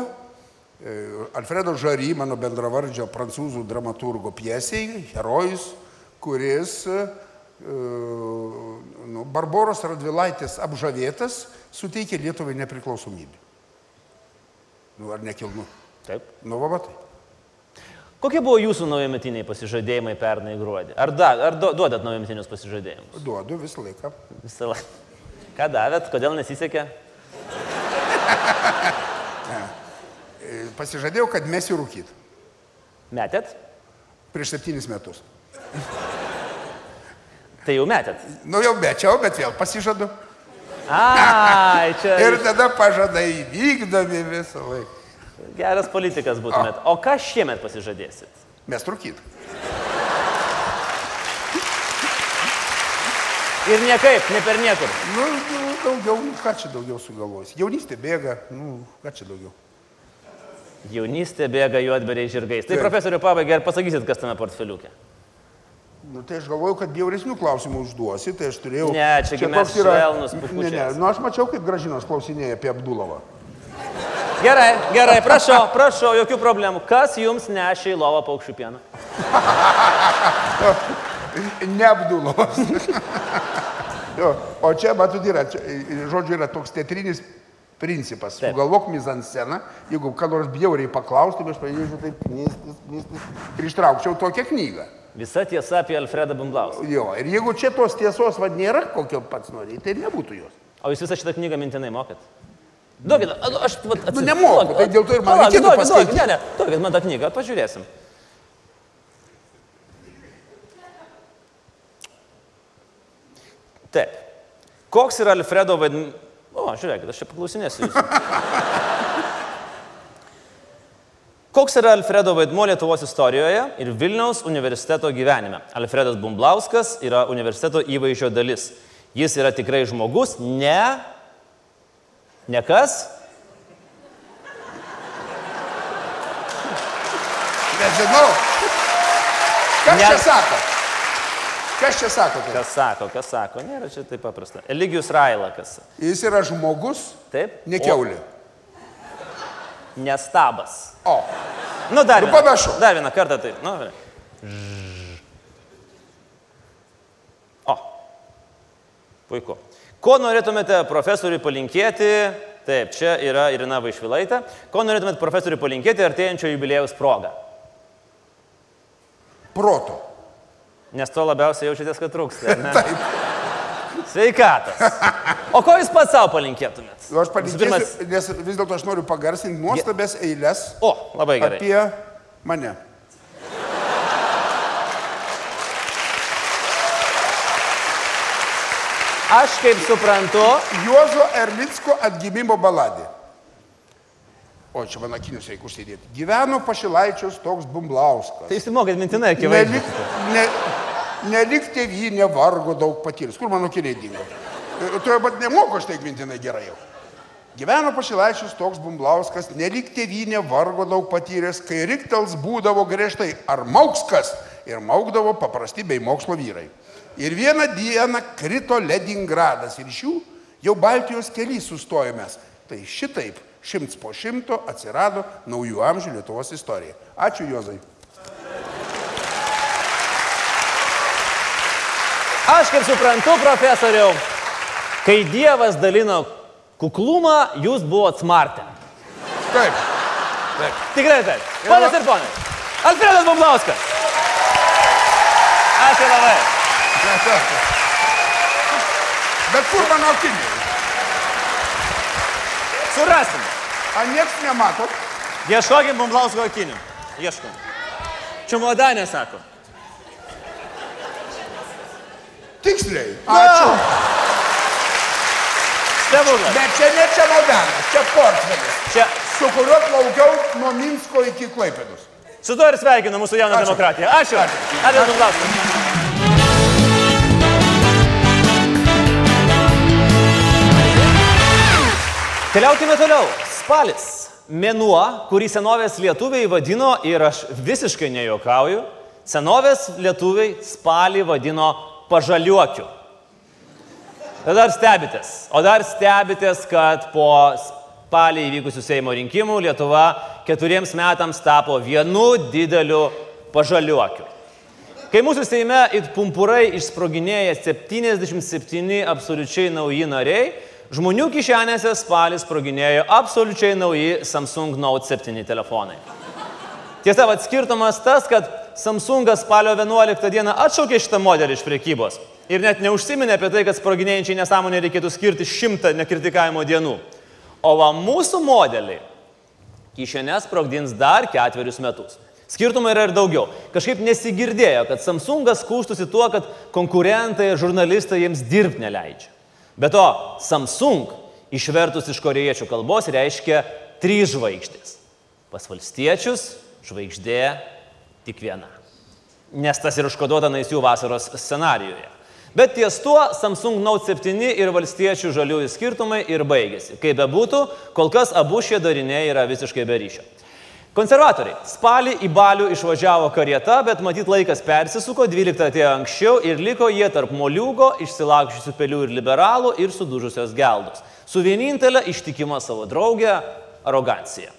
e, Alfredo Žary, mano bendravardžio prancūzų dramaturgo piesiai, herojus, kuris e, nu, Barboros Radvilaitės apžavėtas suteikė Lietuvai nepriklausomybę. Nu, ar nekilnu? Taip. Nu, va, va tai. Kokie buvo jūsų naujametiniai pasižadėjimai pernai gruodį? Ar, da, ar du, duodat naujametinius pasižadėjimus? Duodu visą laiką. Visą laiką. Ką davėt, kodėl nesisekė? Ne. E, Pasižadėjau, kad mesiu rūkyti. Metėt? Prieš septynis metus. Tai jau metėt. Nu jau mečiau, bet vėl pasižadu. Ai, čia. Ir tada pažadai vykdomi visą laiką. Geras politikas būtumėt. O ką šiemet pasižadėsit? Mes rūkyti. Ir niekaip, ne per niekur. Nu, nu, daugiau, nu, ką čia daugiau sugalvosi. Jaunystė bėga, nu, ką čia daugiau. Jaunystė bėga juodberiai žirgais. Tai Taip. profesoriu pabaigai, ar pasakysit, kas tame portfeliukė? Nu, tai aš galvoju, kad bjauresnių klausimų užduosi, tai aš turėjau... Ne, čia gi mes yra- Ne, ne, nu aš mačiau, kaip gražinas klausinėja apie Abdulovą. Gerai, gerai, prašau, prašau, jokių problemų. Kas jums nešė į lovą paukščių pieną? Ne Abdulovas. jo, o čia, matot, yra, čia, žodžiu, yra toks teatrinis principas. Sugalvok mizansceną, jeigu ką nors bjauriai paklaustum, aš pradėčiau taip knistis, knistis ir ištraukčiau tokią knygą. Visa tiesa apie Alfredą Bumblauską. Jo, ir jeigu čia tos tiesos vad nėra, kokio pats nori, tai nebūtų jos. O jūs visą šitą knygą mintinai mokat? Duokit, aš... Vat, Nu, nemoku, tai dėl to ir man reikėtų paskaityti. Ne, ne, duokit man tą knygą, pažiūrėsim. Taip. Koks yra Alfredo vaidmuo? O, žiūrėkit, aš čia paklausinėsiu jūsų. Koks yra Alfredo vaidmuo Lietuvos istorijoje ir Vilniaus universiteto gyvenime? Alfredas Bumblauskas yra universiteto įvaizdžio dalis. Jis yra tikrai žmogus, ne... Ne kas? Nežinau. Kas Ne- čia sako? Kas čia sako? tai? Kas sako, kas sako, nėra čia taip paprasta. Eligijus Railakas. Jis yra žmogus, Taip? ne keulė. Nestabas. O. Nu, dar. Nu, panašu. Dar vieną kartą taip. Nu, o. Puiku. Ko norėtumėte profesoriui palinkėti? Taip, čia yra Irina Vaišvilaitė. Ko norėtumėte profesoriui palinkėti artėjančio jubilėjaus progą? Proto. Nes to labiausiai jaučiatės, kad trūksta. ne? Sveikatas. O ko jūs pats savo palinkėtumėt? Nu, aš palinkėsiu, nes vis dėlto aš noriu pagarsinti nuostabės eilės O, labai gerai. apie mane. Aš kaip suprantu. Juozo Erlicko atgimimo baladė. O čia man akinius reikia užsidėti. Gyveno pašilaičius toks Bumblauskas. Tai jūs mokėt mintinai, akivaizdžiai. Nelik, ne, Nelik tėvynė vargo daug patyrus. Kur mano kiniai dingo? E, Tu jau pat nemoku aš taip mintinai gerai jau. Gyveno pašilaičius toks Bumblauskas, nelik tėvynė vargo daug patyręs, kai riktels būdavo griežtai ar maukskas ir maukdavo paprasti bei mokslo vyrai. Ir vieną dieną krito Ledingradas ir iš jų jau Baltijos keliai sustojomės. Tai šitaip šimts po šimto atsirado naujų amžių Lietuvos istorija. Ačiū Jozai. Aš kaip suprantu, profesoriau, kai Dievas dalino kuklumą, jūs buvote smartę. Taip. Taip. Tikrai taip. Ponas ir ponai. Alfredas Bublauskas. Ačiū labai. Bet kur mano akiniai? Surasim. A nieks nematot? Ieškokim Bumblausko akinių. Ieškom. Čumodanė sako. Tiksliai. Ačiū. Stebuklas. Bet čia ne čia maldanas, čia portfelis. Čia. Su kuriuo plaukiau nuo Minsko iki Klaipėdos. Su tuo ir sveikinu mūsų jauną Ačiū. demokratiją. Ačiū. Ačiū Bumblausko. Keliaukime toliau. Spalis. Mėnuo, kurį senovės lietuviai vadino, ir aš visiškai nejokauju, senovės lietuviai spalį vadino pažaliuokiu. Ir dar stebitės. O dar stebitės, kad po spalį įvykusių Seimo rinkimų Lietuva keturiems metams tapo vienu dideliu pažaliuokiu. Kai mūsų Seime it pumpurai išsproginėja 77 absoliučiai nauji nariai, žmonių kišenėse spalį sproginėjo absoliučiai nauji Samsung Note 7 telefonai. Tiesa, vad skirtumas tas, kad Samsungas spalio 11 dieną atšaukė šitą modelį iš priekybos ir net neužsiminė apie tai, kad sproginėjančiai nesąmonė reikėtų skirti šimtą nekritikavimo dienų. O va mūsų modeliai kišenės sprogdins dar ketverius metus. Skirtumai yra ir daugiau. Kažkaip nesigirdėjo, kad Samsungas skūstusi tuo, kad konkurentai ir žurnalistai jiems dirbti neleidžia. Be to, Samsung išvertus iš korejiečių kalbos reiškia trys žvaigždės. Pas valstiečius žvaigždė tik viena. Nes tas ir užkoduota naisių vasaros scenarijoje. Bet ties tuo Samsung Note 7 ir valstiečių žaliųjų skirtumai ir baigėsi. Kaip bebūtų, kol kas abu šie dariniai yra visiškai be ryšio. Konservatoriai. Spalį į balių išvažiavo karieta, bet matyt laikas persisuko, 12 atėjo anksčiau ir liko jie tarp moliūgo, išsilakščiusių pelių ir liberalų ir sudužusios geldos. Su vienintelė ištikima savo draugė - arogancija.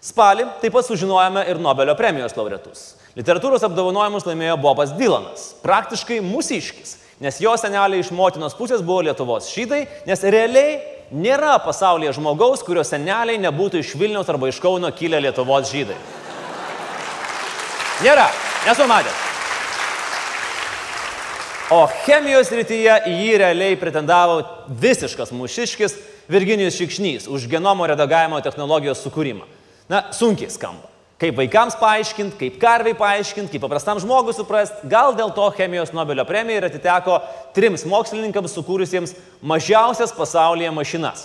Spalį taip pat sužinojome ir Nobelio premijos laureatus. Literatūros apdovanojimus laimėjo Bobas Dylanas, praktiškai mūsiškis, nes jo seneliai iš motinos pusės buvo Lietuvos šydai, nes realiai nėra pasaulyje žmogaus, kurio seneliai nebūtų iš Vilniaus arba iš Kauno kilę Lietuvos žydai. Nėra, nesu matęs. O chemijos rytyje į jį realiai pretendavo visiškas mūšiškis Virginijus Šikšnys už genomo redagavimo technologijos sukūrimą. Na, sunkiai skamba. Kaip vaikams paaiškinti, kaip karvai paaiškinti, kaip paprastam žmogui suprasti, gal dėl to chemijos Nobelio premija ir atiteko trims mokslininkams sukūrusiems mažiausias pasaulyje mašinas.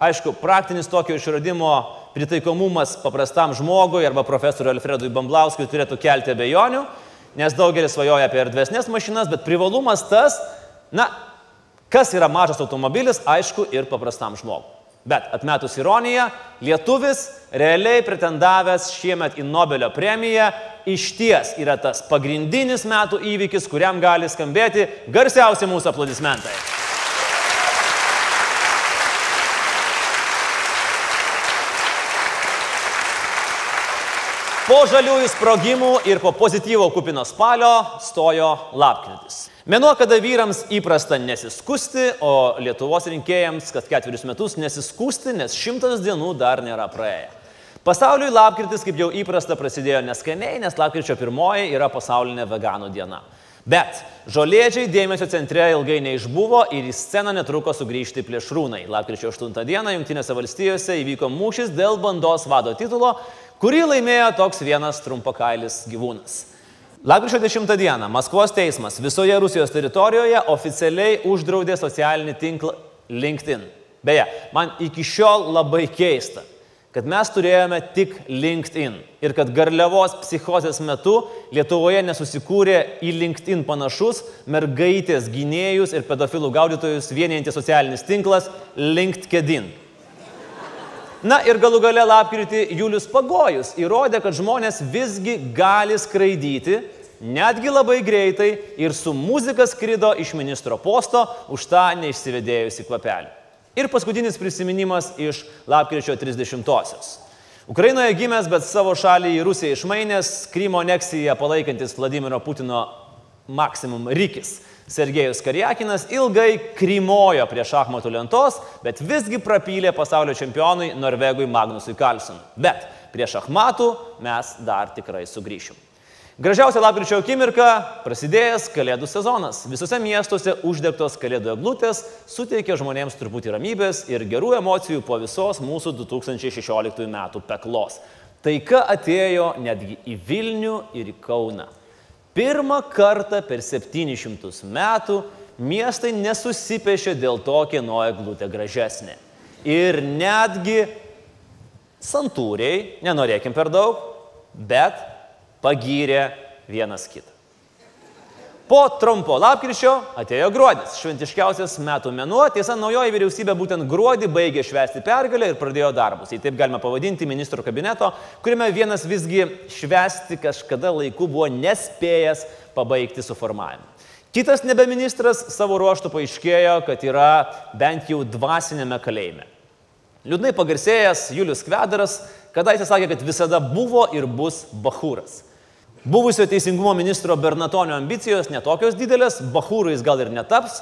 Aišku, praktinis tokio išradimo pritaikomumas paprastam žmogui arba profesoriui Alfredui Bamblauskui turėtų kelti abejonių, nes daugelis svajoja apie erdvesnės mašinas, bet privalumas tas, na, kas yra mažas automobilis, aišku, ir paprastam žmogui. Bet atmetus ironiją, lietuvis realiai pretendavęs šiemet į Nobelio premiją iš ties yra tas pagrindinis metų įvykis, kuriam gali skambėti garsiausi mūsų aplodismentai. Po žaliųjų sprogimų ir po pozityvo kupino spalio stojo lapkritis. Mėnuo, kada vyrams įprasta nesiskusti, o Lietuvos rinkėjams kas ketverius metus nesiskusti, nes šimtas dienų dar nėra praėję. Pasauliui lapkritis, kaip jau įprasta, prasidėjo neskaniai, nes lapkričio pirmoji yra pasaulinė veganų diena. Bet žolėdžiai dėmesio centre ilgai neišbuvo ir į sceną netruko sugrįžti plėšrūnai. Lapkričio 8 dieną Junktinėse valstijose įvyko mūšis dėl bandos vado titulo, kurį laimėjo toks vienas trumpakailis gyvūnas. Lapkričio 10 dieną Maskvos teismas visoje Rusijos teritorijoje oficialiai uždraudė socialinį tinklą LinkedIn. Beje, man iki šiol labai keista, kad mes turėjome tik LinkedIn ir kad garliavos psichozės metu Lietuvoje nesusikūrė į LinkedIn panašus mergaitės gynėjus ir pedofilų gaudytojus vienijantis socialinis tinklas LinkedIn. Na ir galų gale lapkritį Julius Pagojus įrodė, kad žmonės visgi gali skraidyti, netgi labai greitai ir su muzika skrido iš ministro posto už tą neišsivedėjusi kvapelį. Ir paskutinis prisiminimas iš lapkričio 30-osios. Ukrainoje gimęs, bet savo šalį į Rusiją išmainęs, Krymo aneksiją palaikantis Vladimiro Putino maksimum Rykis. Sergejus Karjakinas ilgai krymojo prie šachmatų lentos, bet visgi prapylė pasaulio čempionui Norvegui Magnusui Carlsonui. Bet prie šachmatų mes dar tikrai sugrįšim. Gražiausia lapkričio akimirka - prasidėjęs Kalėdų sezonas. Visose miestuose uždegtos Kalėdų eglutės suteikia žmonėms truputį ramybės ir gerų emocijų po visos mūsų 2016 metų peklos. Taika atėjo netgi į Vilnių ir į Kauną. Pirmą kartą per 700 metų miestai nesusipešė dėl to, kieno eglutė gražesnė. Ir netgi santūriai, nenorėkim per daug, bet pagyrė vienas kitą. Po trumpo lapkričio atėjo gruodis, šventiškiausias metų mėnuo. Tiesa, naujoji vyriausybė būtent gruodį baigė švęsti pergalę ir pradėjo darbus. Jei taip galima pavadinti ministro kabineto, kuriame vienas visgi švęsti kažkada laiku buvo nespėjęs pabaigti suformavimą. Kitas nebeministras savo ruoštų paaiškėjo, kad yra bent jau dvasinėme kalėjime. Liūdnai pagarsėjęs Julius Kvedaras kadaise sakė, kad visada buvo ir bus bahūras. Buvusio teisingumo ministro Bernatonio ambicijos netokios didelės, bahūrais gal ir netaps,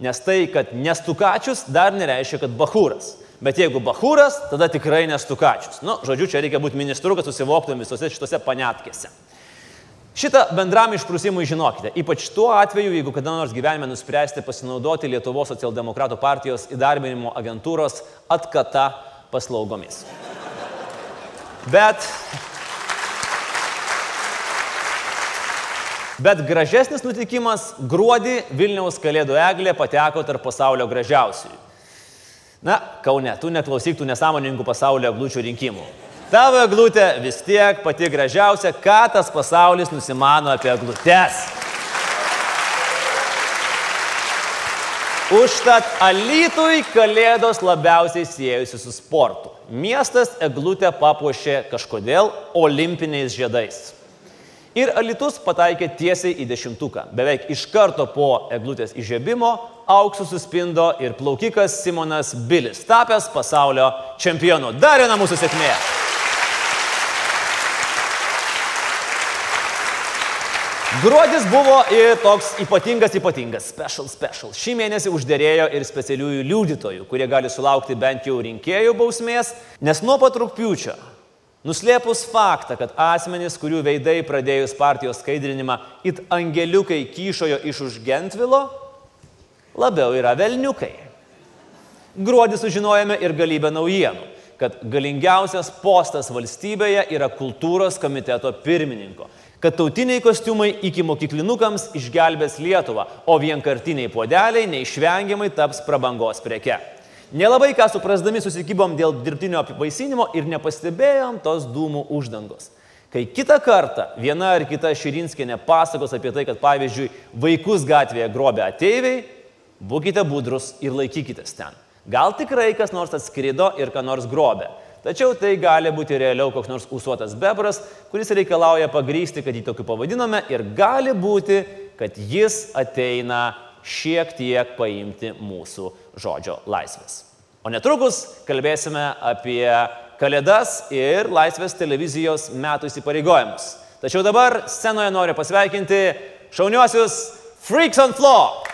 nes tai, kad nestukačius, dar nereiškia, kad bahūras. Bet jeigu bahūras, tada tikrai nestukačius. Nu, žodžiu, čia reikia būti ministru, kad susivoktum visose šitose panetkėse. Šitą bendram išprusimui žinokite, ypač tuo atveju, jeigu kada nors gyvenime nuspręsite pasinaudoti Lietuvos socialdemokratų partijos įdarbinimo agentūros atkata paslaugomis. Bet Bet gražesnis nutikimas - gruodį Vilniaus Kalėdų eglė pateko tarp pasaulio gražiausiųjų. Na, Kaune, tu neklausyk tų nesąmoningų pasaulio eglučių rinkimų. Tavo eglutė vis tiek pati gražiausia, ką tas pasaulis nusimano apie eglutes. Užtat Alitui Kalėdos labiausiai siejasi su sportu. Miestas eglutę papuošė kažkodėl olimpiniais žiedais. Ir Alitus pataikė tiesiai į dešimtuką. Beveik iš karto po eglutės įžiebimo auksų suspindo ir plaukikas Simonas Bilis, tapęs pasaulio čempionu. Dar viena mūsų sėkmė. Gruodis buvo ir toks ypatingas, ypatingas, special, special. Šį mėnesį uždėrėjo ir specialiųjų liudytojų, kurie gali sulaukti bent jau rinkėjų bausmės, nes nuo pat rūpiučio Nuslėpus faktą, kad asmenys, kurių veidai pradėjus partijos skaidrinimą, it angeliukai kyšojo iš už Gentvilo, labiau yra velniukai. Gruodį sužinojame ir galybę naujienų, kad galingiausias postas valstybėje yra kultūros komiteto pirmininko, kad tautiniai kostiumai iki mokyklinukams išgelbės Lietuvą, o vienkartiniai podeliai neišvengiamai taps prabangos preke. Nelabai ką suprasdami susikibom dėl dirbtinio apivaisinimo ir nepastebėjom tos dūmų uždangos. Kai kitą kartą viena ar kita Širinskinė pasakos apie tai, kad pavyzdžiui vaikus gatvėje grobė ateiviai, būkite budrus ir laikykitės ten. Gal tikrai kas nors atskrido ir ką nors grobė. Tačiau tai gali būti realiau koks nors usuotas bebras, kuris reikalauja pagrysti, kad jį tokiu pavadinome ir gali būti, kad jis ateina šiek tiek paimti mūsų žodžio laisvės. O netrukus kalbėsime apie Kalėdas ir Laisvės televizijos metų įsipareigojimus. Tačiau dabar scenoje noriu pasveikinti šauniuosius Freaks on Floor.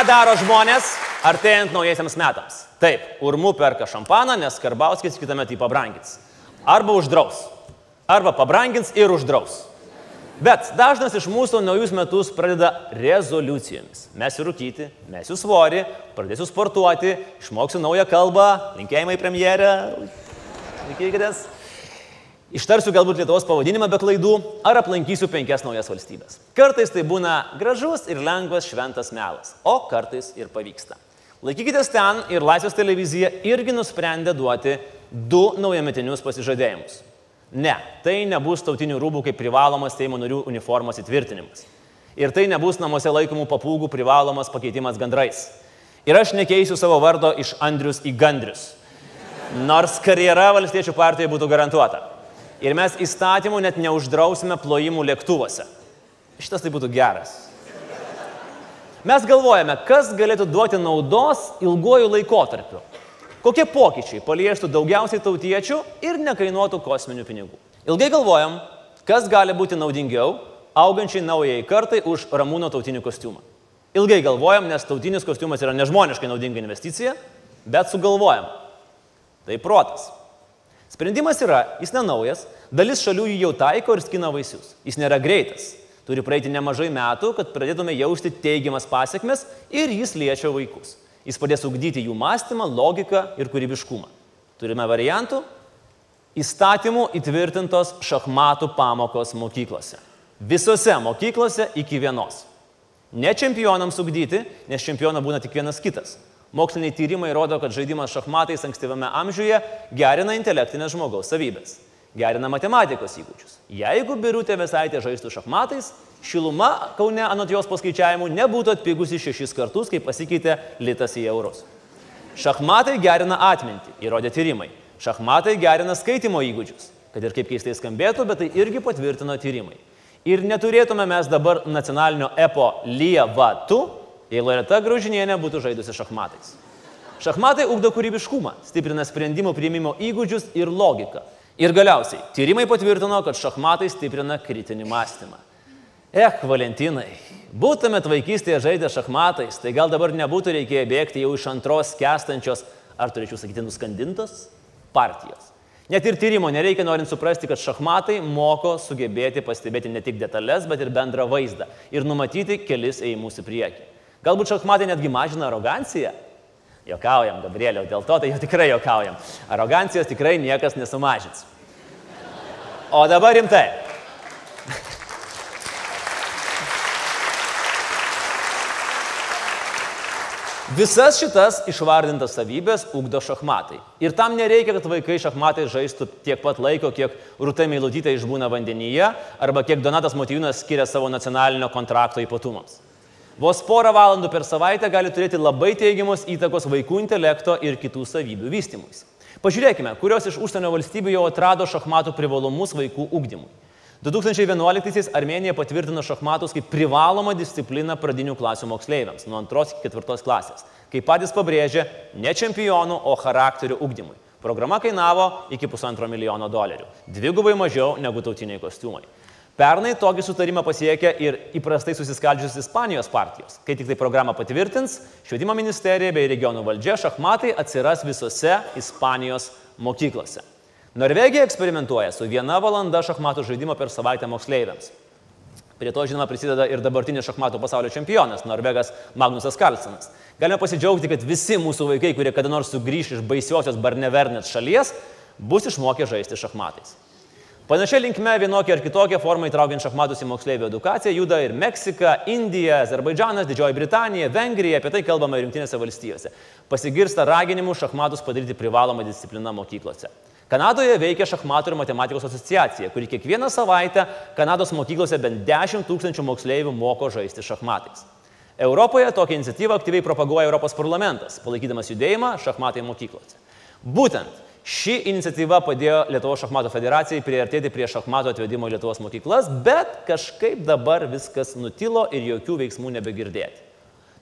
Ką daro žmonės artėjant naujiesiams metams? Taip, urmu perka šampaną, nes Karbauskis kitame tai pabrangins. Arba uždraus. Arba pabrangins ir uždraus. Bet dažnas iš mūsų naujus metus pradeda rezoliucijomis. Mesiu rūkyti, mesiu svorį, pradėsiu sportuoti, išmoksiu naują kalbą, linkėjimai premjerė, laikykitės. Ištarsiu galbūt Lietuvos pavadinimą be klaidų ar aplankysiu penkias naujas valstybės. Kartais tai būna gražus ir lengvas šventas melas, o kartais ir pavyksta. Laikykitės ten ir Laisvės televizija irgi nusprendė duoti du naujametinius pasižadėjimus. Ne, tai nebus tautinių rūbų kaip privalomas Seimo narių uniformos įtvirtinimas. Ir tai nebus namuose laikomų papūgų privalomas pakeitimas gandrais. Ir aš nekeisiu savo vardo iš Andrius į Gandrius. Nors karjera valstiečių partijoje būtų garantuota. Ir mes įstatymų net neuždrausime plojimų lėktuvuose. Šitas tai būtų geras. Mes galvojame, kas galėtų duoti naudos ilguoju laikotarpiu. Kokie pokyčiai paliestų daugiausiai tautiečių ir nekainuotų kosminių pinigų. Ilgai galvojam, kas gali būti naudingiau augančiai naujai kartai už ramūno tautinį kostiumą. Ilgai galvojam, nes tautinis kostiumas yra nežmoniškai naudinga investicija, bet sugalvojam. Tai protas. Sprendimas yra, jis nenaujas, dalis šalių jį jau taiko ir skina vaisius. Jis nėra greitas. Turi praeiti nemažai metų, kad pradėtume jausti teigiamas pasiekmes ir jis liečia vaikus. Jis padės ugdyti jų mąstymą, logiką ir kūrybiškumą. Turime variantų? Įstatymų įtvirtintos šachmatų pamokos mokyklose. Visose mokyklose iki vienos. Ne čempionams ugdyti, nes čempioną būna tik vienas kitas. Moksliniai tyrimai rodo, kad žaidimas šachmatais ankstyvame amžiuje gerina intelektinės žmogaus savybės, gerina matematikos įgūdžius. Jeigu birutė visaitė žaistų šachmatais, šiluma Kaune anot jos paskaičiavimų nebūtų atpigusi šešis kartus, kai pasikeitė litas į eurus. Šachmatai gerina atmintį, įrodė tyrimai. Šachmatai gerina skaitimo įgūdžius. Kad ir kaip keistai skambėtų, bet tai irgi patvirtino tyrimai. Ir neturėtume mes dabar nacionalinio epo Lievatu, jei Loreta Graužinienė būtų žaidusi šachmatais. Šachmatai ugdo kūrybiškumą, stiprina sprendimų priimimo įgūdžius ir logiką. Ir galiausiai, tyrimai patvirtino, kad šachmatai stiprina kritinį mąstymą. Eh, Valentinai, būtumėt vaikystėje žaidę šachmatais, tai gal dabar nebūtų reikėję bėgti jau iš antros kestančios, ar turėčiau sakyti, nuskandintos partijos. Net ir tyrimo nereikia norint suprasti, kad šachmatai moko sugebėti pastebėti ne tik detalės, bet ir bendrą vaizdą ir numatyti kelis ėjimus į priekį. Galbūt šachmatai netgi mažina aroganciją? Jokaujam, Gabrieliau, dėl to tai jau tikrai jokaujam. Arogancijos tikrai niekas nesumažins. O dabar rimtai. Visas šitas išvardintas savybės ugdo šachmatai. Ir tam nereikia, kad vaikai šachmatai žaistų tiek pat laiko, kiek Rūta Meilutytė išbūna vandenyje, arba kiek Donatas Motyvinas skiria savo nacionalinio kontrakto ypatumams. Vos porą valandų per savaitę gali turėti labai teigiamos įtakos vaikų intelekto ir kitų savybių vystimus. Pažiūrėkime, kurios iš užsienio valstybių jau atrado šachmatų privalumus vaikų ugdymui. 2011-aisiais Armenija patvirtino šachmatus kaip privalomą discipliną pradinių klasių moksleiviams nuo antros iki ketvirtos klasės. Kaip patys pabrėžė, ne čempionų, o charakterių ugdymui. Programa kainavo iki pusantro milijono dolerių. Dvigubai mažiau negu tautiniai kostiumai. Pernai tokį sutarimą pasiekė ir įprastai susiskaldžiusios Ispanijos partijos. Kai tik tai programą patvirtins, švietimo ministerija bei regionų valdžia šachmatai atsiras visose Ispanijos mokyklose. Norvegija eksperimentuoja su viena valanda šachmatų žaidimo per savaitę moksleiviams. Prie to, žinoma, prisideda ir dabartinis šachmatų pasaulio čempionas, norvegas Magnusas Karlsenas. Galime pasidžiaugti, kad visi mūsų vaikai, kurie kada nors sugrįš iš baisiosios Barnevernės šalies, bus išmokę žaisti šachmatais. Panašia linkme vienokia ar kitokia forma įtraukiant šachmatus į moksleivių edukaciją juda ir Meksika, Indija, Azerbaidžanas, Didžioji Britanija, Vengrija, apie tai kalbama ir Junktinėse valstijose. Pasigirsta raginimų šachmatus padaryti privalomą discipliną mokyklose. Kanadoje veikia šachmatų ir matematikos asociacija, kuri kiekvieną savaitę Kanados mokyklose bent 10 tūkstančių moksleivių moko žaisti šachmatais. Europoje tokią iniciatyvą aktyviai propaguoja Europos parlamentas, palaikydamas judėjimą šachmatai mokyklose. Būtent ši iniciatyva padėjo Lietuvos šachmato federacijai priartėti prie šachmato atvedimo į Lietuvos mokyklas, bet kažkaip dabar viskas nutilo ir jokių veiksmų nebegirdėti.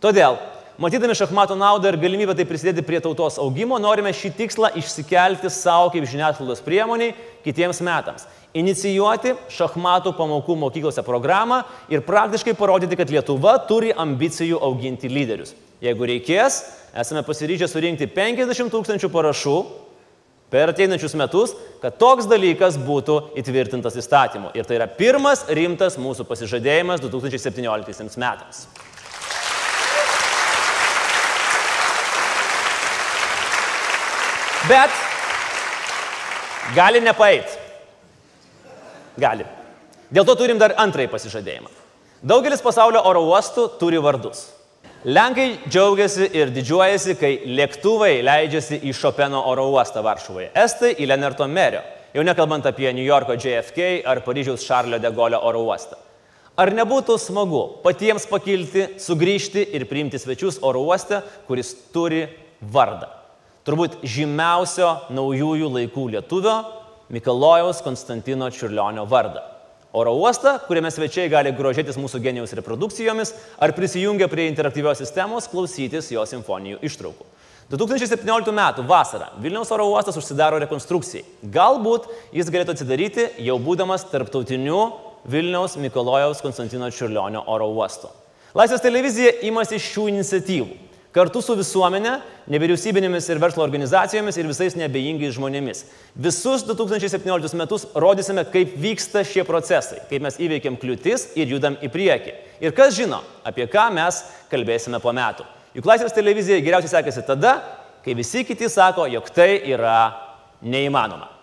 Todėl Matydami šachmatų naudą ir galimybę tai prisidėti prie tautos augimo, norime šį tikslą išsikelti savo kaip žiniasklaidos priemoniai kitiems metams. Inicijuoti šachmatų pamokų mokyklose programą ir praktiškai parodyti, kad Lietuva turi ambicijų auginti lyderius. Jeigu reikės, esame pasiryžę surinkti 50 tūkstančių parašų per ateinančius metus, kad toks dalykas būtų įtvirtintas įstatymu. Ir tai yra pirmas rimtas mūsų pasižadėjimas 2017 metams. Bet gali nepait. Gali. Dėl to turim dar antrąjį pasižadėjimą. Daugelis pasaulio oro uostų turi vardus. Lenkai džiaugiasi ir didžiuojasi, kai lėktuvai leidžiasi į Šopeno oro uostą Varšuvoje. Estai į Leonardo Merio, jau nekalbant apie New Yorko JFK ar Paryžiaus Šarlio de Golio oro uostą. Ar nebūtų smagu patiems pakilti, sugrįžti ir priimti svečius oro uoste, kuris turi vardą? Turbūt žymiausio naujųjų laikų lietuvio Mikalojaus Konstantino Čiurlionio vardą. Oro uostą, kuriame svečiai gali grožėtis mūsų genijaus reprodukcijomis ar prisijungę prie interaktyvios sistemos klausytis jo simfonijų ištraukų. 2017 m. vasarą Vilniaus oro uostas užsidaro rekonstrukcijai. Galbūt jis galėtų atsidaryti jau būdamas tarptautiniu Vilniaus Mikalojaus Konstantino Čiurlionio oro uostu. Laisvės televizija imasi šių iniciatyvų kartu su visuomenė, nevyriausybinėmis ir verslo organizacijomis ir visais nebejingais žmonėmis. Visus 2017 metus rodysime, kaip vyksta šie procesai, kaip mes įveikiam kliūtis ir judam į priekį. Ir kas žino, apie ką mes kalbėsime po metų. Juk Laisvės televizijai geriausiai sekasi tada, kai visi kiti sako, jog tai yra neįmanoma.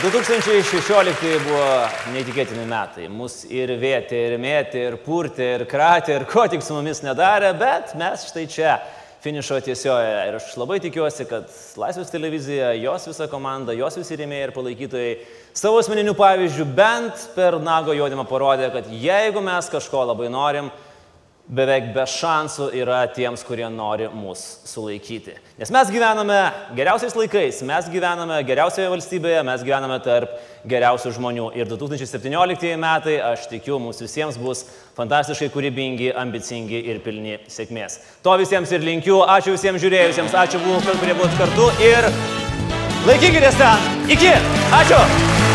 2016 buvo neįtikėtini metai. Mus ir vėtė, ir mėtė, ir purtė, ir kratė, ir ko tik su mumis nedarė, bet mes štai čia finišo tiesioje. Ir aš labai tikiuosi, kad Laisvės televizija, jos visa komanda, jos visi rėmėjai ir palaikytojai savo asmeniniu pavyzdžiu bent per nago jodimą parodė, kad jeigu mes kažko labai norim, beveik be šansų yra tiems, kurie nori mus sulaikyti. Nes mes gyvename geriausiais laikais, mes gyvename geriausioje valstybėje, mes gyvename tarp geriausių žmonių. Ir 2017 metai, aš tikiu, mums visiems bus fantastiškai kūrybingi, ambicingi ir pilni sėkmės. To visiems ir linkiu. Ačiū visiems žiūrėjusiems, ačiū, buvo, kurie buvot kartu ir laikykitės ten. Iki. Ačiū.